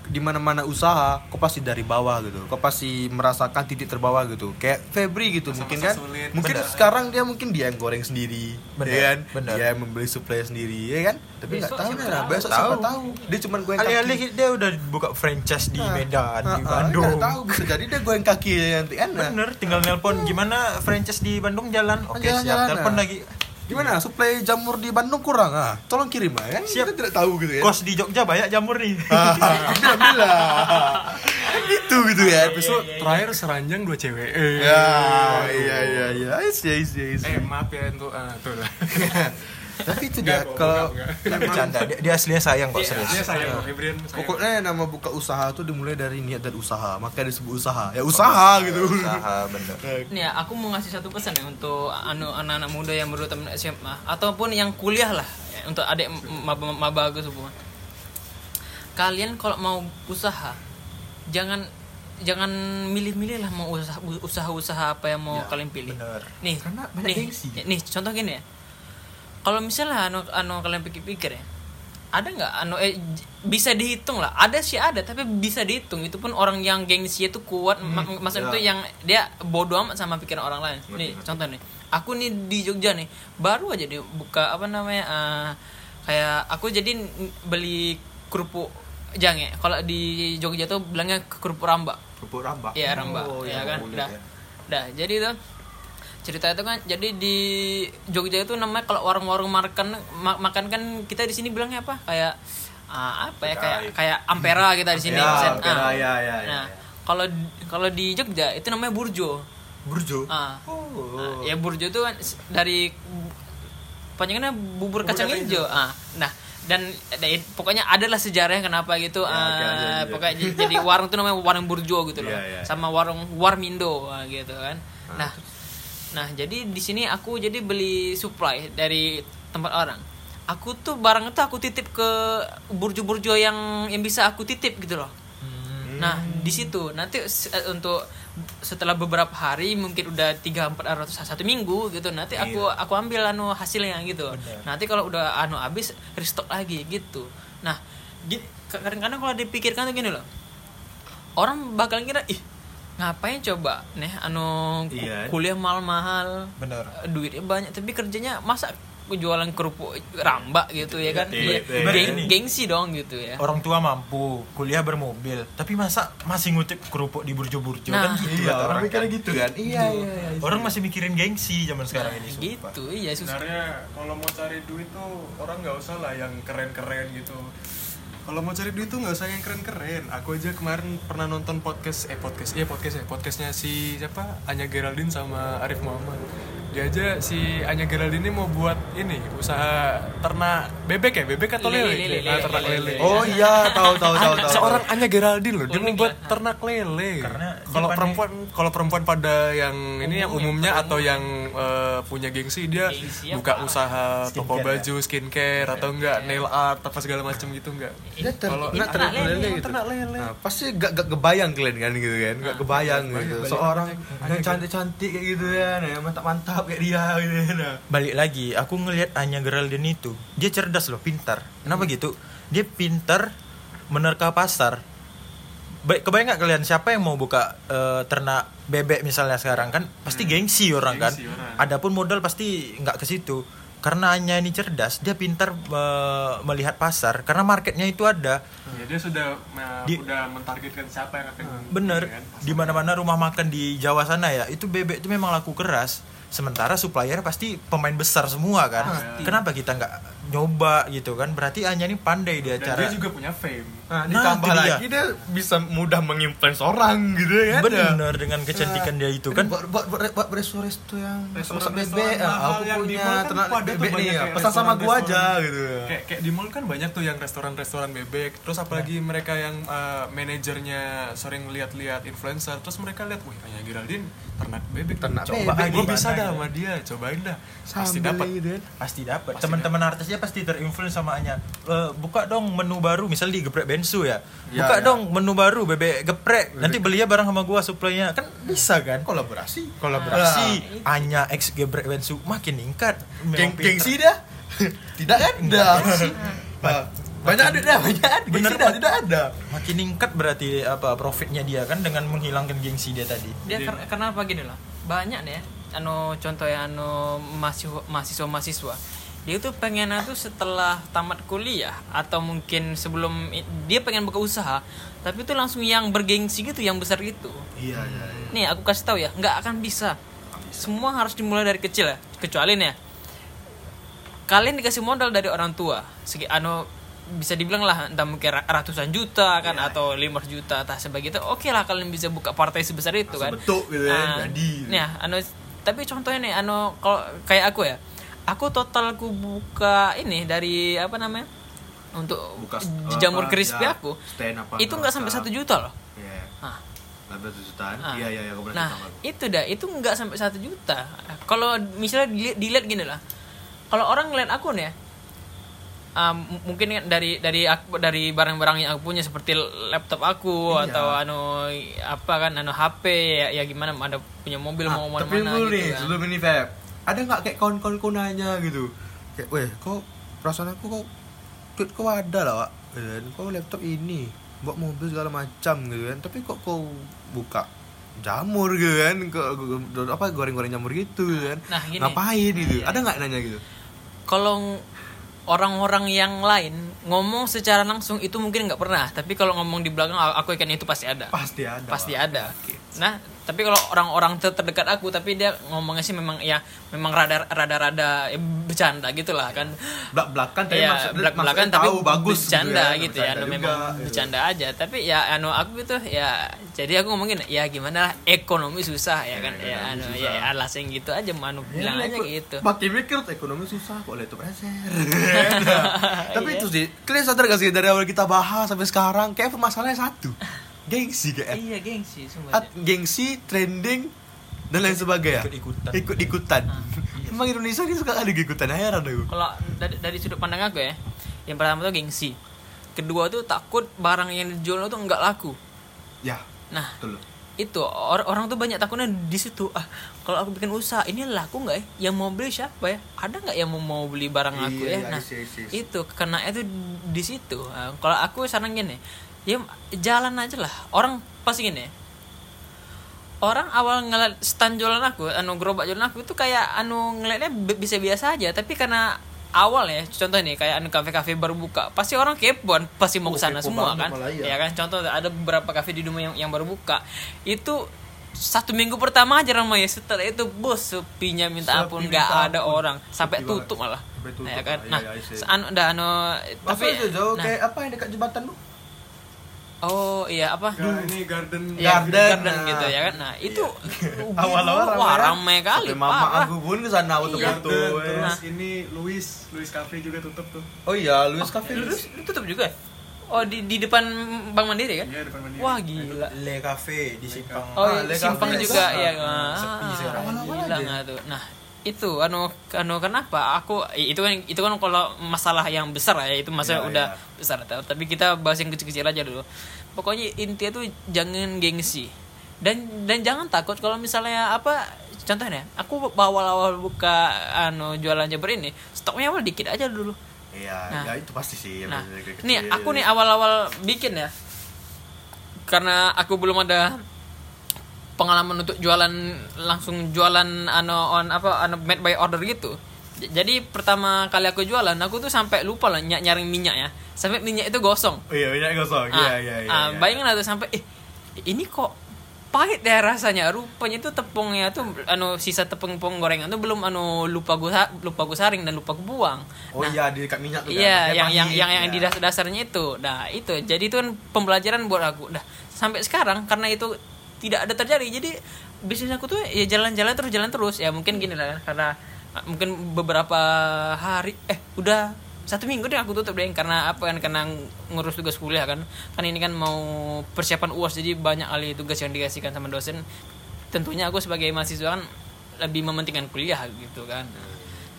S1: di mana mana usaha kok pasti dari bawah gitu kok pasti merasakan titik terbawah gitu kayak Febri gitu mungkin kan
S3: sulit.
S1: mungkin
S2: Bener.
S1: sekarang dia mungkin dia yang goreng sendiri
S2: Bener,
S1: ya kan
S2: bener.
S1: dia yang membeli supply sendiri ya kan tapi nggak
S4: Besok
S1: tahu
S4: siapa
S1: nah
S4: tahu.
S1: besok siapa
S2: Tahu.
S1: dia cuma goreng kaki
S2: alih-alih dia udah buka franchise di
S1: Ah,
S2: Medan
S1: ah,
S2: di
S1: ah,
S2: Bandung
S1: nggak tahu bisa jadi dia goreng kaki nanti kan nah.
S2: bener tinggal nelpon gimana franchise di Bandung jalan oke
S1: Jalan,
S2: siap
S1: jalan,
S2: telepon
S1: nah.
S2: lagi
S1: Gimana? Suplai jamur di Bandung kurang ah? Tolong kirim ah kan?
S2: Siap.
S1: Kita tidak tahu gitu ya.
S2: kos di Jogja banyak jamur nih
S1: Ah, ambil ambil lah. gitu gitu ya.
S3: episode terakhir seranjang dua cewek eh.
S1: Ya, iya iya iya. Isi.
S3: eh maaf ya untuk ah tuh lah
S1: Tapi itu dia kalau
S2: bercanda dia, dia aslinya sayang kok
S4: Iya,
S2: serius
S3: dia sayang Febrian sayang.
S1: pokoknya nama buka usaha tuh dimulai dari niat dan usaha. Makanya disebut usaha. Ya usaha gitu.
S2: usaha bener
S4: Nih ya, aku mau ngasih satu pesan ya untuk anu anak-anak muda yang baru temen SMA ataupun yang kuliah lah ya, untuk adik maba maba aku semua. Kalian kalau mau usaha jangan jangan milih-milih lah mau usaha usaha-usaha apa yang mau
S1: Ya,
S4: kalian pilih.
S2: bener.
S4: Nih,
S1: Karena banyak
S4: nih,
S1: gengsi.
S4: nih contoh gini ya. Kalau misalnya anu anu kalian pikir-pikir ya, ada nggak anu eh bisa dihitung lah ada sih ada tapi bisa dihitung itu pun orang yang gengsi itu kuat ma- maksud
S1: ya.
S4: itu yang dia bodoh amat sama pikiran orang lain nih contoh nih aku nih di Jogja nih baru aja dia buka apa namanya eh, kayak aku jadi beli kerupuk jange kalau di Jogja tuh bilangnya kerupuk rambak
S1: Kerupuk rambak.
S4: Iya rambak,
S1: Oh,
S4: ya
S1: iya,
S4: kan.
S1: boleh
S4: Dah,
S1: ya.
S4: dah. Jadi tuh cerita itu kan, jadi di Jogja itu namanya kalau warung-warung makan ma- makan kan kita di sini bilangnya apa? Kayak ah, apa ya? Kayak kayak ampera kita di sini.
S1: Ya,
S4: Misalnya,
S1: Ampera,
S4: ah.
S1: ya, ya, ya,
S4: Nah,
S1: ya.
S4: kalau kalau di Jogja itu namanya burjo.
S1: Burjo.
S4: Ah.
S1: Oh.
S4: Nah, ya burjo itu kan dari panjangannya bubur kacang
S3: kacang
S4: hijau. Ah, nah dan pokoknya adalah sejarahnya kenapa gitu.
S1: Ya, lanjut, lanjut.
S4: pokoknya j- jadi warung itu namanya warung burjo gitu loh.
S1: Iya, iya.
S4: Sama warung warmindo gitu kan. Nah, nah jadi di sini aku jadi beli supply dari tempat orang. Aku tuh barang itu aku titip ke burjo-burjo yang yang bisa aku titip gitu loh. Nah, di situ nanti eh, untuk setelah beberapa hari mungkin udah 3 4 atau satu minggu gitu nanti aku aku ambil anu hasilnya gitu.
S2: Bener.
S4: Nanti kalau udah anu habis restock lagi gitu. Nah, kadang-kadang kalau dipikirkan tuh gini loh. Orang bakal kira ih ngapain coba nih anu
S1: Iya.
S4: kuliah mahal-mahal
S2: bener
S4: eh, duitnya banyak tapi kerjanya masa jualan kerupuk rambak gitu ya kan
S1: Iya,
S4: Iya,
S1: iya,
S4: geng-
S2: iya.
S4: gengsi dong gitu ya
S2: orang tua mampu kuliah bermobil tapi masa masih ngutip kerupuk di burjo-burjo
S4: Nah.
S2: kan gitu
S1: Iya,
S2: kata
S1: orang mikirnya
S2: kan.
S1: gitu kan. Iya, iya, iya.
S2: orang masih mikirin gengsi zaman sekarang
S4: Nah,
S2: ini sumpah.
S4: gitu iya susah
S3: sebenarnya kalau mau cari duit tuh orang nggak usah lah yang keren-keren gitu kalau mau cari duit tuh nggak usah yang keren-keren. Aku aja kemarin pernah nonton podcast eh podcast iya podcast ya podcastnya si siapa? Anya Geraldine sama Arif Muhammad dia aja si Anya Geraldine ini mau buat ini usaha ternak bebek ya? Bebek atau
S4: Lele,
S3: lele,
S4: lele,
S3: Ah, ternak
S4: lele,
S3: lele,
S4: lele.
S1: Oh iya, tahu tahu tahu tahu.
S3: seorang Anya Geraldine loh dia mau buat
S4: lah.
S3: ternak lele.
S2: Karena
S3: kalau perempuan kalau perempuan pada yang ini yang
S4: Umum,
S3: umumnya
S4: yang
S3: atau yang eh, punya gengsi dia buka usaha toko
S2: Skincare,
S3: baju skincare atau enggak nail art apa segala macam gitu enggak?
S1: Dia ter
S3: Kalau-
S1: ternak
S4: ternak lele,
S1: lele gitu.
S3: ternak lele.
S1: Nah, pasti gak, gak kebayang kalian kan gitu kan? Gak kebayang gitu. seorang yang cantik cantik kayak gitu ya nah, mantap kayak dia gitu nah.
S2: balik lagi aku ngelihat Anya Geraldine itu dia cerdas loh pintar kenapa gitu dia pintar menerka pasar baik kebayang nggak kalian siapa yang mau buka eh, ternak bebek misalnya sekarang kan pasti gengsi orang kan.
S3: Gengsi orang.
S2: Adapun modal pasti nggak ke situ. Karena hanya ini cerdas, dia pintar eh, melihat pasar karena marketnya itu ada.
S3: Ya, dia sudah uh,
S2: Di-
S3: udah mentargetkan siapa yang akan
S2: Bener,
S3: kan,
S2: di mana-mana rumah makan di Jawa sana ya, itu bebek itu memang laku keras. Sementara supplier pasti pemain besar semua kan. Kenapa kita nggak nyoba gitu kan? Berarti hanya ini pandai dia
S3: dan
S2: cara.
S3: dia juga punya fame
S1: Nah,
S2: Nah,
S1: ditambah
S2: itu dia.
S1: lagi dia bisa mudah menginfluence orang gitu ya. Kan
S2: Bener dengan kecantikan dia itu kan.
S1: buat buat buat, buat resto-resto yang masak bebek ah, aku punya ternak bebek nih ya pesan sama gua aja gitu.
S3: Kayak kayak di mall kan banyak tuh yang restoran-restoran bebek. Terus apalagi mereka yang uh, manajernya sering lihat-lihat influencer terus mereka lihat wih kayak Geraldine ternak bebek.
S1: Ternak
S3: coba
S2: bebek
S3: gue bisa dah sama dia cobain dah. Pasti dapat
S1: gitu kan.
S2: pasti dapat teman-teman artisnya pasti terinfluence sama Anya. Eh, buka dong menu baru misal di geprek bensu ya?
S1: Ya,
S2: buka
S1: ya.
S2: dong menu baru bebek geprek. Nanti beli ya bareng sama gua supply-nya kan bisa kan?
S1: Kolaborasi.
S2: Kolaborasi.
S1: Nah,
S2: Anya X geprek bensu makin meningkat
S1: geng gengsi dah tidak ada. Nah, banyak ada dah banyak ada.
S2: Bener, Pak.
S1: tidak ada.
S2: Makin meningkat berarti apa profitnya dia kan dengan menghilangkan gengsi dia tadi.
S4: Dia ker- karena apa gini lah? Banyak nih ya. Anu contoh ya anu mahasiswa mahasiswa mahasiswa dia tuh pengen tuh setelah tamat kuliah atau mungkin sebelum dia pengen buka usaha tapi tuh langsung yang bergengsi gitu yang besar gitu.
S1: Iya iya iya.
S4: nih aku kasih tahu ya nggak akan bisa. Semua harus dimulai dari kecil ya kecuali nih ya kalian dikasih modal dari orang tua. Segi anu bisa dibilang lah entah mungkin ra- ratusan juta kan atau 500 juta tak sebegitu oke lah kalian bisa buka partai sebesar itu kan.
S1: Sebetuk gitu kan,
S4: Ah,
S1: jadi.
S4: nih ya, anu tapi contohnya nih anu kalau kayak aku ya aku total aku buka ini dari apa namanya untuk
S1: Buka
S4: jamur
S1: apa,
S4: crispy
S1: ya,
S4: aku
S1: stand apa,
S4: itu nggak sampai satu juta loh
S1: Iya.
S4: Ah.
S1: Ada jutaan.
S4: Ah.
S1: Iya iya iya, aku pernah
S4: Nah, itu dah, itu nggak sampai satu juta. Kalau misalnya dilihat, dilihat gini lah, kalau orang ngeliat aku nih ya, um, mungkin kan dari dari aku dari barang-barang yang aku punya seperti laptop aku
S1: Iya.
S4: atau anu apa kan anu HP ya, ya gimana ada punya mobil
S1: Ah,
S4: mau mana-mana gitu
S1: nih
S4: kan.
S1: sebelum ini Feb ada nggak kayak kawan-kawanku nanya gitu? Kayak weh kok perasaan aku kok duit kau ada lah Gitu kan. Kau laptop ini bawa mobil segala macam gitu kan. Tapi kok kau buka jamur gitu kan. Kok apa goreng-goreng jamur gitu kan.
S4: Nah, gini.
S1: ngapain? gitu.
S4: Iya,
S1: ada nggak nanya gitu?
S4: Kalau orang-orang yang lain ngomong secara langsung itu mungkin nggak pernah, tapi kalau ngomong di belakang aku yakin itu pasti ada.
S1: pasti ada
S4: pasti ada. Nah, tapi kalau orang-orang ter- terdekat aku, tapi dia ngomongnya sih memang ya memang rada rada rada ya, bercanda gitulah kan.
S1: belak belakan tapi
S4: Iya,
S1: maksud-
S4: belak belakan tapi
S1: tahu bagus
S4: bercanda
S1: gitu,
S4: gitu, ya,
S1: bercanda
S4: anu
S1: juga,
S4: memang
S1: gitu.
S4: bercanda aja. Tapi ya anu aku gitu ya, jadi aku ngomongin ya gimana lah, ekonomi susah ya kan,
S1: Iya,
S4: ya
S1: ekonomi
S4: anu
S1: susah.
S4: ya alasan gitu aja, anu
S1: Ya,
S4: bilang aja gitu.
S1: Makin mikir tuh, ekonomi susah kok laptop reser. Tapi
S4: Iya.
S1: itu sih, kalian sadar gak sih dari awal kita bahas sampai sekarang kayak permasalahannya satu. Gengsi kayak.
S4: Iya gengsi sumpah.
S1: At- gengsi, trending dan lain sebagainya.
S2: Ikut-ikutan.
S1: Ikut-ikutan.
S4: Ah, iya.
S1: Emang Indonesia ini suka ada ikutan heran aku.
S4: Kalau dari, dari sudut pandang aku ya, yang pertama tuh gengsi. Kedua tuh takut barang yang dijual itu nggak laku.
S1: Ya,
S4: Nah,
S1: betul.
S4: itu or- orang tuh banyak takutnya di situ. Ah, kalau aku bikin usaha, ini laku nggak ya? Yang mau beli siapa ya? Ada nggak yang mau mau beli barang aku
S1: Iya,
S4: ya?
S1: iya,
S4: Nah,
S1: isi, isi, isi.
S4: itu kena itu di situ. Ah, kalau aku saran gini, ya jalan aja lah. Orang pasti gini. Orang awal ngeliat stand jualan aku, anu gerobak jualan aku itu kayak anu ngeliatnya bi- bisa biasa aja, tapi karena awal ya, contoh nih kayak anu kafe-kafe baru buka, pasti orang kepoan, pasti mau
S1: Oh,
S4: ke sana
S1: kepo
S4: semua
S1: banget
S4: kan,
S1: iya.
S4: ya kan? Contoh ada beberapa kafe di dunia yang, yang baru buka, itu satu minggu pertama aja ramai setelah itu bos sepinya minta
S1: Sepi
S4: ampun nggak ada
S1: ampun.
S4: orang sampai
S1: Sepi
S4: tutup malah
S1: Sampai tutup,
S4: ya kan
S1: iya,
S4: nah
S1: iya, iya.
S4: anu anu
S1: Tapi
S4: tapi
S1: jauh
S4: nah,
S1: kayak apa yang dekat jembatan lu?
S4: Oh iya apa
S3: ini garden
S4: Ya,
S1: Garden,
S4: garden,
S1: nah.
S4: gitu ya kan nah itu
S1: Awal-awal
S4: wah
S1: ramai
S4: ramai kali
S1: Sampai mama
S4: parah.
S1: aku pun ke sana waktu
S3: Garden,
S1: itu.
S3: terus
S4: Nah.
S3: ini Louis Louis Cafe juga tutup tuh
S1: Oh iya, Luis Cafe.
S4: Lu- lu tutup juga oh di di depan Bank Mandiri kan
S3: Iya, depan Mandiri.
S4: wah gila
S2: Le Cafe di Simpang.
S4: Oh,
S1: Ah,
S4: iya,
S1: Le
S4: simpang
S1: Cafe.
S4: juga
S1: Ah,
S4: ya.
S2: sepi sekarang.
S1: Awal-awal.
S4: Nah, itu anu anu kenapa aku itu kan itu kan kalau masalah yang besar ya itu masalah
S1: Iya,
S4: udah
S1: iya.
S4: besar tapi kita bahas yang kecil-kecil aja dulu. Pokoknya intinya tuh jangan gengsi. Dan dan jangan takut kalau misalnya apa contohnya aku awal-awal buka anu jualan Jabber ini stoknya awal dikit aja dulu.
S1: Iya,
S4: Nah.
S1: ya itu pasti sih.
S4: Nah, nih aku nih awal-awal bikin ya. Karena aku belum ada pengalaman untuk jualan langsung jualan ano on apa ano made by order gitu jadi pertama kali aku jualan aku tuh sampai lupa lah ny- nyaring minyak ya sampai minyak itu gosong
S1: Oh iya, minyak gosong. Iya,
S4: Ah,
S1: iya, iya.
S4: ah,
S1: iya.
S4: bayangin ada sampai eh ini kok pahit ya rasanya rupanya itu tepungnya tuh anu sisa tepung tepung gorengan tuh belum anu lupa gua lupa gua saring dan lupa gua buang
S1: Oh iya, di dekat minyak tuh kan.
S4: Iya,
S1: Makanya
S4: yang yang yang yang
S1: ya.
S4: di dasar dasarnya itu. Nah, itu. Jadi itu kan pembelajaran buat aku. Nah, sampai sekarang karena itu tidak ada terjadi. Jadi bisnis aku tuh ya jalan-jalan terus jalan terus. Ya mungkin gini lah karena ah, mungkin beberapa hari eh udah satu minggu deh aku tutup deh karena apa kan karena ngurus tugas kuliah kan kan ini kan mau persiapan uas jadi banyak kali tugas yang dikasihkan sama dosen tentunya aku sebagai mahasiswa kan lebih mementingkan kuliah gitu kan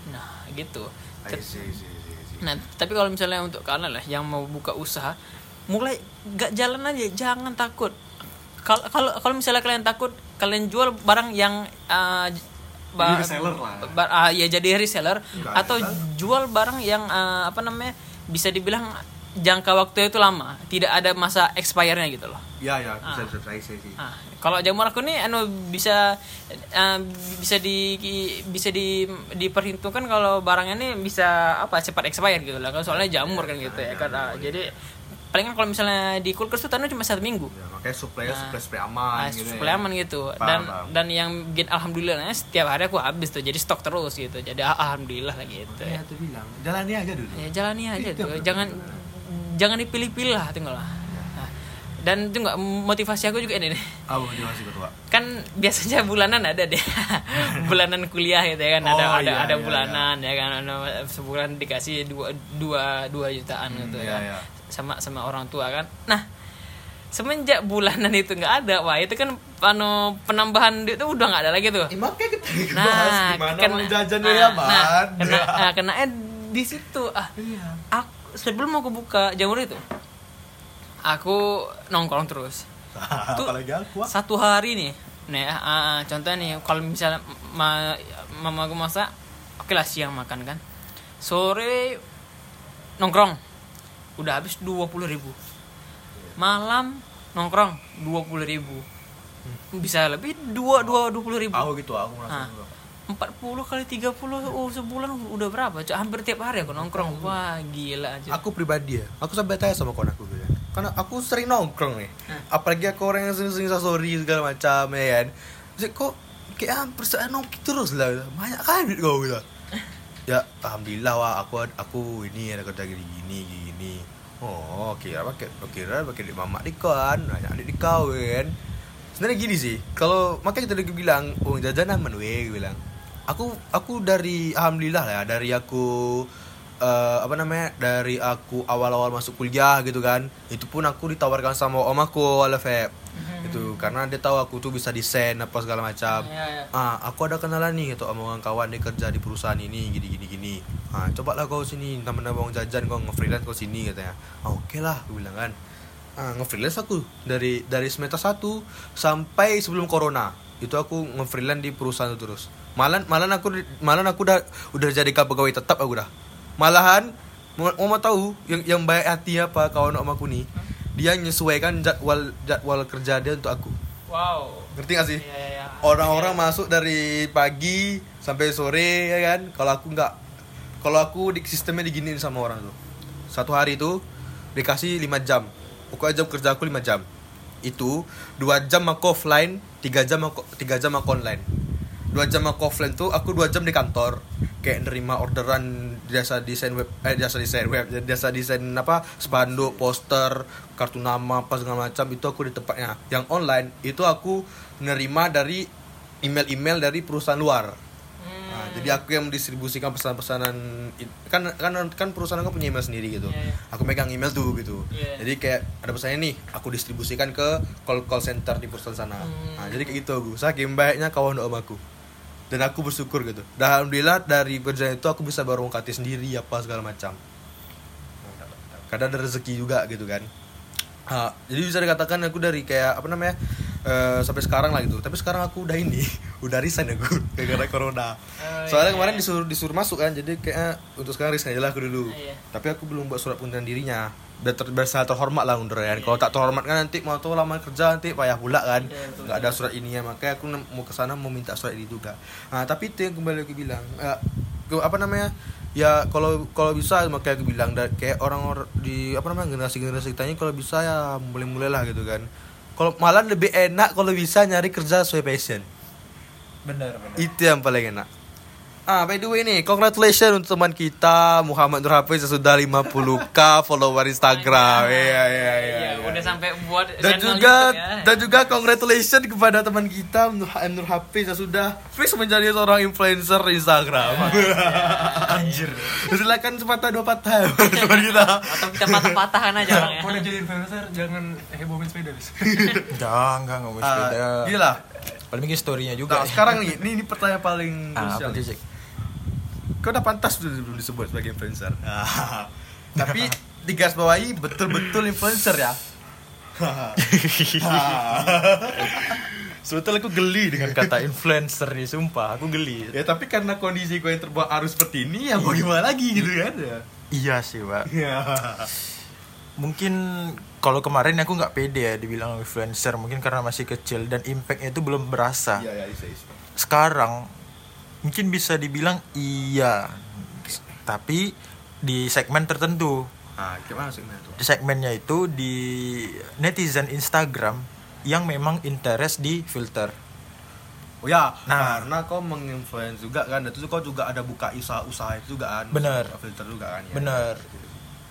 S4: nah gitu
S1: I see, I see, I see, I see.
S4: Nah, tapi kalau misalnya untuk kalian lah yang mau buka usaha, mulai gak jalan aja, jangan takut. Kalau kalau kalau misalnya kalian takut, kalian jual barang yang uh,
S3: Jadi reseller lah.
S4: ba- ah, ya jadi reseller
S1: Enggak,
S4: atau jual barang yang uh, apa namanya bisa dibilang jangka waktu itu lama, tidak ada masa expire-nya gitu loh.
S1: Iya, iya, bisa,
S4: Ah.
S1: bisa, see.
S4: Ah, kalau jamur aku nih anu bisa eh, bisa di bisa di diperhitungkan kalau barangnya nih bisa apa cepat expired gitu lah. Kalau soalnya jamur kan gitu ya kan. Ah, jadi palingan kalau misalnya di kulkas tuh taruh cuma satu minggu.
S1: Ya, makanya supply
S4: Nah.
S1: supply supply aman
S4: Ah,
S1: gitu.
S4: supply
S1: ya.
S4: aman gitu.
S1: Paham,
S4: dan
S1: paham.
S4: dan yang bikin alhamdulillahnya setiap hari aku habis tuh. Jadi stok terus gitu. Jadi ah, alhamdulillah lah gitu.
S1: Ya,
S4: Ya,
S1: tuh bilang, jalani aja dulu.
S4: ya jalani aja
S1: Itu
S4: tuh. Jangan jangan dipilih-pilih lah tinggal lah. Nah, dan itu enggak motivasi aku juga ini nih
S1: mau masih ketua.
S4: kan biasanya bulanan ada deh bulanan kuliah gitu ya kan ada
S1: Oh,
S4: ada
S1: iya,
S4: ada
S1: iya,
S4: bulanan ya kan Ada sebulan dikasih dua dua dua jutaan
S1: Hmm,
S4: gitu
S1: iya,
S4: ya
S1: iya.
S4: Sama sama orang tua kan. Nah semenjak bulanan itu nggak ada wah itu kan anu penambahan duit itu udah nggak ada lagi tuh.
S1: Eh, makanya kita
S4: nah
S1: gimana
S4: kena-
S1: mau jajan
S4: nah,
S1: ya,
S4: nah, kena nah, kenanya di situ. Ah
S1: Iya.
S4: aku sebelum aku buka jamur itu aku nongkrong terus. Tuh,
S1: Apalagi aku. ah.
S4: satu hari nih nih ah, ah, contohnya nih kalau misalnya ma mama aku masak oke lah siang makan kan. Sore nongkrong udah habis dua puluh ribu malam nongkrong dua puluh ribu bisa lebih dua dua dua puluh ribu
S1: Aku gitu, aku merasa
S4: Ah. empat puluh kali tiga puluh oh sebulan udah berapa Cok, hampir tiap hari aku nongkrong wah gila aja
S1: Aku pribadi ya, aku sampai tanya sama kawan aku gitu. Karena aku sering nongkrong nih.
S4: Hah.
S1: Apalagi aku orang yang sering-sering story segala macam ya kan. Terus kok kayak hampir saya nongki terus lah. gitu. Banyak kan duit kau gitu. Ya, alhamdulillah wah aku aku ini ada kerja gini gini gini. Oh, kira pakai kira pakai di mamak di kan, banyak di di kau kan. Sebenarnya gini sih, kalau makanya tadi gue bilang, oh jajan aman weh, bilang. Aku aku dari alhamdulillah lah ya, dari aku eh, apa namanya dari aku awal-awal masuk kuliah gitu kan itu pun aku ditawarkan sama om aku ala Feb karena dia tahu aku tuh bisa desain apa segala macam.
S4: Iya, iya.
S1: ah aku ada kenalan nih gitu orang kawan dia kerja di perusahaan ini gini gini gini. Ah coba lah kau sini nambah-nambah uang jajan kau nge-freelance kau sini katanya. Ah oke lah aku bilang kan. Ah nge-freelance aku dari dari semester 1 sampai sebelum corona. Itu aku nge-freelance di perusahaan itu terus. Malan malan aku malan aku udah udah jadi pegawai tetap aku dah. Malahan mau, mau tahu yang yang baik hati apa kawan om aku nih dia menyesuaikan jadwal jadwal kerja dia untuk aku.
S4: Wow.
S1: Ngerti gak sih?
S4: Iya, iya, iya.
S1: orang-orang masuk dari pagi sampai sore ya kan? Kalau aku nggak kalau aku di sistemnya diginiin sama orang tuh. Satu hari itu dikasih 5 jam. Pokoknya jam kerja aku 5 jam. Itu dua jam aku offline tiga jam aku tiga jam aku online dua jam aku offline tuh aku dua jam di kantor kayak nerima orderan jasa desain web eh jasa desain web jasa desain apa spanduk poster kartu nama apa segala macam itu aku di tempatnya yang online itu aku nerima dari email-email dari perusahaan luar
S4: Hmm.
S1: Nah, jadi aku yang mendistribusikan pesanan-pesanan it- kan kan kan perusahaan aku punya email sendiri gitu.
S4: Iya, iya.
S1: Aku megang email tuh gitu.
S4: Iya.
S1: Jadi kayak ada pesannya nih, aku distribusikan ke call call center di perusahaan sana.
S4: Hmm.
S1: Nah, jadi kayak gitu aku. Saking baiknya kawan om aku. Dan aku bersyukur gitu. Dan alhamdulillah dari perjalanan itu aku bisa baru ngkati sendiri apa segala macam. Kadang ada rezeki juga gitu kan. Ah, jadi bisa dikatakan aku dari kayak apa namanya eh, sampai sekarang lah gitu. Tapi sekarang aku udah ini, udah resign aku gara-gara corona.
S4: Oh,
S1: Soalnya
S4: iya,
S1: kemarin
S4: iya.
S1: disuruh disuruh masuk kan, jadi kayak untuk sekarang resign aja lah aku dulu.
S4: Iya.
S1: Tapi aku belum buat surat pengunduran dirinya. Biar ter, biar terhormat lah mundur kan. Kalau tak terhormat kan nanti mau tuh lama kerja nanti payah pula kan. Nggak ada surat ini ya. Makanya aku mau ke sana mau minta surat ini juga. Nah tapi itu yang kembali aku bilang eh, apa namanya ya kalau kalau bisa makanya aku bilang kayak orang-orang di apa namanya generasi generasi kita ini kalau bisa ya mulai mulailah gitu kan. Kalau malah lebih enak kalau bisa nyari kerja sesuai passion.
S2: Bener bener
S1: itu yang paling enak. Ah, by the way nih, congratulations untuk teman kita Muhammad Nur Hafiz yang sudah 50k follower Instagram. Iya, iya, iya.
S4: Iya,
S1: iya.
S4: udah sampai buat
S1: Dan
S4: channel
S1: juga
S4: YouTube ya.
S1: dan juga congratulations kepada teman kita Nur, Nur Hafiz yang sudah fix menjadi seorang influencer Instagram.
S2: anjir
S1: Silakan sepatah dua patah teman kita.
S4: atau kita patah-patahkan aja orangnya.
S3: Mau udah jadi influencer jangan hebohin sepeda bis.
S2: jangan nggak ngomong
S1: Ah,
S2: sepeda
S1: gila.
S2: paling bikin storynya juga
S1: Nah, sekarang nih, ini, ini pertanyaan paling
S2: ah,
S1: krusial
S2: Cik?
S1: Kau udah pantas belum disebut sebagai influencer. Tapi di garis bawahi betul-betul influencer ya.
S2: Sebetulnya aku geli dengan kata influencer nih, sumpah aku geli.
S1: ya tapi karena kondisi kau yang terbawa arus seperti ini ya mau gimana lagi gitu kan ya.
S2: Iya sih, Pak.
S1: Ya.
S2: Mungkin kalau kemarin aku nggak pede ya dibilang influencer, mungkin karena masih kecil dan impactnya itu belum berasa.
S1: Iya ya bisa bisa.
S2: Sekarang mungkin bisa dibilang iya, tapi di segmen tertentu.
S1: Ah, gimana sih itu?
S2: Di segmennya itu di netizen Instagram yang memang interest di filter.
S1: Oh ya,
S2: Nah.
S1: karena kau menginfluence juga kan, dan itu kau juga ada buka usaha-usaha itu juga kan.
S2: Bener.
S1: Filter juga kan. Ya.
S2: Bener.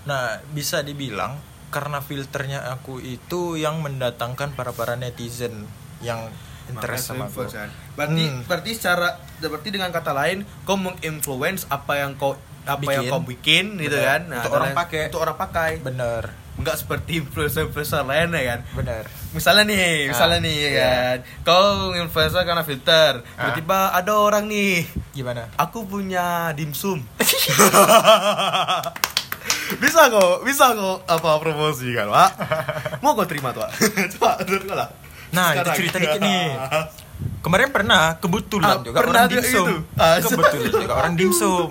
S2: Nah, bisa dibilang karena filternya aku itu yang mendatangkan para para netizen yang interest
S1: Makanya
S2: sama aku.
S1: kan. Berarti
S2: Hmm.
S1: berarti secara berarti dengan kata lain kau menginfluence apa yang kau apa yang
S2: Bikin.
S1: kau bikin gitu
S2: Bener.
S1: kan.
S2: Untuk
S1: dan
S2: orang
S1: lain-
S2: pakai.
S1: Untuk orang pakai.
S2: Bener,
S1: Enggak seperti influencer-influencer lain ya kan.
S2: bener.
S1: Misalnya nih, misalnya
S2: Ah,
S1: nih ya
S2: iya.
S1: kan. Kau influencer karena filter.
S2: Ah.
S1: Tiba-tiba ada orang nih,
S2: Gimana?
S1: aku punya dimsum. bisa kok, bisa kok apa promosi kan, Pak? Mau kau terima tuh, Pak? Coba terima lah.
S2: Nah,
S1: Sekarang.
S2: itu cerita dikit nih. Kemarin pernah kebetulan
S1: Ah,
S2: juga
S1: pernah
S2: orang dimsum.
S1: itu? Ah,
S2: kebetulan juga orang dimsum.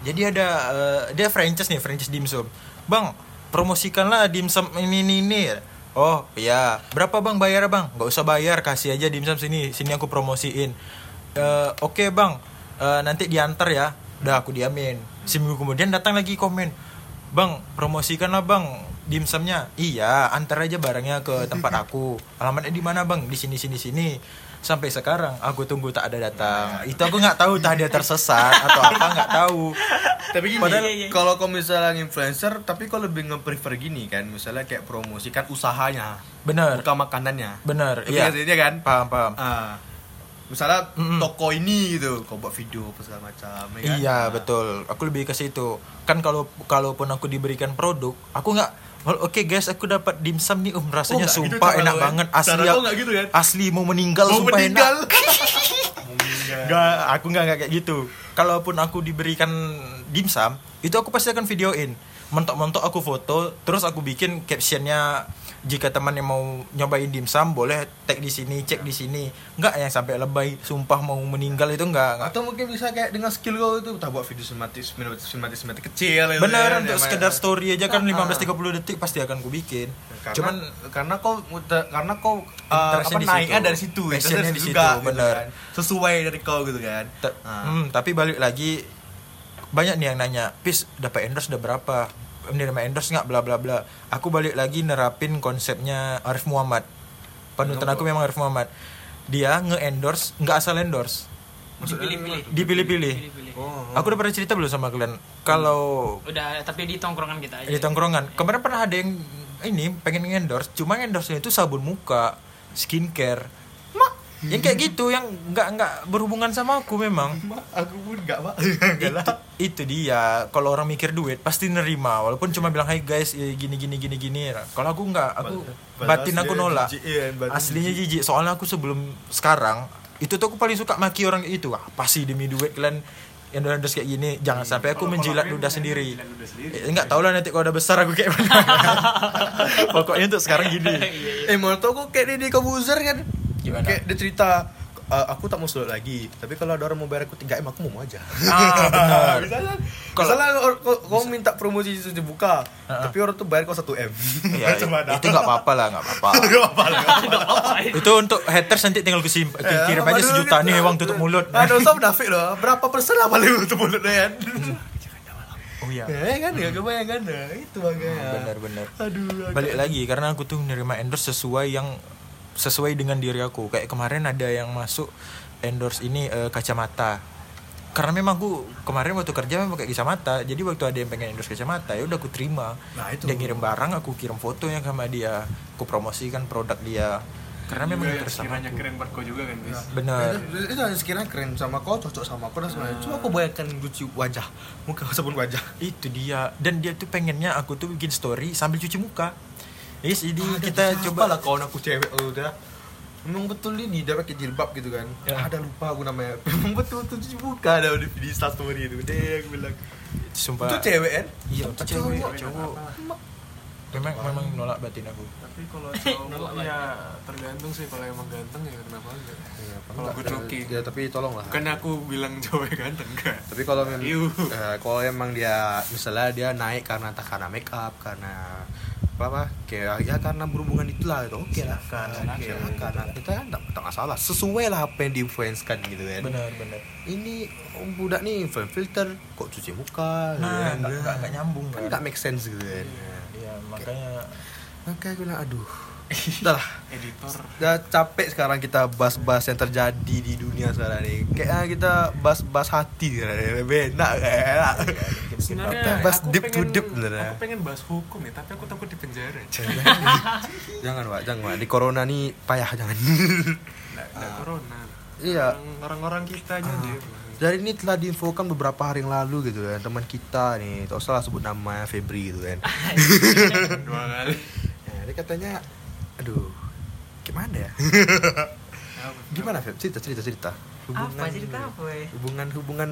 S2: Jadi ada eh, dia franchise nih, franchise dimsum. Bang, promosikanlah dimsum ini ini ini. Oh, iya. Berapa Bang bayar Bang? Gak usah bayar, kasih aja dimsum sini. Sini aku promosiin. Eh, Oke Bang, Eh, nanti diantar ya. Udah aku diamin. Seminggu kemudian datang lagi komen. Bang, promosikanlah Bang dimsumnya. Iya, antar aja barangnya ke tempat aku. Alamatnya di mana Bang? Di sini sini sini. Sampai sekarang aku tunggu tak ada datang. Itu aku nggak tahu tah dia tersesat atau apa nggak tahu.
S1: Tapi gini,
S2: Padahal-
S1: kalau kau misalnya influencer, tapi kau lebih nge-prefer gini kan, misalnya kayak promosikan usahanya,
S2: Bener,
S1: bukan makanannya.
S2: bener.
S1: Lebih
S2: Iya.
S1: ngerti kan?
S2: Paham, paham.
S1: Ah. misalnya
S2: Mm-mm.
S1: toko ini gitu, kau buat video apa segala macam. ya kan?
S2: Iya
S1: Ah.
S2: betul. Aku lebih ke situ. Kan kalau kalaupun aku diberikan produk, aku nggak. "Oh, Oke guys, aku dapat dimsum nih. Um, rasanya
S1: gitu
S2: sumpah
S1: cara
S2: enak
S1: lo,
S2: banget. Asli ya-
S1: gitu kan?
S2: Asli mau meninggal
S1: Mau
S2: sumpah
S1: meninggal.
S2: enak. Nggak, aku nggak nggak kayak gitu. Kalaupun aku diberikan dimsum, itu aku pasti akan videoin. Mentok-mentok aku foto, terus aku bikin captionnya jika teman yang mau nyobain dimsum boleh tag di sini, cek di sini. Nggak yang sampai lebay, sumpah mau meninggal itu nggak.
S1: Atau mungkin bisa kayak dengan skill kau itu, tak buat video sinematis, sinematis, sinematis kecil. gitu
S2: Bener,
S1: kan,
S2: untuk
S1: yang
S2: sekedar story aja kan
S1: Ah,
S2: 15-30 detik pasti akan ku bikin.
S1: Karena,
S2: Cuman
S1: karena kau karena kau uh, apa naiknya dari situ,
S2: Passionnya di
S1: juga,
S2: situ,
S1: gitu
S2: bener.
S1: kan. Sesuai dari kau gitu kan.
S2: ta-
S1: Ah.
S2: hmm, tapi balik lagi banyak nih yang nanya, "Pis, dapat endorse udah berapa?" Menerima endorse nggak bla bla bla. Aku balik lagi nerapin konsepnya Arif Muhammad. Panutan aku memang Arif Muhammad. Dia nge-endorse nggak asal endorse,
S4: Dipilih-pilih.
S2: dipilih-pilih.
S4: Dipilih-pilih.
S1: Oh.
S2: Aku udah pernah cerita belum sama kalian? Kalau
S4: Udah, tapi di tongkrongan kita aja.
S2: di tongkrongan kemarin pernah ada yang ini pengen endorse cuma endorse itu sabun muka skincare yang kayak gitu yang nggak nggak berhubungan sama aku memang.
S1: Aku pun enggak, Pak.
S2: itu, itu dia. Kalau orang mikir duit pasti nerima. Walaupun cuma bilang hai guys eh, gini gini gini gini. Kalau aku nggak aku batin aku nolak.
S1: iya,
S2: aslinya jijik. soalnya aku sebelum sekarang itu tuh aku paling suka maki orang itu apa sih demi duit kalian? Yang endorse kayak gini. Jangan sampai aku menjilat ludah sendiri. Eh, nggak tahu lah nanti kalau udah besar aku kayak mana. Pokoknya untuk sekarang gini.
S1: Eh menurut aku kayak Deddy Kobuzer kan
S2: Gimana?
S1: kayak dia cerita eh, aku tak mau slot lagi tapi kalau ada orang mau bayar aku 3 m aku mau, aja.
S2: Ah benar.
S1: Misalnya
S2: Kalau-
S1: kau- minta promosi sudah buka tapi orang tuh bayar kau 1 m.
S2: Ya, itu nggak apa-apa lah nggak apa-apa. Itu untuk haters nanti tinggal kirim,
S1: Ya,
S2: kirim aja sejuta nih uang tutup mulut.
S1: Ada usah David loh berapa persen lah paling tutup mulutnya kan
S2: oh iya.
S1: Ya kan ya kebayang kan ya itu makanya.
S2: Benar-benar
S1: aduh
S2: balik lagi karena aku tuh menerima endorse sesuai yang sesuai dengan diri aku. Kayak kemarin ada yang masuk endorse ini eh, kacamata. Karena memang aku kemarin waktu kerja memang pakai kacamata jadi waktu ada yang pengen endorse kacamata ya udah aku terima.
S1: Nah, itu.
S2: dia ngirim barang aku kirim fotonya sama dia. Aku promosikan produk dia. Karena memang
S3: sekiranya
S2: aku.
S3: keren buat kau juga kan guys
S2: bener.
S1: Itu, itu hanya sekiranya keren sama kau cocok sama aku dan semuanya cuma aku bayangkan lucu wajah muka sabun wajah.
S2: Itu dia. Dan dia tuh pengennya aku tuh bikin story sambil cuci muka yes jadi
S1: Ada
S2: kita
S1: siapa
S2: coba.
S1: Lah kawan aku cewek. Oh, udah. Memang betul ini dia pakai jilbab gitu kan?
S2: Ya.
S1: Ada lupa aku namanya. Memang betul cuci muka ada di, di Insta story itu. Dia aku bilang.
S2: Sumpah.
S1: Itu cewek kan?
S2: iya itu cewek
S1: cowok?
S2: cowok. Memang memang nolak batin aku.
S3: Tapi kalau cowok ya tergantung sih kalau emang ganteng ya kenapa enggak? Kalau good looking
S1: Ya tapi tolong lah
S3: bukan aku bilang cowok ganteng enggak?
S1: Tapi kalau memang
S3: Iu.
S1: eh, kalau emang dia misalnya dia naik karena entah karena make up karena apa? Kayak ya karena berhubungan itulah itu oke lah.
S2: Silakan
S1: kita tak tak masalah. Sesuai lah apa yang diinfluenskan gitu kan.
S2: Benar benar.
S1: Ini oh, budak nih influence filter kok cuci muka gitu
S2: nah
S1: kan.
S2: nggak nggak nggak nyambung
S1: kan
S2: kan.
S1: nggak make sense gitu kan.
S2: Iya makanya
S1: makanya gue bilang aduh udah lah.
S3: Editor.
S1: Udah capek sekarang kita bahas-bahas yang terjadi di dunia sekarang nih kayaknya kita bahas-bahas hati sekarang nih. lebih enak kayak
S3: sebenarnya
S1: Kita bahas
S3: aku
S1: deep to
S3: pengen-
S1: deep sebenarnya.
S3: aku pengen bahas hukum ya tapi aku takut di penjara.
S1: Jangan pak jangan pak di corona nih payah jangan.
S3: Nggak nggak corona.
S1: Iya.
S3: Orang- orang-orang kita aja dia.
S1: Dari ini telah diinfokan beberapa hari yang lalu gitu kan. Teman kita nih tak usah sebut nama Febri gitu kan.
S3: Dua kali.
S1: Nah, dia katanya aduh gimana ya? Gimana Feb? Cerita cerita cerita.
S4: Apa cerita apa ya
S1: hubungan hubungan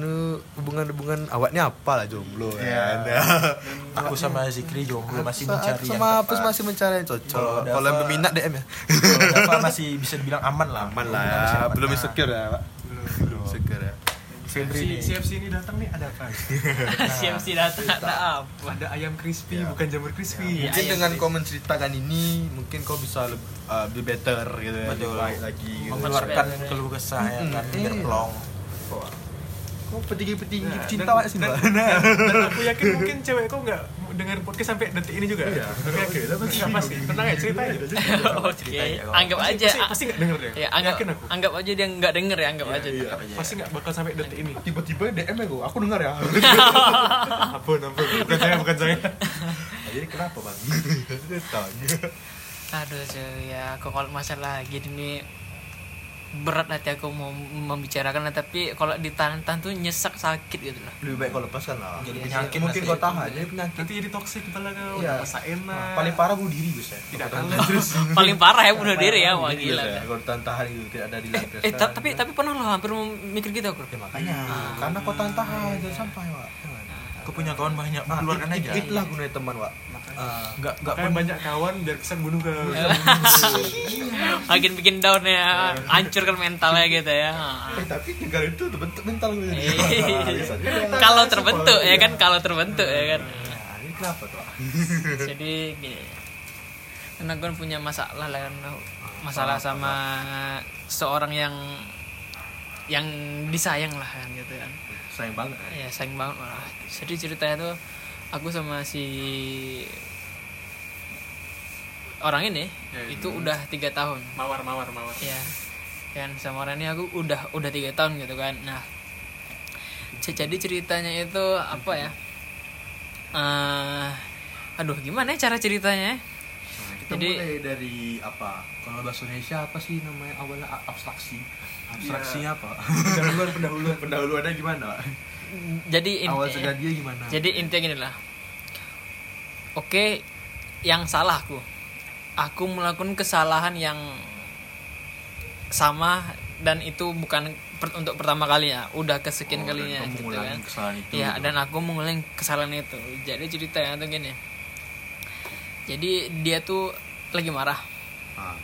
S1: hubungan hubungan awaknya apa lah jomblo
S3: Iya.
S1: kan?
S2: Aku sama Zikri jomblo masih mencari
S1: sama. Apus masih mencari yang cocok.
S2: Kalau
S1: kalau yang berminat DM ya.
S2: masih bisa dibilang aman lah.
S1: Aman
S2: Hubungan
S1: lah belum insecure ya pak. Belum. Insecure ya
S2: Febri
S3: CFC,
S2: nih.
S3: CFC ini datang nih ada apa
S4: CMC datang ada apa
S3: ada ayam crispy
S1: Ya.
S3: bukan jamur crispy
S4: Ya.
S1: mungkin
S4: ayam
S1: dengan kau menceritakan ini mungkin kau bisa lebih, uh, lebih better gitu ya
S2: Betul.
S1: lebih baik lagi gitu.
S2: mengeluarkan keluh kesah ya kan
S1: Mm-mm.
S2: biar plong
S1: kau petinggi-petinggi
S3: Nah,
S1: cinta
S3: dan-
S1: pak sih
S3: dan- aku yakin mungkin cewek kau nggak dengar podcast sampai detik ini juga?
S1: Iya.
S3: Aku yakin nggak pasti. tenang ya cerita aja
S4: oke
S2: Cerita aja, kok.
S4: anggap aja.
S3: pasti, pasti nggak denger
S4: ya? Anggap
S3: yakin aku?
S4: anggap aja dia nggak denger ya anggap aja.
S1: iya.
S3: pasti nggak bakal sampai detik ini.
S1: Tiba-tiba DM ya gua aku dengar ya.
S3: Ampun ampun. Bukan saya bukan saya.
S1: Jadi kenapa bang? Tahu.
S4: aduh cuy ya kok kalau masalah gini berat hati aku mau membicarakan tapi kalau ditahan-tahan tuh nyesek sakit gitu loh.
S1: Lebih baik kau lepaskan lah.
S2: Jadi penyakit
S1: mungkin kau tahan jadi penyakit.
S3: Nanti jadi toxic kepala kau
S1: Iya.
S3: rasa enak.
S1: Paling parah bunuh diri Gus ya.
S3: Tidak
S1: Kau tahan-
S3: terus
S4: paling parah ya bunuh diri ya wah gila.
S1: Ya. kalau tahan-tahan gitu tidak ada di lantai.
S4: eh ta- tapi tapi pernah loh hampir mikir gitu aku
S1: ya makanya. Karena kau tahan-tahan jangan sampai Jangan.
S2: aku punya kawan banyak
S1: Ah,
S2: keluarkan aja.
S1: it- Itulah gunanya teman, Wak. Ah,
S2: nggak nggak
S3: Kayak
S2: pun
S3: banyak kawan biar kesan bunuh kau
S4: makin bikin down ya hancurkan mentalnya gitu ya.
S1: Eh, tapi negara itu terbentuk mental gitu.
S4: Eh, kalau terbentuk ya kan kalau terbentuk ya kan.
S1: Nah, ini kenapa tuh?
S4: jadi gini karena gue punya masalah lah kan masalah sama seorang yang yang disayang lah kan gitu kan.
S1: Sayang banget.
S4: ya sayang banget malah. Jadi ceritanya tuh aku sama si orang ini
S3: Ya,
S4: itu udah tiga tahun
S3: mawar mawar mawar
S4: ya kan sama orang ini aku udah udah tiga tahun gitu kan nah jadi ceritanya itu apa ya eh aduh gimana ya cara ceritanya
S1: Nah, kita
S4: Jadi-
S1: mulai dari apa? Kalau bahasa Indonesia apa sih namanya awalnya abstraksi? Abstraksinya apa? pendahuluan, pendahuluan, pendahuluannya gimana? Pak?
S4: Jadi in-
S1: Awal dia gimana?
S4: jadi intinya gini lah. Oke yang salah aku. Aku melakukan kesalahan yang sama dan itu bukan per- untuk pertama kalinya udah kesekian
S1: Oh,
S4: kalinya gitu kan.
S1: itu
S4: ya
S1: gitu.
S4: dan aku mengulangi kesalahan itu. Jadi ceritanya tuh gini. Jadi dia tuh lagi marah.
S1: Ah,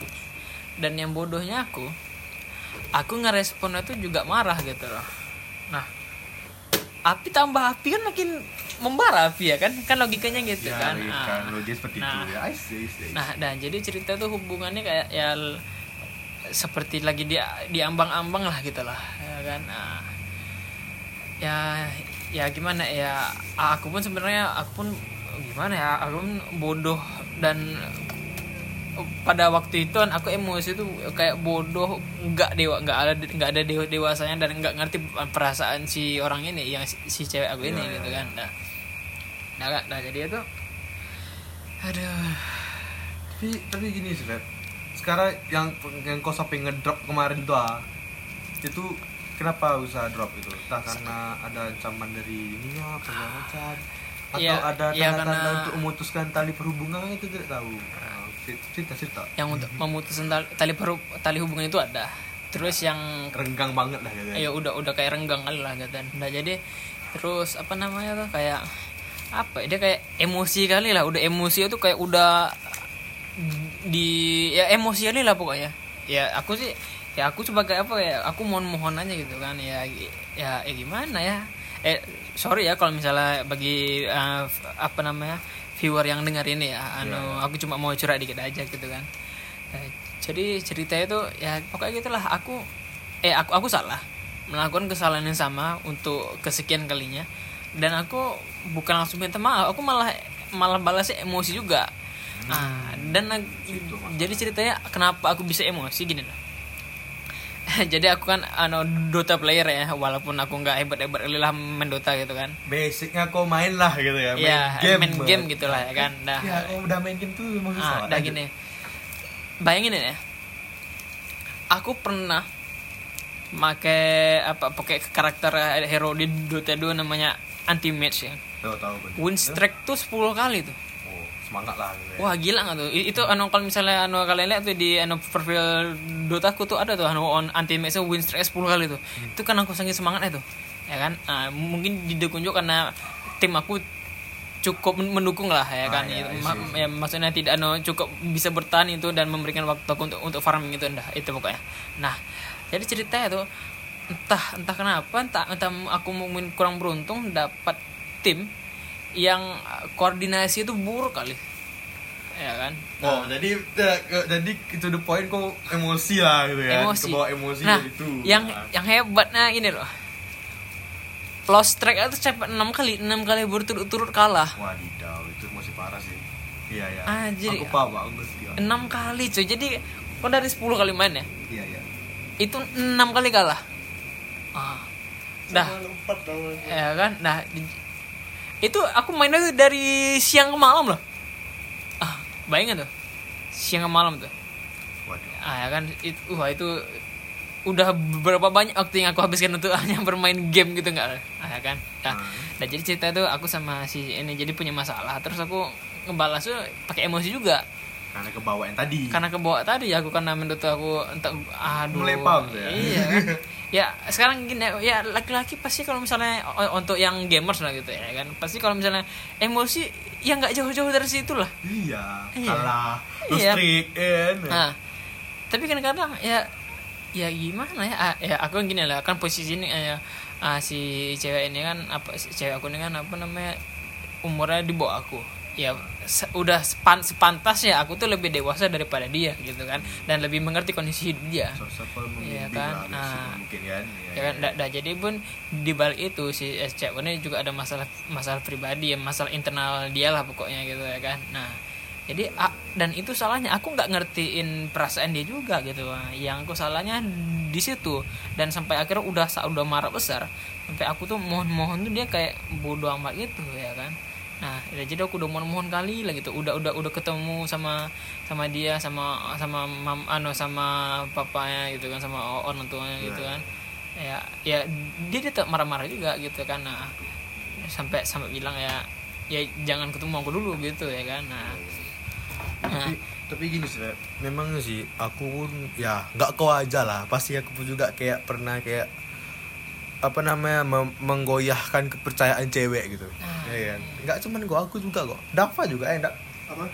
S4: dan yang bodohnya aku aku ngeresponnya tuh juga marah gitu loh. Nah api tambah api kan makin membara api ya kan kan logikanya gitu
S1: ya,
S4: kan
S1: logika,
S4: Ah.
S1: logis seperti
S4: Nah.
S1: itu ya I see, I see.
S4: Nah, dan jadi cerita tuh hubungannya kayak ya seperti lagi di di ambang-ambang lah gitu lah, ya kan. Nah, ya ya gimana ya aku pun sebenarnya aku pun gimana ya aku pun bodoh dan pada waktu itu kan aku emosi tuh kayak bodoh nggak dewa nggak ada nggak ada dewa dewasanya dan nggak ngerti perasaan si orang ini yang si, si cewek aku ini
S1: Ya, ya,
S4: gitu
S1: ya.
S4: kan nah nah, Kak, nah jadi itu aduh
S1: tapi tapi gini sih Feb. sekarang yang yang kau sampai ngedrop kemarin tuh ah itu kenapa usaha drop itu entah karena ada ancaman dari ini ya segala macam atau
S4: Ya,
S1: ada
S4: ya
S1: tanda-tanda
S4: karena-
S1: untuk memutuskan tali perhubungan itu tidak tahu Nah, cerita cerita
S4: yang untuk memutuskan tali, tali tali hubungan itu ada. Terus yang
S1: renggang banget lah gitu
S4: ya udah udah kayak renggang kali lah gitu nah jadi terus apa namanya tuh kayak apa ya, dia kayak emosi kali lah. Udah emosi itu kayak udah di ya emosi kali lah pokoknya. Ya aku sih ya aku sebagai apa ya aku mohon mohon aja gitu kan. Ya ya eh gimana ya? Eh sorry ya kalau misalnya bagi f- apa namanya viewer yang dengar ini ya anu aku cuma mau curhat dikit aja gitu kan. Eh, jadi ceritanya itu ya pokoknya gitulah aku eh aku aku salah. Melakukan kesalahan yang sama untuk kesekian kalinya. Dan aku bukan langsung minta maaf aku malah malah balasnya emosi juga. Ah dan ag- jadi ceritanya kenapa aku bisa emosi gini loh jadi aku kan anu Dota player ya walaupun aku nggak hebat hebat lah main Dota gitu kan
S1: basicnya kau main lah gitu ya main
S4: ya
S1: game
S4: main game gitulah ya kan nah
S1: ya kau udah main game tuh
S4: Ah, udah gini. Bayangin ya. Aku pernah make apa pakai karakter hero di Dota 2 namanya anti match ya.
S1: tahu tahu bener.
S4: Win streak tuh 10 kali tuh.
S1: Semangat lah gitu ya.
S4: Wah gila nggak tuh? Itu anu kalau misalnya anu kalian lihat tuh di anu profil Dota aku tuh ada tuh anu on anti match win streak 10 kali tuh. Itu kan aku saking semangatnya tuh. Ya kan? Ah, mungkin dikunjuk karena tim aku cukup men- mendukung lah ya kan
S1: Ah, ya,
S4: Itu
S1: I
S4: ma-
S1: see, I
S4: ya, maksudnya tidak anu cukup bisa bertahan itu dan memberikan waktu aku untuk untuk farming itu dah itu pokoknya nah jadi ceritanya tuh entah entah kenapa entah entah aku mungkin kurang beruntung dapat tim yang koordinasi itu buruk kali ya kan
S1: Oh, jadi eh, ke- jadi itu the point kau emosi lah gitu ya.
S4: emosi
S1: Kebawa emosi
S4: nah
S1: itu.
S4: yang
S1: Nah.
S4: yang hebatnya ini loh lost track itu sampai enam kali enam kali berturut-turut kalah
S1: Wadidaw, itu masih parah sih. Iya ya.
S4: Ah, jadi-
S1: aku paham, aku ngerti. lah.
S4: enam kali cuy jadi kok dari 10 kali main ya
S1: Iya iya.
S4: itu enam kali kalah ah dah ya kan nah itu aku mainnya tuh dari siang ke malam loh. Ah bayangin tuh. Siang ke malam tuh.
S1: Waduh.
S4: ah ya kan itu wah itu udah berapa banyak waktu yang aku habiskan untuk hanya bermain game gitu nggak? Ah ya kan? Nah,
S1: Hmm.
S4: nah, jadi cerita tuh aku sama si ini jadi punya masalah. Terus aku ngebalas tuh pakai emosi juga
S1: Karena kebawa yang tadi.
S4: karena kebawa tadi ya aku karena menurut aku entah aduh
S1: tuh ya.
S4: iya kan ya sekarang gini ya laki-laki pasti kalau misalnya untuk yang gamers lah gitu ya kan pasti kalau misalnya emosi ya nggak jauh-jauh dari situ lah
S1: Iya.
S4: Iya.
S1: Kalah.
S4: Iya.
S1: trik, kan.
S4: nah tapi kadang-kadang ya ya gimana ya Ah, ya aku gini lah kan posisi ini eh, ah, si cewek ini kan apa si cewek aku ini kan apa namanya umurnya di bawah aku ya se- udah sepan, sepantas ya aku tuh lebih dewasa daripada dia gitu kan dan lebih mengerti kondisi hidup dia Iya kan? Ah.
S1: mungkin kan. Iya,
S4: ya kan
S1: iya.
S4: da, da- jadi pun di balik itu si cewek ini juga ada masalah masalah pribadi ya masalah internal dia lah pokoknya gitu ya kan nah jadi dan itu salahnya aku nggak ngertiin perasaan dia juga gitu Nah, yang aku salahnya di situ dan sampai akhirnya udah udah marah besar sampai aku tuh mohon-mohon tuh dia kayak bodoh amat gitu ya kan nah ya jadi aku udah mohon-mohon kali lah gitu udah udah udah ketemu sama sama dia sama sama mam ano sama papanya gitu kan sama orang tuanya gitu kan. Ya ya dia tetap marah-marah juga gitu kan. Nah sampai sampai bilang ya ya jangan ketemu aku dulu gitu ya kan. Nah, nah.
S1: tapi gini sih memang sih aku pun ya nggak kau aja lah. Pasti aku pun juga kayak pernah kayak apa namanya mem- menggoyahkan kepercayaan cewek gitu
S4: Ah,
S1: ya kan nggak cuman gua aku juga kok Dafa juga ya enggak
S3: apa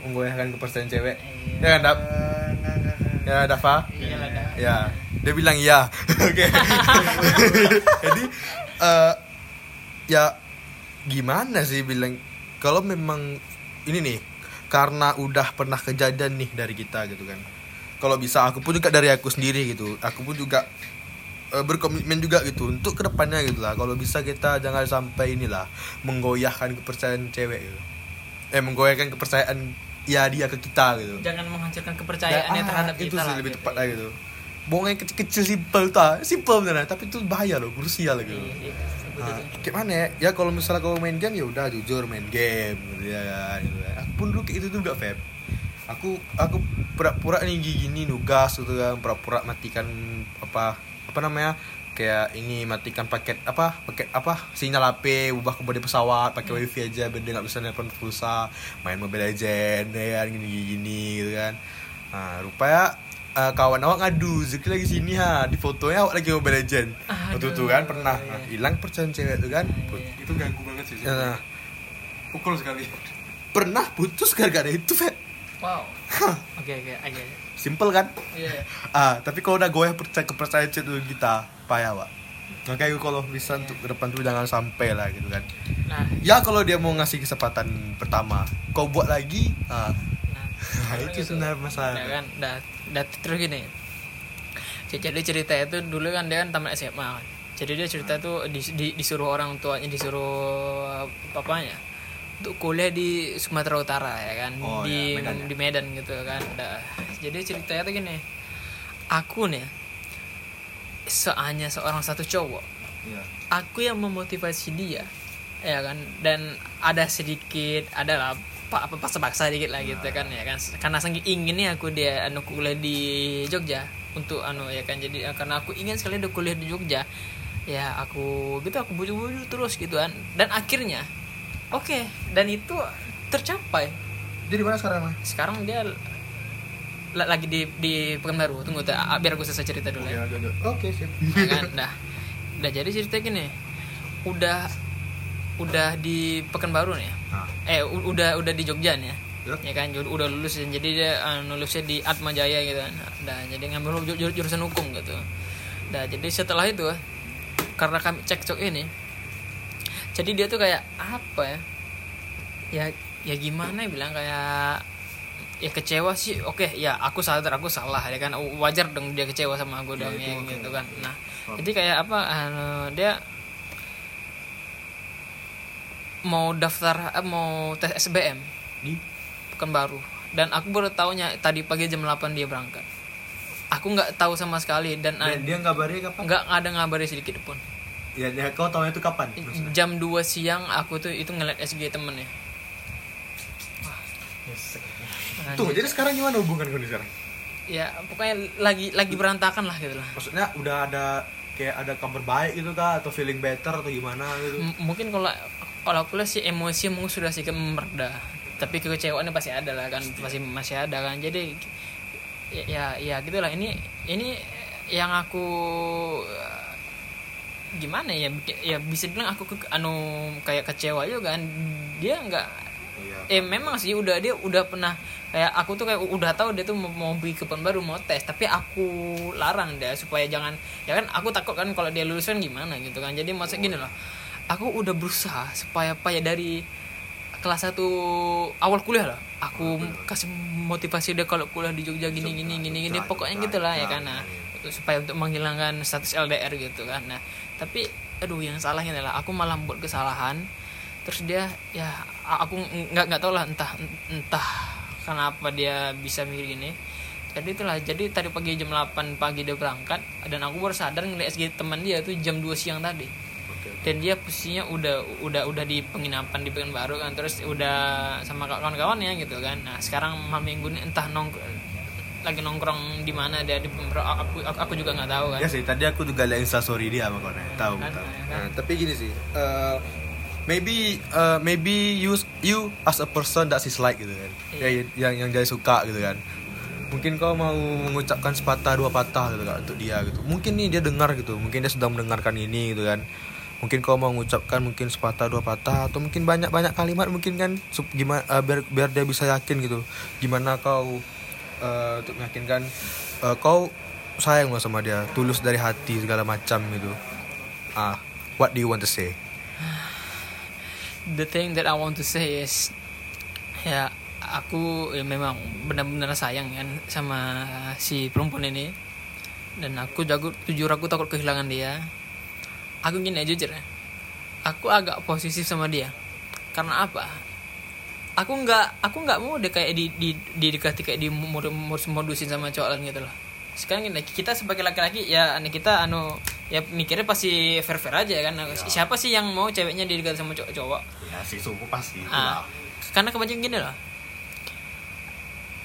S1: menggoyahkan kepercayaan cewek
S4: Iya.
S1: ya kan Dap ya Dafa. Ya, dia bilang iya. Oke. Jadi eh ya gimana sih bilang kalau memang ini nih karena udah pernah kejadian nih dari kita gitu kan. Kalau bisa aku pun juga dari aku sendiri gitu. Aku pun juga eh, berkomitmen juga gitu untuk ke depannya gitu lah. Kalau bisa kita jangan sampai inilah menggoyahkan kepercayaan cewek gitu. Eh menggoyahkan kepercayaan ya dia ke kita gitu.
S4: Jangan menghancurkan kepercayaannya
S1: Ah,
S4: terhadap
S1: itu
S4: kita
S1: sih
S4: lah,
S1: lebih
S4: gitu.
S1: tepat lah gitu bohong yang kecil-kecil simpel tak simpel beneran tapi itu bahaya loh krusial gitu
S4: Iya, iya,
S1: Nah,
S4: itu.
S1: kayak mana ya? Ya kalau misalnya kau main game ya udah jujur main game gitu ya kan. gitu kan. Aku pun dulu kayak gitu juga, Feb. Aku aku pura-pura nih gini nugas gitu kan, pura-pura matikan apa apa namanya? kayak ini matikan paket apa paket apa sinyal HP ubah ke mode pesawat pakai wifi aja beda nggak bisa nelpon pulsa main mobile legend ya kan gini gini gitu kan nah rupanya eh, kawan awak ngadu Zeki lagi sini ha di fotonya awak lagi mobile legend waktu itu kan pernah
S4: iya.
S1: Nah, hilang percayaan cewek itu kan Put-
S3: itu ganggu banget sih
S1: Nah,
S3: pukul sekali
S1: pernah putus gara-gara itu Feb
S4: Wow. Oke oke aja.
S1: Simple kan
S4: Iya.
S1: ah tapi kalau udah goyah percaya kepercayaan cewek kita payah pak makanya kalau bisa untuk ke depan tuh jangan sampai lah gitu kan
S4: Nah,
S1: ya kalau dia mau ngasih kesempatan pertama kau buat lagi ah
S4: nah.
S1: Nah, itu sebenarnya masalah.
S4: Udah kan, dah, dah terus gini. Jadi cerita itu dulu kan dia kan tamat SMA kan. Jadi dia cerita tuh di, di- disuruh orang tuanya disuruh papanya untuk kuliah di Sumatera Utara ya kan
S1: Oh,
S4: di
S1: ya, Medan ya?
S4: di Medan gitu kan. Dah. Jadi ceritanya tuh gini. Aku nih soalnya seorang satu cowok
S1: Iya.
S4: aku yang memotivasi dia ya kan dan ada sedikit ada lah apa apa paksa-paksa dikit lah gitu kan ya kan karena saking inginnya aku dia anu kuliah di Jogja untuk anu ya kan jadi eh, karena aku ingin sekali udah kuliah di Jogja ya aku gitu aku bujuk-bujuk terus gitu kan dan akhirnya oke dan itu tercapai.
S1: Jadi mana sekarang
S4: sekarang dia la- lagi di di Pekanbaru tunggu tuh, ah, biar aku selesai cerita dulu ya.
S1: Oke, siap.
S4: ya kan dah. Udah jadi cerita gini. Udah udah di Pekanbaru nih
S1: Nah,
S4: eh u- udah udah di Jogja nih ya?
S1: Ya.
S4: kan udah lulus jadi dia uh, lulusnya di Atma Jaya gitu kan. Dah jadi ngambil ju- ju- jurusan hukum gitu. Dah jadi setelah itu karena kami cekcok ini jadi dia tuh kayak apa ya? Ya ya gimana ya bilang kayak ya kecewa sih. Oke ya aku sadar aku salah ya kan? Wajar dong dia kecewa sama aku dong ya, gitu kan. Nah jadi kayak apa anu, dia mau daftar eh, mau tes SBM
S1: di?
S4: Baru. Dan aku baru tahunya tadi pagi jam 8 dia berangkat. Aku nggak tahu sama sekali dan
S1: dan dia ngabarin kapan?
S4: nggak ada ngabari sedikit pun
S1: Ya, dia kau tahu itu kapan?
S4: jam 2 siang aku tuh itu ngeliat SG temennya Nah,
S1: Tuh, jadi sekarang gimana hubungan kau sekarang?
S4: ya pokoknya lagi lagi berantakan lah gitu lah.
S1: Maksudnya udah ada kayak ada kabar baik gitu kah? Atau feeling better atau gimana gitu?
S4: M- mungkin kalau kalau aku lihat sih emosi mungkin sudah sedikit mereda tapi kekecewaannya pasti ada lah kan pasti. masih ada kan. Jadi ya ya, ya gitulah ini ini yang aku gimana ya? Ya bisa bilang aku ke, anu kayak kecewa juga kan. Dia nggak
S1: Iya.
S4: eh memang sih udah dia udah pernah kayak aku tuh kayak udah tahu dia tuh mau, mau beli kupon baru mau tes. Tapi aku larang dia supaya jangan ya kan aku takut kan kalau dia lulus kan gimana gitu kan. Jadi masa gini loh aku udah berusaha supaya apa ya dari kelas 1 awal kuliah lah aku kasih motivasi dia kalau kuliah di Jogja gini gini gini gini. Pokoknya gitulah ya kan nah. supaya untuk menghilangkan status LDR gitu kan nah tapi aduh yang salahnya adalah aku malah buat kesalahan. Terus dia ya aku nggak nggak tahu lah entah entah kenapa dia bisa mikir gini. Jadi itulah jadi tadi pagi jam 8 pagi dia berangkat dan aku baru sadar ngeliat SG teman dia tuh jam 2 siang tadi. Dan dia posisinya udah udah udah di penginapan di Pekanbaru kan terus udah sama kawan-kawannya gitu kan. Nah sekarang malam minggu ini entah nong lagi nongkrong di mana dia di Pekanbaru aku aku, aku juga nggak tahu kan
S1: Ya sih, tadi aku juga lihat instastory dia sama kau tahu,
S4: Kan,
S1: tahu.
S4: kan.
S1: Nah, tapi gini sih, eh, maybe eh, maybe you you as a person that is like gitu kan,
S4: Iya.
S1: ya, yang yang dia suka gitu kan. Mungkin kau mau mengucapkan sepatah dua patah gitu kan untuk dia gitu. Mungkin nih dia dengar gitu, mungkin dia sedang mendengarkan ini gitu kan. Mungkin kau mau mengucapkan mungkin sepatah dua patah atau mungkin banyak banyak kalimat mungkin kan sup- gimana eh, biar biar dia bisa yakin gitu. Gimana kau eh, untuk meyakinkan eh, kau sayang sama dia tulus dari hati segala macam gitu. Ah what do you want to say?
S4: The thing that I want to say is ya aku ya memang benar-benar sayang kan sama si perempuan ini. Dan aku jago jujur aku takut kehilangan dia. Aku gini ya jujur aku agak posesif sama dia. Karena apa aku nggak aku nggak mau deh kayak di di didekati kayak di modus modusin sama cowok lain gitu loh. Sekarang kita sebagai laki-laki ya ane kita anu ya mikirnya pasti fair fair aja kan. Siapa sih yang mau ceweknya didekati sama cowok-cowok
S1: ya si suku pasti.
S4: Ah, karena kebanyakan gini loh.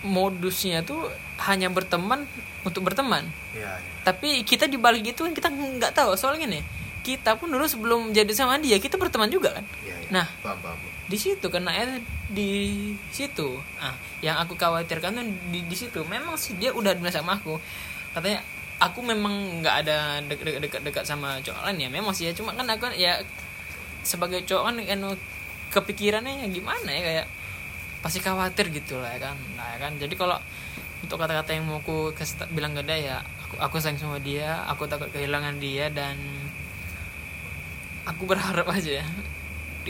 S4: Modusnya tuh hanya berteman untuk berteman.
S1: Ya,
S4: tapi kita di balik itu kan kita nggak tahu. Soalnya gini kita pun dulu sebelum jadi sama dia kita berteman juga kan.
S1: Ya,
S4: Nah.
S1: paham, paham.
S4: Di situ kena di situ. Ah yang aku khawatirkan tuh di, di situ. Memang sih dia udah bilang sama aku. Katanya aku memang nggak ada dekat-dekat sama cowok lain. Ya memang sih ya. Cuma kan aku ya sebagai cowok kan kan kepikirannya ya gimana ya? Kayak pasti khawatir gitu lah ya kan? Nah ya kan? Jadi kalau untuk kata-kata yang mau aku bilang ke dia ya aku aku sayang sama dia. Aku takut kehilangan dia dan aku berharap aja. ya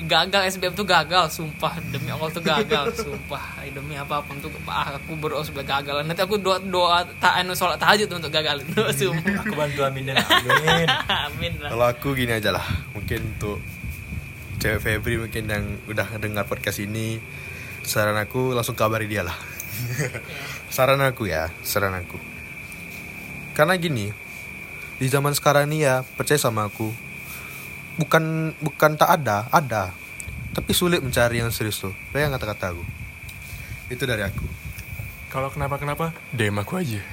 S4: gagal SBM tuh gagal sumpah. Demi Allah tuh gagal sumpah. Demi apa pun tuh aku berdoa supaya gagal nanti aku doa doa tak anu sholat tahajud untuk gagal itu sumpah.
S2: Aku bantu aminin amin.
S4: amin lah.
S1: Kalau aku gini aja lah, mungkin untuk cewek Febri mungkin yang udah dengar podcast ini, saran aku langsung kabari dia lah. saran aku ya, saran aku. Karena gini, di zaman sekarang ini ya percaya sama aku, bukan bukan tak ada, ada, tapi sulit mencari yang serius tuh. Kayak kata-kata aku. Itu dari aku.
S3: Kalau kenapa-kenapa, DM aku aja.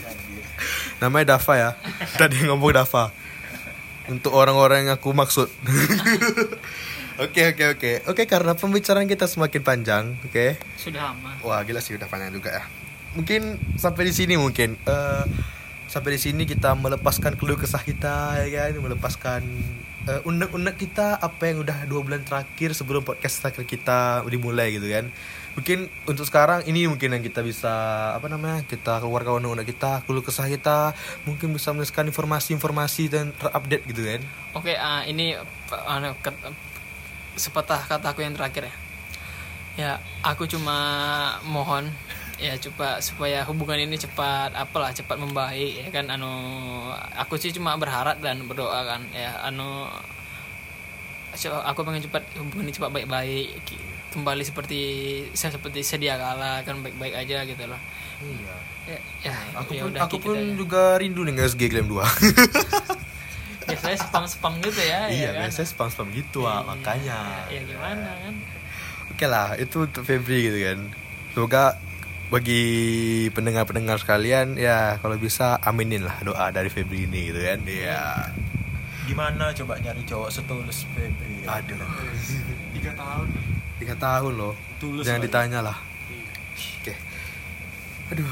S1: Namanya Dava ya. Tadi ngomong Dava. Untuk orang-orang yang aku maksud. Oke oke oke. Oke karena pembicaraan kita semakin panjang, oke.
S4: sudah lama
S1: Wah gila sih udah panjang juga ya. Mungkin sampai di sini mungkin. Eh, sampai di sini kita melepaskan keluh kesah kita ya kan, melepaskan eh, unek-unek kita apa yang udah dua bulan terakhir sebelum podcast terakhir kita dimulai gitu kan. Mungkin untuk sekarang ini mungkin yang kita bisa apa namanya kita keluarkan unek-unek kita, keluh kesah kita, mungkin bisa menuliskan informasi-informasi dan terupdate gitu kan.
S4: Oke, ah, ini uh, anu, ket- sepatah kataku yang terakhir ya. Ya, aku cuma mohon ya coba supaya hubungan ini cepat apalah cepat membaik ya kan anu aku sih cuma berharap dan berdoa kan ya anu aku pengen cepat hubungan ini cepat baik-baik kembali seperti saya seperti sedia kala kan baik-baik aja gitu loh
S1: Iya.
S4: ya, ya,
S1: Aku
S4: ya
S1: pun,
S4: udah
S1: aku
S4: gitu
S1: pun
S4: aja.
S1: juga rindu dengan SG Glam 2
S4: biasanya spam-spam gitu ya
S1: Iya,
S4: ya kan?
S1: biasanya spam-spam gitu ah, makanya.
S4: ya, ya gimana kan
S1: Oke lah, itu untuk Febri gitu kan. Semoga bagi pendengar-pendengar sekalian ya kalau bisa aminin lah doa dari Febri ini gitu kan. Iya.
S2: Gimana coba nyari cowok setulus Febri?
S1: Aduh.
S3: Tiga tahun.
S1: Tiga tahun loh.
S2: Tulus
S1: Jangan ditanya lah. Oke. Aduh.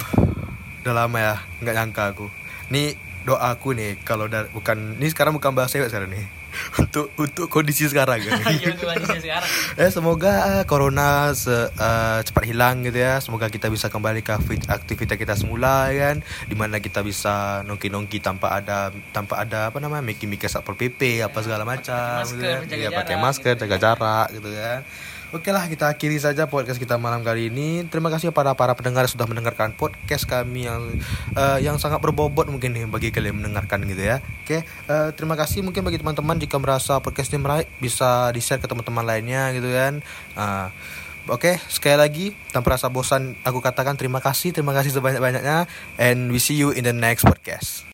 S1: Udah lama ya, nggak nyangka aku. Nih doaku nih kalau bukan ini sekarang bukan bahasa cewek sekarang nih. Untuk untuk kondisi sekarang
S4: kondisinya sekarang
S1: Eh semoga eh, corona se- eh, cepat hilang gitu ya. Semoga kita bisa kembali ke akti- aktivitas kita semula ya kan. Di mana kita bisa nongki-nongki tanpa ada tanpa ada apa namanya miki-miki satpol pp apa segala macam.
S4: masker,
S1: gitu kan.
S4: jaga
S1: Iya pakai
S4: jarak,
S1: masker,
S4: gitu
S1: jaga jarak gitu kan. Oke lah kita akhiri saja podcast kita malam kali ini. Terima kasih kepada para pendengar yang sudah mendengarkan podcast kami yang eh, yang sangat berbobot mungkin nih bagi kalian mendengarkan gitu ya. Oke, eh, terima kasih mungkin bagi teman-teman jika merasa podcastnya menarik bisa di share ke teman-teman lainnya gitu kan. Ah, Oke, sekali lagi tanpa rasa bosan aku katakan terima kasih, terima kasih sebanyak-banyaknya and we see you in the next podcast.